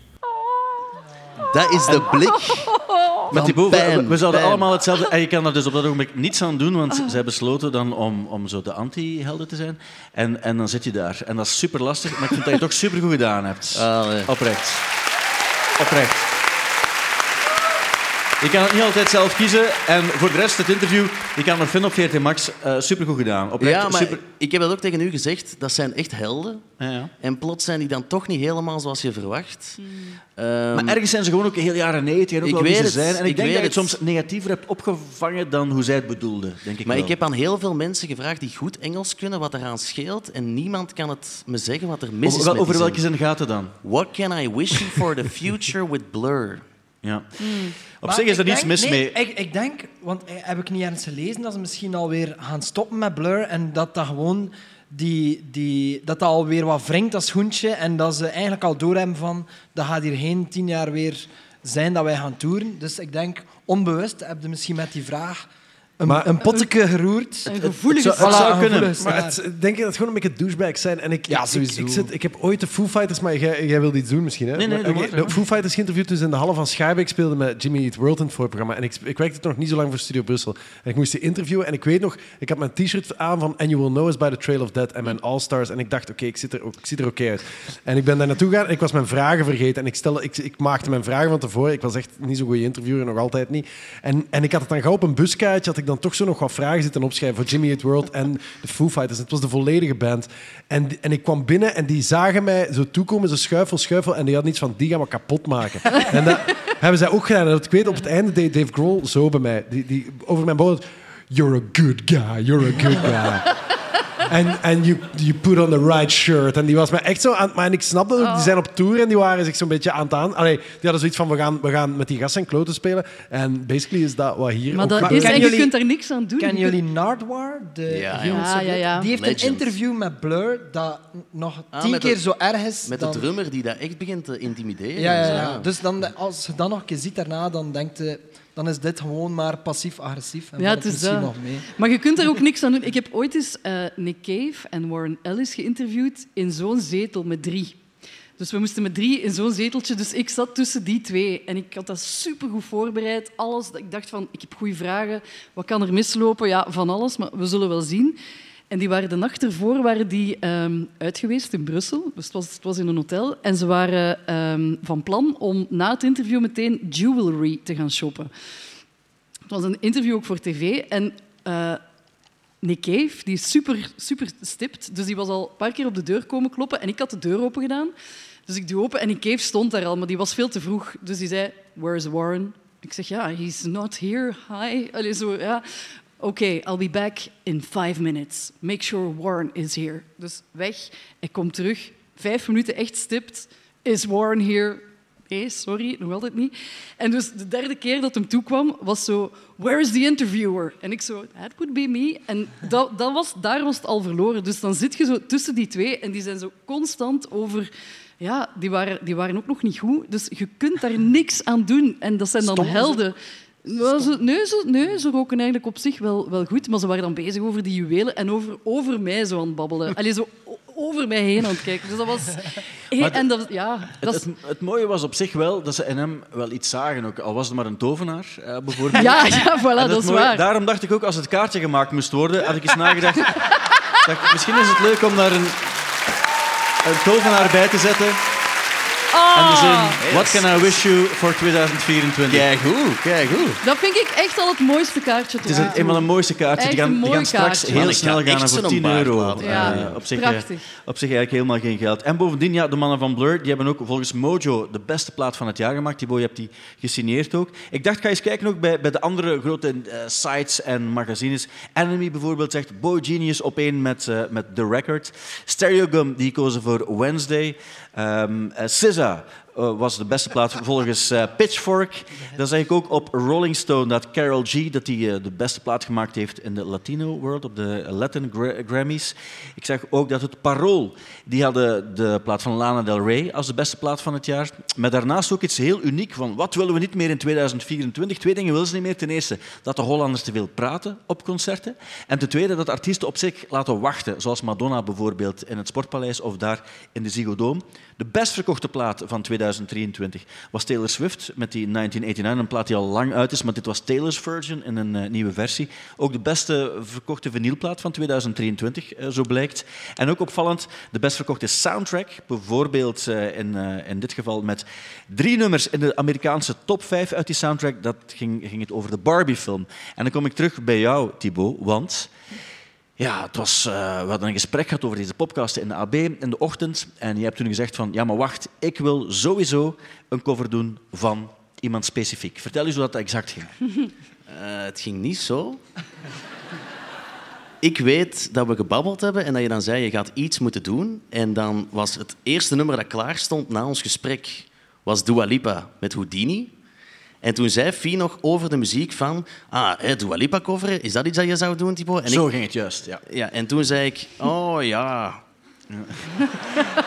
Dat is de blik Met die boven, we, pijn, we zouden pijn. allemaal hetzelfde... En je kan er dus op dat ogenblik niets aan doen, want zij besloten dan om, om zo de anti-helden te zijn. En, en dan zit je daar. En dat is super lastig, maar ik vind dat je het toch super goed gedaan hebt. Oprecht. Oprecht. Je kan het niet altijd zelf kiezen. En voor de rest, het interview, je kan nog vinden op VRT Max. Eh super goed gedaan. Oprecht, ja, maar super... ik heb dat ook tegen u gezegd. Dat zijn echt helden. En plots zijn die dan toch niet helemaal zoals je verwacht. Ehm, Maar ergens zijn ze gewoon ook heel jaren 90 en ook Ik wel wie weet ze het, zijn. En ik, ik denk dat je het soms negatiever hebt opgevangen dan hoe zij het bedoelden. Denk ik maar wel. ik heb aan heel veel mensen gevraagd die goed Engels kunnen wat eraan scheelt. En niemand kan het me zeggen wat er mis is Over, met welke zin gaat het dan? What can I wish you for the future with Blur? Ja. Op Maar zich is er niets mis nee, mee. Ik, ik denk, want eh, heb ik niet ergens gelezen dat ze misschien alweer gaan stoppen met Blur en dat dat gewoon die, die, dat dat alweer wat wringt, dat schoentje, en dat ze eigenlijk al doorhebben van dat gaat hier geen tien jaar weer zijn dat wij gaan toeren. Dus ik denk, onbewust heb je misschien met die vraag een, Maar- een potteke geroerd. Een gevoelige Het zou, het Voilà, zou een kunnen. gevoelige Maar het, denk je dat het gewoon een beetje douchebags zijn? En ik, Ja, ik- sowieso. Ik, ik, zit, ik heb ooit de Foo Fighters, maar jij, jij wilde iets doen misschien. Hè? Nee, nee, Maar, de Foo Fighters geïnterviewd dus in de Halle van Schaarbeek speelde met Jimmy Eat World in het voorprogramma. En ik, ik werkte nog niet zo lang voor Studio Brussel. En ik moest die interviewen. En ik weet nog, ik had mijn t-shirt aan van And You Will Know Us by the Trail of Death en mijn All-Stars. En ik dacht, oké, ik, zit er ook- ik zie er oké uit. En ik ben daar naartoe gegaan en ik was mijn vragen vergeten. En ik, stelde, ik, ik maakte mijn vragen van tevoren. Ik was echt niet zo'n goede interviewer, nog altijd niet. En, en ik had het dan gauw op een buskaartje, had ik dan toch zo nog wat vragen zitten opschrijven voor Jimmy Eat World en de Foo Fighters. Het was de volledige band. En, en ik kwam binnen en die zagen mij zo toekomen, zo schuifel, schuifel. En die hadden iets van, die gaan we kapot maken. en dat hebben zij ook gedaan. En ik weet, op het einde deed Dave Grohl zo bij mij. Die, die, over mijn boot. You're a good guy, you're a good guy. En en you, you put on the right shirt. En die was mij echt zo aan... Maar en ik snap dat ook. Die zijn op tour en die waren zich zo'n beetje aan het aan... Allee, die hadden zoiets van, we gaan, we gaan met die gasten en kloten spelen. En basically is dat wat hier Maar ook dat gebeurt. is, en je kunt er niks aan doen. Kennen kunt- jullie Nardwar? De Ja, Human ja. Subject? Ja, ja, ja. Die heeft Legend. een interview met Blur dat nog Ah, tien keer de- zo erg is. Met dan... de drummer die dat echt begint te intimideren. Ja, ja. Dus dan, als je dat nog een keer ziet daarna, dan denkt je... dan is dit gewoon maar passief-agressief. En Ja, het is dat. nog mee. Maar je kunt er ook niks aan doen. Ik heb ooit eens eh, Nick Cave en Warren Ellis geïnterviewd in zo'n zetel met drie. Dus we moesten met drie in zo'n zeteltje. Dus ik zat tussen die twee. En ik had dat supergoed voorbereid. Alles. Ik dacht van, ik heb goede vragen. Wat kan er mislopen? Ja, van alles. Maar we zullen wel zien. En die waren de nacht ervoor waren die, ehm, uit geweest in Brussel. Dus het was, het was in een hotel. En ze waren ehm, van plan om na het interview meteen jewelry te gaan shoppen. Het was een interview ook voor tv. En eh, Nick Cave, die is super, super stipt. Dus die was al een paar keer op de deur komen kloppen. En ik had de deur open gedaan. Dus ik doe open en Nick Cave stond daar al, maar die was veel te vroeg. Dus die zei, is Warren? Ik zeg, ja, he's not here. Hi. Allee, zo, ja. Oké, I'll be back in five minutes. Make sure Warren is here. Dus weg. Ik kom terug. Vijf minuten echt stipt. Is Warren here? Nee, sorry, nog altijd niet. En dus de derde keer dat hem toekwam, was zo... Where is the interviewer? En ik zo, that would be me. En dat, dat was, daar was het al verloren. Dus dan zit je zo tussen die twee en die zijn zo constant over... Ja, die waren, die waren ook nog niet goed. Dus je kunt daar niks aan doen. En dat zijn dan helden. Nou, ze, nee, ze, nee, ze roken eigenlijk op zich wel, wel goed, maar ze waren dan bezig over die juwelen en over, over mij zo aan het babbelen. Allee, zo over mij heen aan het kijken. Dus dat was... En dat, ja, Het, dat het, het mooie was op zich wel dat ze in hem wel iets zagen, ook, al was het maar een tovenaar, eh, bijvoorbeeld. Ja, ja, voilà, dat is mooie- waar. Daarom dacht ik ook, als het kaartje gemaakt moest worden, had ik eens nagedacht... dacht, misschien is het leuk om daar een, een tovenaar bij te zetten. En de zin, what can I wish you for 2024? Kijk goed, kijk goed. Dat vind ik echt al het mooiste kaartje Het is een, toe. een van de mooiste kaartjes. Die gaan, een die mooi gaan straks kaartje. heel snel ga gaan echt voor zo'n 10 baard euro. Ja, Eh, op, zich, eh, prachtig. op zich eigenlijk helemaal geen geld. En bovendien, ja, de mannen van Blur die hebben ook volgens Mojo de beste plaat van het jaar gemaakt. Thibaut, je hebt die gesigneerd ook. Ik dacht, ga eens kijken ook bij, bij de andere grote eh, sites en magazines. Enemy bijvoorbeeld zegt Boy Genius op één met, met The Record. Stereogum die kozen voor Wednesday. Ehm eh, SZA eh, was de beste plaat volgens eh, Pitchfork. Dan zeg ik ook op Rolling Stone dat Carol G dat die, eh, de beste plaat gemaakt heeft in de Latino world, op de Latin Gra- Grammys. Ik zag ook dat het Parool, die hadden de plaat van Lana Del Rey als de beste plaat van het jaar. Maar daarnaast ook iets heel uniek van wat willen we niet meer in 2024? Twee dingen willen ze niet meer. Ten eerste dat de Hollanders te veel praten op concerten. En ten tweede dat artiesten op zich laten wachten, zoals Madonna bijvoorbeeld in het Sportpaleis of daar in de Ziggo Dome. De best verkochte plaat van 2023 was Taylor Swift met die 1989, een plaat die al lang uit is, maar dit was Taylor's version in een eh, nieuwe versie. Ook de beste verkochte vinylplaat van 2023, eh, zo blijkt. En ook opvallend, de best verkochte soundtrack, bijvoorbeeld eh, in, in dit geval met drie nummers in de Amerikaanse top 5 uit die soundtrack, dat ging, ging het over de Barbie-film. En dan kom ik terug bij jou, Thibaut, want... Ja, het was, eh, we hadden een gesprek gehad over deze podcast in de AB in de ochtend. En je hebt toen gezegd van, ja maar wacht, ik wil sowieso een cover doen van iemand specifiek. Vertel eens hoe dat exact ging. Eh, het ging niet zo. Ik weet dat we gebabbeld hebben en dat je dan zei, je gaat iets moeten doen. En dan was het eerste nummer dat klaar stond na ons gesprek, was Dua Lipa met Houdini. En toen zei Fie nog over de muziek van, ah, hè, Dua Lipa coveren, is dat iets dat je zou doen, Thibaut? En Zo ik- ging het juist, ja. ja. En toen zei ik, oh ja.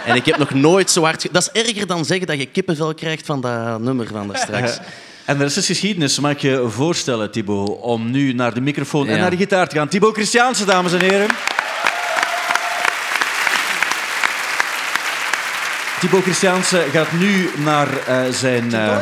En ik heb nog nooit zo hard... Dat is erger dan zeggen dat je kippenvel krijgt van dat nummer van daar straks. En de rest is geschiedenis. Mag ik je voorstellen, Thibaut, om nu naar de microfoon en naar de gitaar te gaan. Thibaut Christiaanse, dames en heren. Thibaut Christiaanse gaat nu naar eh, zijn... eh,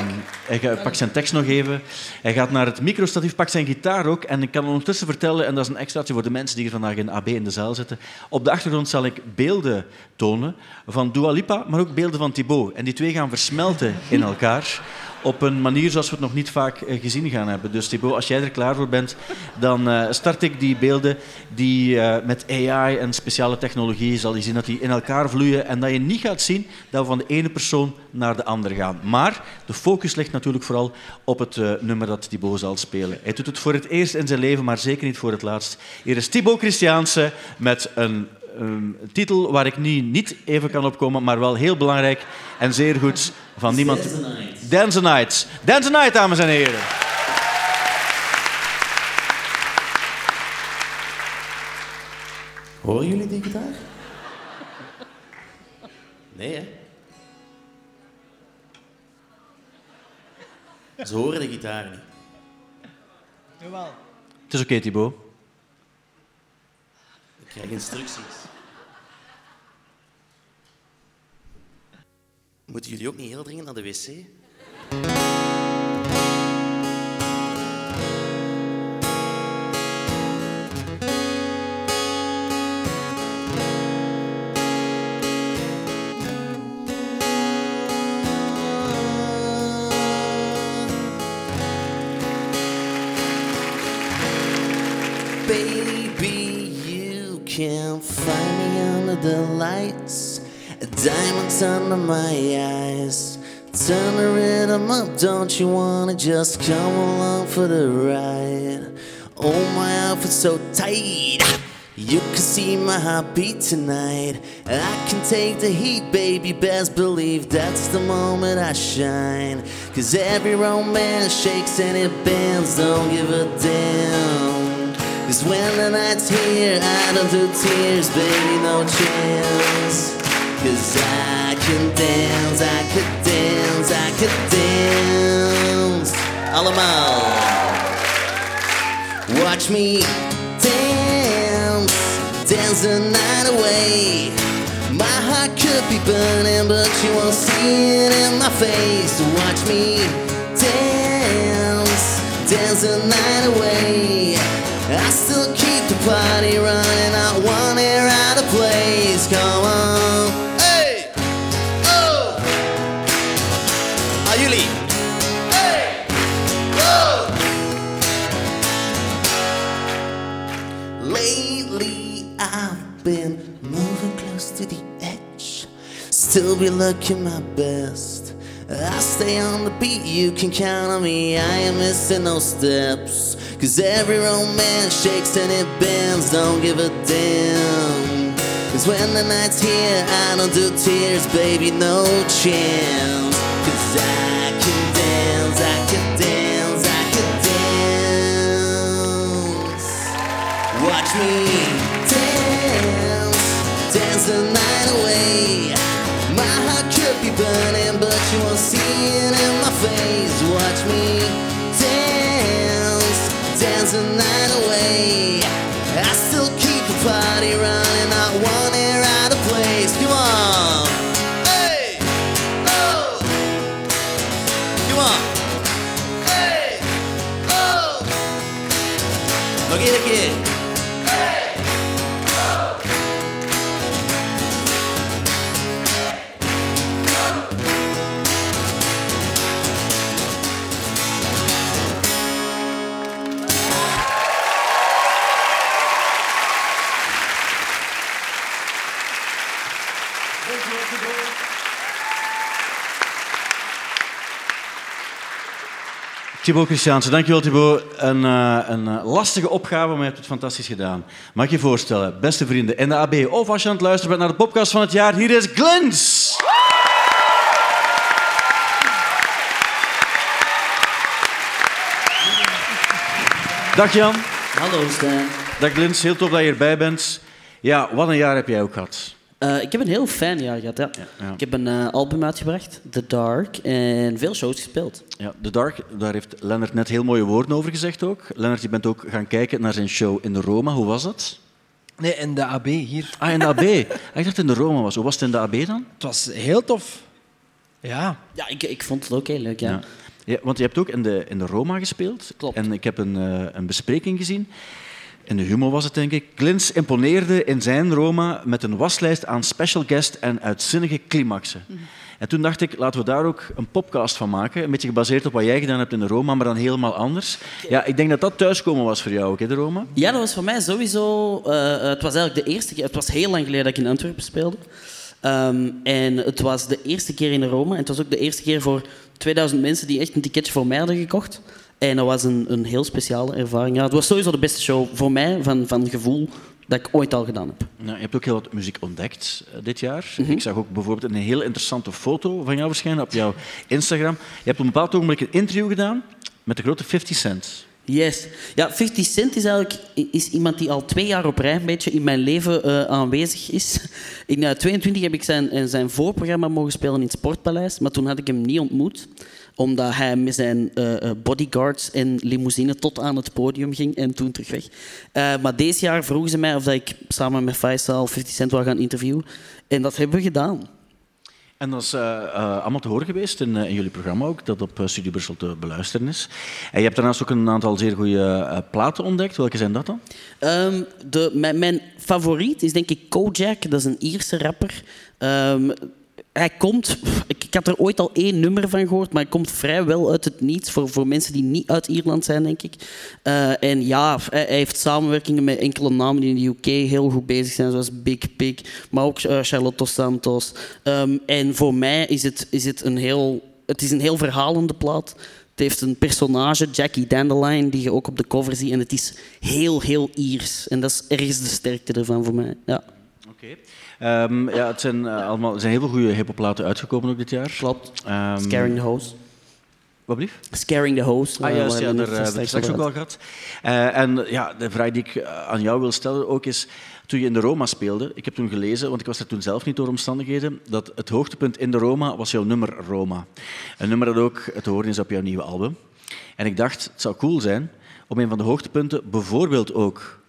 hij pakt zijn tekst nog even. Hij gaat naar het microstatief, pakt zijn gitaar ook. En ik kan ondertussen vertellen, en dat is een extraatje voor de mensen die hier vandaag in AB in de zaal zitten. Op de achtergrond zal ik beelden tonen van Dua Lipa, maar ook beelden van Thibaut. En die twee gaan versmelten in elkaar op een manier zoals we het nog niet vaak eh, gezien gaan hebben. Dus Thibaut, als jij er klaar voor bent, dan eh, start ik die beelden die eh, met AI en speciale technologie zal je zien dat die in elkaar vloeien en dat je niet gaat zien dat we van de ene persoon naar de andere gaan. Maar de focus ligt natuurlijk vooral op het eh, nummer dat Thibaut zal spelen. Hij doet het voor het eerst in zijn leven, maar zeker niet voor het laatst. Hier is Thibaut Christiaanse met een titel waar ik nu niet even kan opkomen, maar wel heel belangrijk en zeer goed van niemand. Dance the Night. Dance the Night. Dance the Night, dames en heren. Horen jullie die gitaar? Nee, hè? Ze horen de gitaar niet. Jawel. Het is oké, Thibaut. Ik krijg instructies. Moeten jullie ook niet heel dringend naar de wc? The lights. Diamonds under my eyes. Turn the rhythm up, don't you wanna just come along for the ride? Oh, my outfit's so tight. You can see my heartbeat tonight. I can take the heat, baby. Best believe that's the moment I shine. Cause every romance shakes and it bends, don't give a damn. Cause when the night's here, I don't do tears, baby, no chance. Cause I can dance, I could dance, I could dance. Allemaal. Watch me dance, dance the night away. My heart could be burning, but you won't see it in my face. Watch me dance, dance the night away. I still keep the party running, not one hair out of place. Come on, hey, oh, are you leave? Hey, oh. Lately, I've been moving close to the edge. Still be looking my best. I stay on the beat, you can count on me. I ain't missing no steps. Cause every romance shakes and it bends, don't give a damn. Cause when the night's here, I don't do tears, baby, no chance. Cause I can dance, I can dance, I can dance. Watch me dance, dance the night away. My heart could be burning, but you won't see it in my face. Watch me dance the night away. I still keep the party running, not one hair out of place. Come on, hey, oh, come on, hey, oh, look at it Thibaut Christiaanse, dankjewel Thibaut. Een, eh, een eh, lastige opgave, maar je hebt het fantastisch gedaan. Mag ik je voorstellen, beste vrienden in de AB, of als je aan het luisteren bent naar de podcast van het jaar, hier is Glens. Dag Jan. Hallo Stijn. Dag Glens, heel tof dat je erbij bent. Ja, wat een jaar heb jij ook gehad. Eh, ik heb een heel fijn jaar gehad. Ja. ja. Ik heb een eh, album uitgebracht, The Dark, en veel shows gespeeld. Ja, The Dark, daar heeft Lennart net heel mooie woorden over gezegd ook. Lennart, je bent ook gaan kijken naar zijn show in de Roma. Hoe was dat? Nee, in de AB hier. Ah, in de AB. Ah, ik dacht dat het in de Roma was. Hoe was het in de AB dan? Het was heel tof. Ja. Ja, ik, ik vond het ook heel leuk, ja. Ja. Ja, want je hebt ook in de, in de Roma gespeeld. Klopt. En ik heb een, eh, een bespreking gezien. In de humor was het, denk ik. Glins imponeerde in zijn Roma met een waslijst aan special guest en uitzinnige climaxen. En toen dacht ik, laten we daar ook een podcast van maken. Een beetje gebaseerd op wat jij gedaan hebt in de Roma, maar dan helemaal anders. Ja, ik denk dat dat thuiskomen was voor jou ook, hè, de Roma? Ja, dat was voor mij sowieso... eh, het was eigenlijk de eerste keer... Het was heel lang geleden dat ik in Antwerpen speelde. Ehm, en het was de eerste keer in Rome. En het was ook de eerste keer voor 2000 mensen die echt een ticketje voor mij hadden gekocht. En dat was een, een heel speciale ervaring. Ja, het was sowieso de beste show voor mij, van, van gevoel, dat ik ooit al gedaan heb. Nou, je hebt ook heel wat muziek ontdekt eh, dit jaar. Mhm. Ik zag ook bijvoorbeeld een heel interessante foto van jou verschijnen op jouw Instagram. Je hebt op een bepaald ogenblik een interview gedaan met de grote 50 Cent. Yes. Ja, 50 Cent is eigenlijk is iemand die al twee jaar op rij een beetje in mijn leven eh, aanwezig is. In eh, 22 heb ik zijn, eh, zijn voorprogramma mogen spelen in het Sportpaleis, maar toen had ik hem niet ontmoet. Omdat hij met zijn eh, eh, bodyguards en limousine tot aan het podium ging en toen terug weg. Eh, maar deze jaar vroegen ze mij of dat ik samen met Faisal 50 Cent wil gaan interviewen. En dat hebben we gedaan. En dat is allemaal te horen geweest in, in jullie programma ook, dat op Studio Brussel te beluisteren is. En je hebt daarnaast ook een aantal zeer goede platen ontdekt. Welke zijn dat dan? Ehm, de, mijn, mijn favoriet is denk ik Kojak, dat is een Ierse rapper. Ehm, hij komt, ik, ik had er ooit al één nummer van gehoord, maar hij komt vrijwel uit het niets voor, voor mensen die niet uit Ierland zijn, denk ik. Eh, en ja, hij, heeft samenwerkingen met enkele namen die in de UK heel goed bezig zijn, zoals Big Pig, maar ook eh, Charlotte Santos. Ehm, en voor mij is het, is het een heel, het is een heel verhalende plaat. Het heeft een personage, Jackie Dandelion, die je ook op de cover ziet. En het is heel, heel Iers. En dat is ergens de sterkte ervan voor mij. Ja. Oké. Ehm, ja, het zijn, eh, allemaal, er zijn heel veel goede hippoplaten uitgekomen ook dit jaar. Klopt. Ehm, Scaring the Hose. Wat blief? Scaring the Hose. Ah, eh, juist, ja, daar net hebben we straks ook al gehad. Eh, en ja, de vraag die ik eh, aan jou wil stellen ook is, toen je in de Roma speelde, ik heb toen gelezen, want ik was er toen zelf niet door omstandigheden, dat het hoogtepunt in de Roma was jouw nummer Roma. Een nummer dat ook te horen is op jouw nieuwe album. En ik dacht, het zou cool zijn om een van de hoogtepunten, bijvoorbeeld ook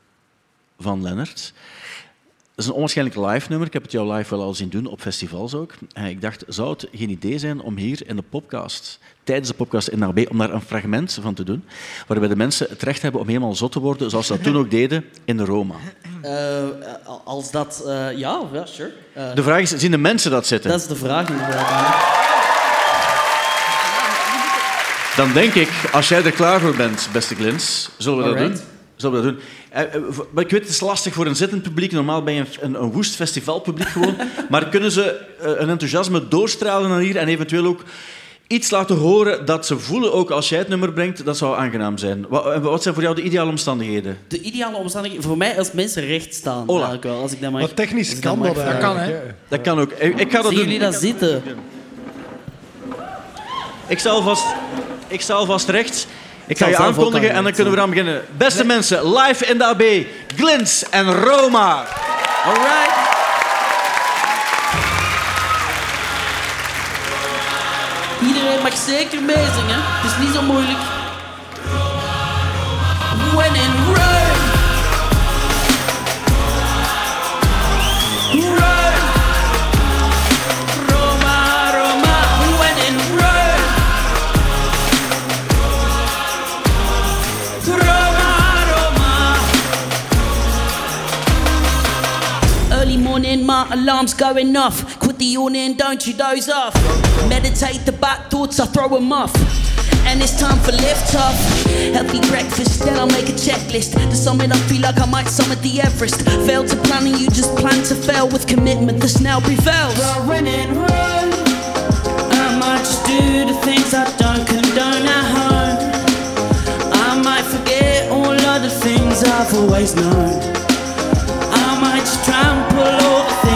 van Lennart, is een onwaarschijnlijk live nummer. Ik heb het jou live wel al zien doen, op festivals ook. En ik dacht, zou het geen idee zijn om hier in de podcast, tijdens de podcast in AB, om daar een fragment van te doen, waarbij de mensen het recht hebben om helemaal zot te worden, zoals ze dat toen ook deden in de Roma. Eh, als dat... eh, ja, ja, sure. Eh, De vraag is, zien de mensen dat zitten? Dat is de vraag inderdaad. Dan denk ik, als jij er klaar voor bent, beste Glins, zullen we dat doen? Zullen we dat doen? Eh, eh, maar ik weet, het is lastig voor een zittend publiek. Normaal ben je een, een, een woest festivalpubliek gewoon. maar kunnen ze eh, een enthousiasme doorstralen naar hier en eventueel ook iets laten horen dat ze voelen, ook als jij het nummer brengt, dat zou aangenaam zijn. Wat, eh, wat zijn voor jou de ideale omstandigheden? De ideale omstandigheden voor mij als mensen recht staan. Eigenlijk wel, als ik dat mag. Maar technisch als ik kan dat vragen. eigenlijk, hè? Dat kan ook. Ik, ik ga dat Zien doen. jullie dat zitten? Ik sta alvast, ik sta alvast rechts. Ik ga je aankondigen en dan kunnen we eraan beginnen. Beste mensen, live in de AB, Glins en Roma. Alright. Iedereen mag zeker meezingen. Het is niet zo moeilijk. When in. Rome. Alarm's going off. Quit the yawning, don't you doze off. Meditate the bad thoughts, I throw them off. And it's time for lift off. Healthy breakfast, then I'll make a checklist. The summit, I feel like I might summit the Everest. Fail to plan and you just plan to fail with commitment that's now prevails. When in Rome, I might just do the things I don't condone at home. I might forget all of the things I've always known. I might just trample all the things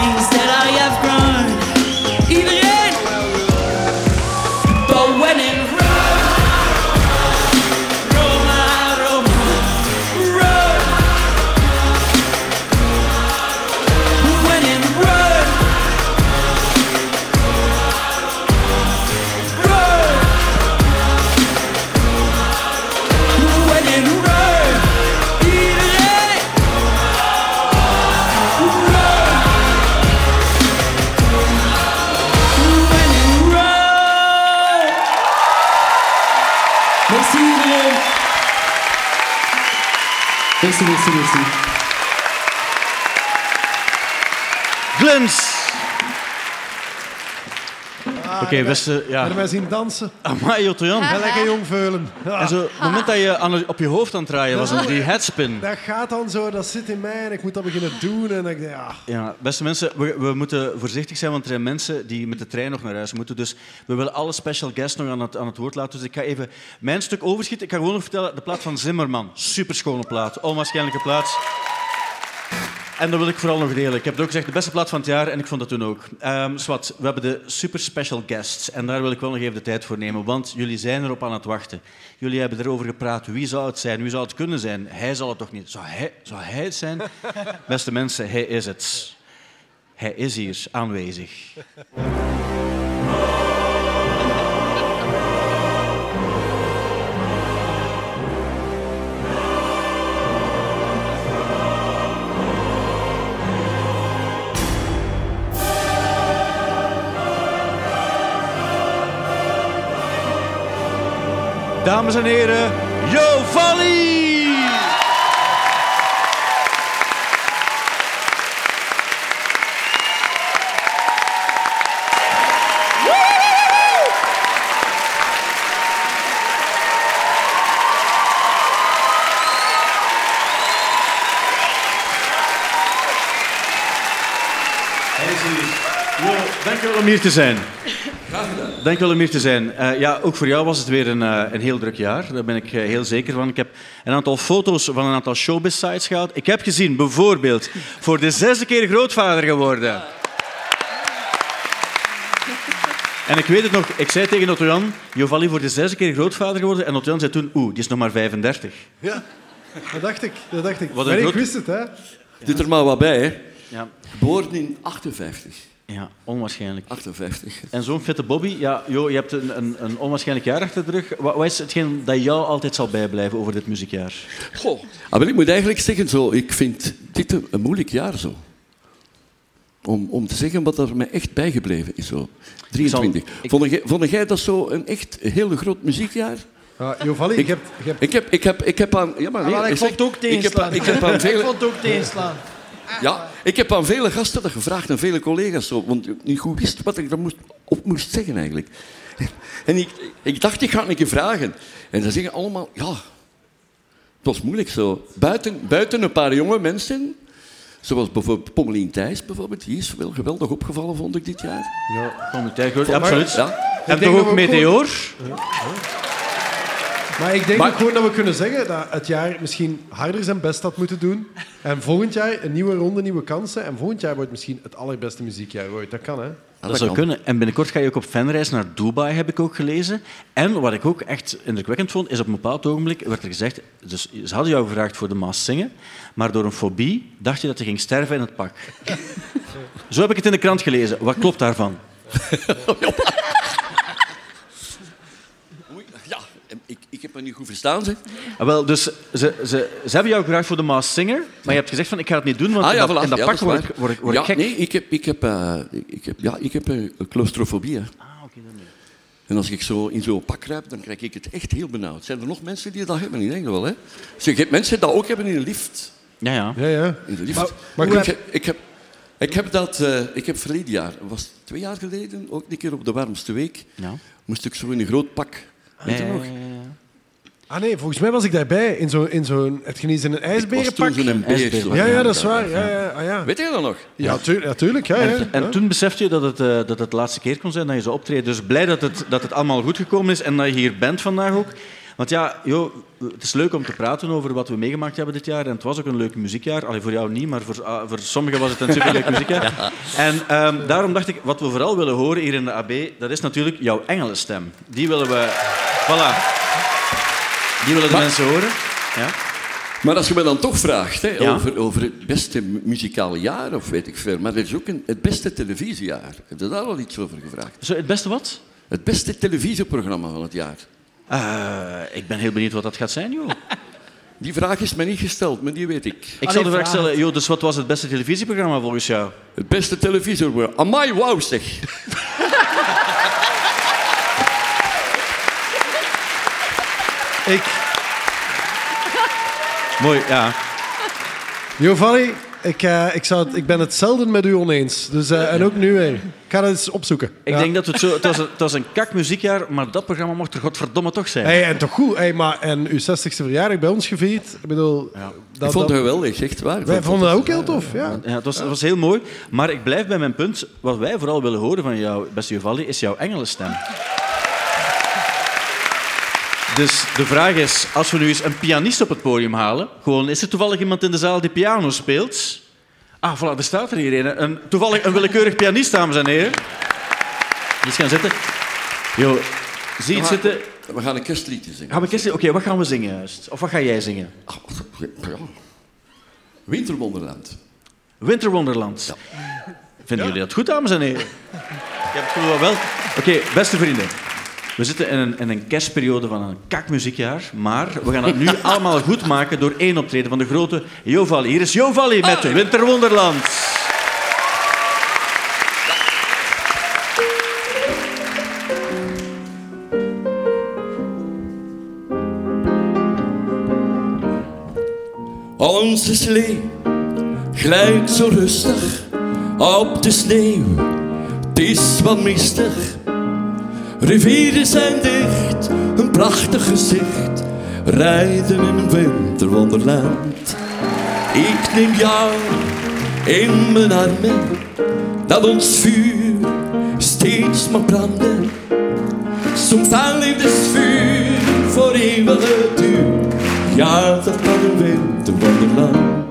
Oké, beste... Ja. Hebben wij zien dansen? Amai, Otto Jan. Lekker jong veulen. Ja. En zo, het moment dat je op je hoofd aan het draaien was, is die headspin. Dat gaat dan zo, dat zit in mij en ik moet dat beginnen doen. En ik ja, Ja, beste mensen, we, we moeten voorzichtig zijn, want er zijn mensen die met de trein nog naar huis moeten. Dus we willen alle special guests nog aan het, aan het woord laten. Dus ik ga even mijn stuk overschieten. Ik ga gewoon nog vertellen, de plaat van Zimmerman. Superschone plaat, onwaarschijnlijke plaat. En dat wil ik vooral nog delen. Ik heb het ook gezegd, de beste plaat van het jaar, en ik vond dat toen ook. Ehm Swat, we hebben de super special guests. En daar wil ik wel nog even de tijd voor nemen, want jullie zijn erop aan het wachten. Jullie hebben erover gepraat. Wie zou het zijn? Wie zou het kunnen zijn? Hij zal het toch niet? Zou hij, zou hij het zijn? Beste mensen, hij is het. Hij is hier, aanwezig. dames en heren, Jo Valli! Jo, dankjewel om hier te zijn. Dankjewel om hier te zijn. Eh, ja, ook voor jou was het weer een, eh, een heel druk jaar. Daar ben ik eh, heel zeker van. Ik heb een aantal foto's van een aantal showbiz-sites gehaald. Ik heb gezien, bijvoorbeeld, voor de zesde keer grootvader geworden. En ik weet het nog, ik zei tegen Otto Jan, Jovalli voor de zesde keer grootvader geworden. En Otto Jan zei toen, oeh, die is nog maar 35. Ja, dat dacht ik. Dat dacht ik. Wat Maar ik wist het, hè. Doet er maar wat bij, hè. Ja. Geboren in 58. Ja, onwaarschijnlijk. 58. En zo'n fitte Bobby, ja, jo, je hebt een, een, een onwaarschijnlijk jaar achter de rug. Wat, wat is hetgeen dat jou altijd zal bijblijven over dit muziekjaar? Goh. Ah, wel, ik moet eigenlijk zeggen, zo, ik vind dit een, een moeilijk jaar zo. Om, om te zeggen wat er mij echt bijgebleven is. Zo. 23. Vond, jij, vond jij dat zo een echt heel groot muziekjaar? Ja, Jovalli, ik, je hebt- ik, heb, ik, heb, ik heb aan... Ja, maar Ah, nee, ik vond het ook ik heb, teenslaan. ik heb aan vele, Ik vond het ook teenslaan. Ja, ik heb aan vele gasten dat gevraagd en vele collega's zo, want ik niet goed wist wat ik er moest, op moest zeggen eigenlijk. En ik, ik dacht, ik ga het een keer vragen. En dan zeggen allemaal, ja, het was moeilijk zo. Buiten, buiten een paar jonge mensen, zoals bijvoorbeeld Pommelien Thijs bijvoorbeeld, die is wel geweldig opgevallen, vond ik dit jaar. Ja, Pommelien Thijs, absoluut. Ja. En toch ook Meteor? Maar ik denk Maar- ook gewoon dat we kunnen zeggen dat het jaar misschien harder zijn best had moeten doen. En volgend jaar een nieuwe ronde, nieuwe kansen. En volgend jaar wordt misschien het allerbeste muziekjaar ooit. Dat kan, hè? Dat, zou kunnen. En binnenkort ga je ook op fanreis naar Dubai, heb ik ook gelezen. En wat ik ook echt indrukwekkend vond, is op een bepaald ogenblik werd er gezegd... Dus ze hadden jou gevraagd voor de Maas zingen, maar door een fobie dacht je dat je ging sterven in het pak. Zo heb ik het in de krant gelezen. Wat klopt daarvan? Ja, ik, ik heb het niet goed verstaan, zeg. Ah, wel, dus ze, ze, ze hebben jou gevraagd voor de Maas Singer, maar je hebt gezegd van ik ga het niet doen, want Ah, ja, in dat, voilà. in dat Ja, pak dat word ik, word, ik- word ja, ik gek. Nee, ik heb, ik heb, eh, ik, heb, ja, ik heb een claustrofobie. hè. En als ik zo in zo'n pak kruip, dan krijg ik het echt heel benauwd. Zijn er nog mensen die dat hebben? Ik denk wel, hè? Zeg, je hebt mensen die dat ook hebben in een lift. Ja, ja. Ja, ja. In de lift. Maar- maar ik, heb, ik, heb, ik heb dat... eh, ik heb verleden jaar, was het twee jaar geleden, ook een keer op de warmste week, Ja. moest ik zo in een groot pak. Weet je Ja, nog? Ah nee, volgens mij was ik daarbij. In zo'n... In zo'n het geniet in een ijsberenpak. was toen beer, zo. Ja, ja, dat is waar. Ja, ja, ah, ja. Weet je dat nog? Ja, tuur- ja, tuurlijk. Ja, ja. En, en toen besefte je dat het, eh, dat het de laatste keer kon zijn dat je zou optreden. Dus blij dat het, dat het allemaal goed gekomen is en dat je hier bent vandaag ook. Want ja, joh, het is leuk om te praten over wat we meegemaakt hebben dit jaar. En het was ook een leuk muziekjaar. Allee, voor jou niet, maar voor, ah, voor sommigen was het een superleuk muziekjaar. En ehm, daarom dacht ik, wat we vooral willen horen hier in de AB, dat is natuurlijk jouw engelenstem. Die willen we... Voilà. Die willen de Maar- mensen horen. Ja. Maar als je me dan toch vraagt hè, Ja. over, over het beste mu- muzikale jaar, of weet ik veel, maar er is ook een, het beste televisiejaar. Heb je daar al iets over gevraagd? Zo, het beste wat? Het beste televisieprogramma van het jaar. Eh, ik ben heel benieuwd wat dat gaat zijn, joh. Die vraag is me niet gesteld, maar die weet ik. Ik zal de vraag stellen, joh, dus wat was het beste televisieprogramma volgens jou? Het beste televisieprogramma. Amai, wauw zeg. Ik... Mooi, ja. Jovalli, ik, eh, ik, zou het, ik ben het zelden met u oneens. Dus, eh, en ook nu weer. Ik ga dat eens opzoeken. Ik Ja. denk dat het zo... Het was, een, het was een kak muziekjaar, maar dat programma mocht er godverdomme toch zijn. Hey, en toch goed. Hey, maar, en uw 60ste verjaardag bij ons gevierd. Ik bedoel... Dat, ik vond het geweldig, echt waar. Wij vonden dat ook heel tof, ja. Ja, het, was, het was heel mooi. Maar ik blijf bij mijn punt. Wat wij vooral willen horen van jou, beste Jovalli, is jouw engelenstem. Dus de vraag is, als we nu eens een pianist op het podium halen, gewoon, is er toevallig iemand in de zaal die piano speelt? Ah, voilà, er staat er hier een. een toevallig een willekeurig pianist, dames en heren. Die is gaan zitten. Jo, zie je het zitten? We gaan een kerstliedje zingen. Gaan we kerst- Oké, wat gaan we zingen juist? Of wat ga jij zingen? Ja. Winterwonderland. Winterwonderland. Vinden jullie dat goed, dames en heren? Ik heb het gevoel wel. Oké, beste vrienden. We zitten in een, in een kerstperiode van een kakmuziekjaar, maar we gaan het nu allemaal goed maken door één optreden van de grote Jovali. Hier is Jovali met oh. Winterwonderland. Onze slee glijdt zo rustig op de sneeuw. Het is wat mistig Rivieren zijn dicht, een prachtig gezicht. Rijden in een winterwonderland. Ik neem jou in mijn armen, dat ons vuur steeds mag branden. Soms een liefdesvuur voor eeuwige duur. Ja, dat kan een winterwonderland.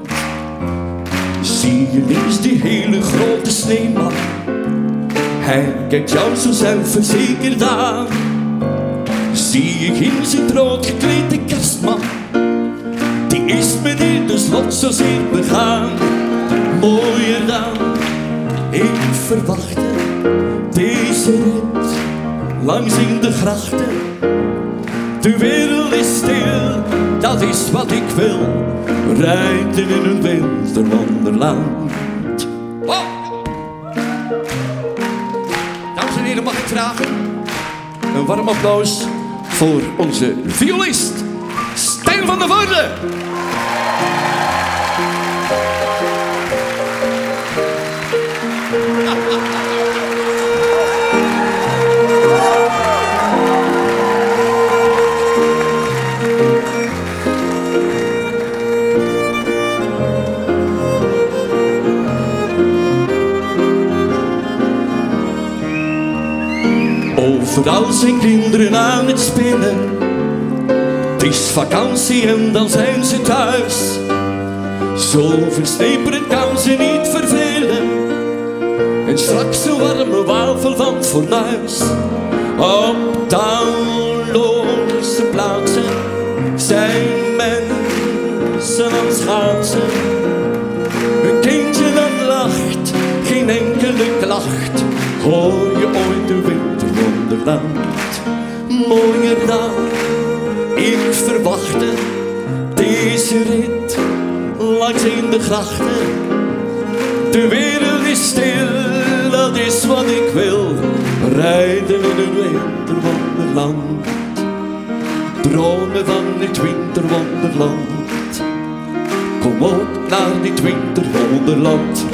Zie je links die hele grote sneeuwman? Hij kijkt jou zo zelfverzekerd aan. Zie je ginds een rood geklede kerstman? Die is meneer de slot zozeer begaan. Mooier dan ik verwachtte. Deze rit langs in de grachten. De wereld is stil, dat is wat ik wil. Rijden in een winterwonderland. Een warm applaus voor onze violist, Stijn van der Voorde. Overal zijn kinderen aan het spelen. Het is vakantie en dan zijn ze thuis. Zo versneperen kan ze niet vervelen. En straks een warme wafel van het fornuis. Op talloze plaatsen zijn mensen aan schaatsen. Een kindje dat lacht, geen enkele klacht. Hoor je ooit de Mooier dan ik verwachtte. Deze rit langs in de grachten. De wereld is stil, dat is wat ik wil. Rijden in een winterwonderland. Dromen van dit winterwonderland. Kom op naar dit winterwonderland.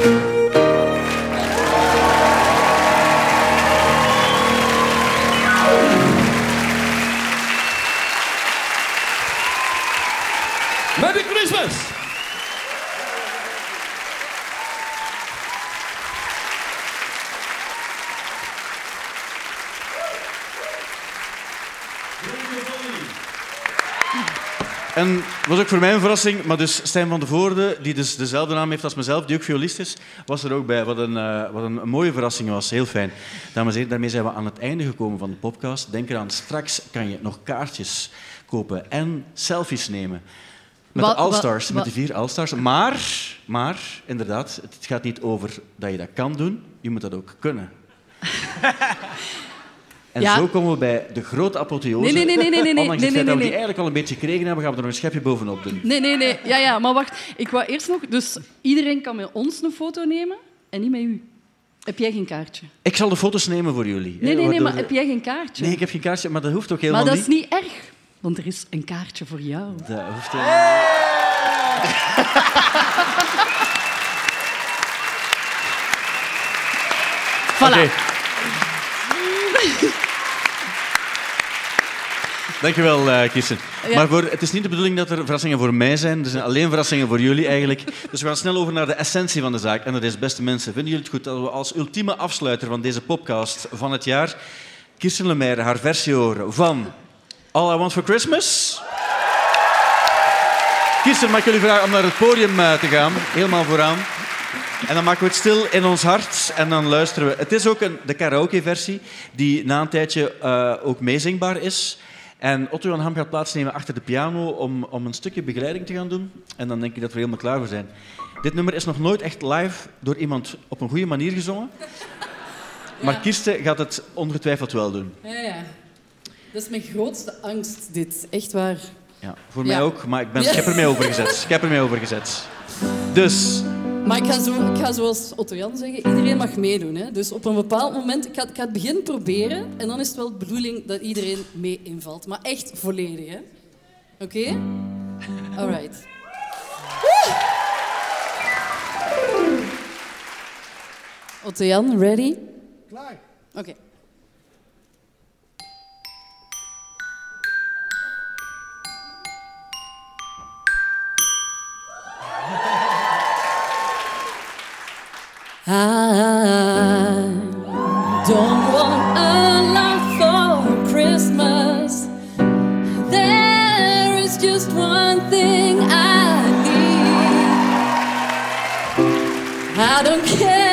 En was ook voor mij een verrassing, maar dus Stijn van de Voorde, die dus dezelfde naam heeft als mezelf, die ook violist is, was er ook bij. Wat een, eh, wat een mooie verrassing was. Heel fijn. Dames en heren, daarmee zijn we aan het einde gekomen van de podcast. Denk eraan, straks kan je nog kaartjes kopen en selfies nemen. Met Wat- de Allstars, met de vier Allstars. Maar, maar, inderdaad, het gaat niet over dat je dat kan doen, je moet dat ook kunnen. En Ja. zo komen we bij de grote apotheose. Nee, nee, nee, nee, nee, nee, Ondanks nee, feit nee, dat we nee. die eigenlijk al een beetje gekregen hebben, gaan we er nog een schepje bovenop doen. Nee, nee, nee. Ja, ja, maar wacht. Ik wou eerst nog... Dus iedereen kan met ons een foto nemen en niet met u. Heb jij geen kaartje? Ik zal de foto's nemen voor jullie. Nee, hè, nee, nee, maar heb jij geen kaartje? Nee, ik heb geen kaartje, maar dat hoeft ook maar helemaal dat is niet erg, want er is een kaartje voor jou. Dat hoeft helemaal Voilà. Oké. Dankjewel, eh Kirsten. Ja. Maar voor, het is niet de bedoeling dat er verrassingen voor mij zijn. Er zijn alleen verrassingen voor jullie eigenlijk. Dus we gaan snel over naar de essentie van de zaak. En dat is, beste mensen, vinden jullie het goed dat we als ultieme afsluiter van deze podcast van het jaar Kirsten Lemaire haar versie horen van All I Want For Christmas? Kirsten, mag ik jullie vragen om naar het podium eh, te gaan? Helemaal vooraan. En dan maken we het stil in ons hart en dan luisteren we. Het is ook een, de karaoke-versie die na een tijdje eh, ook meezingbaar is. En Otto Jan Ham gaat plaatsnemen achter de piano om, om een stukje begeleiding te gaan doen. En dan denk ik dat we helemaal klaar voor zijn. Dit nummer is nog nooit echt live door iemand op een goede manier gezongen. Maar Kirsten gaat het ongetwijfeld wel doen. Ja, ja. Dat is mijn grootste angst, dit. Echt waar. Ja, voor Ja. mij ook, maar ik, ben, ik heb ermee overgezet. Ik heb ermee overgezet. Dus... Maar ik ga, zo, zoals Otto-Jan zeggen, iedereen mag meedoen. Hè? Dus op een bepaald moment, ik ga, ik ga het begin proberen. En dan is het wel de bedoeling dat iedereen mee invalt. Maar echt volledig, hè. Oké? Alright. All right. Otto-Jan, ready? Klaar. Oké. I don't want a lot for Christmas. There is just one thing I need. I don't care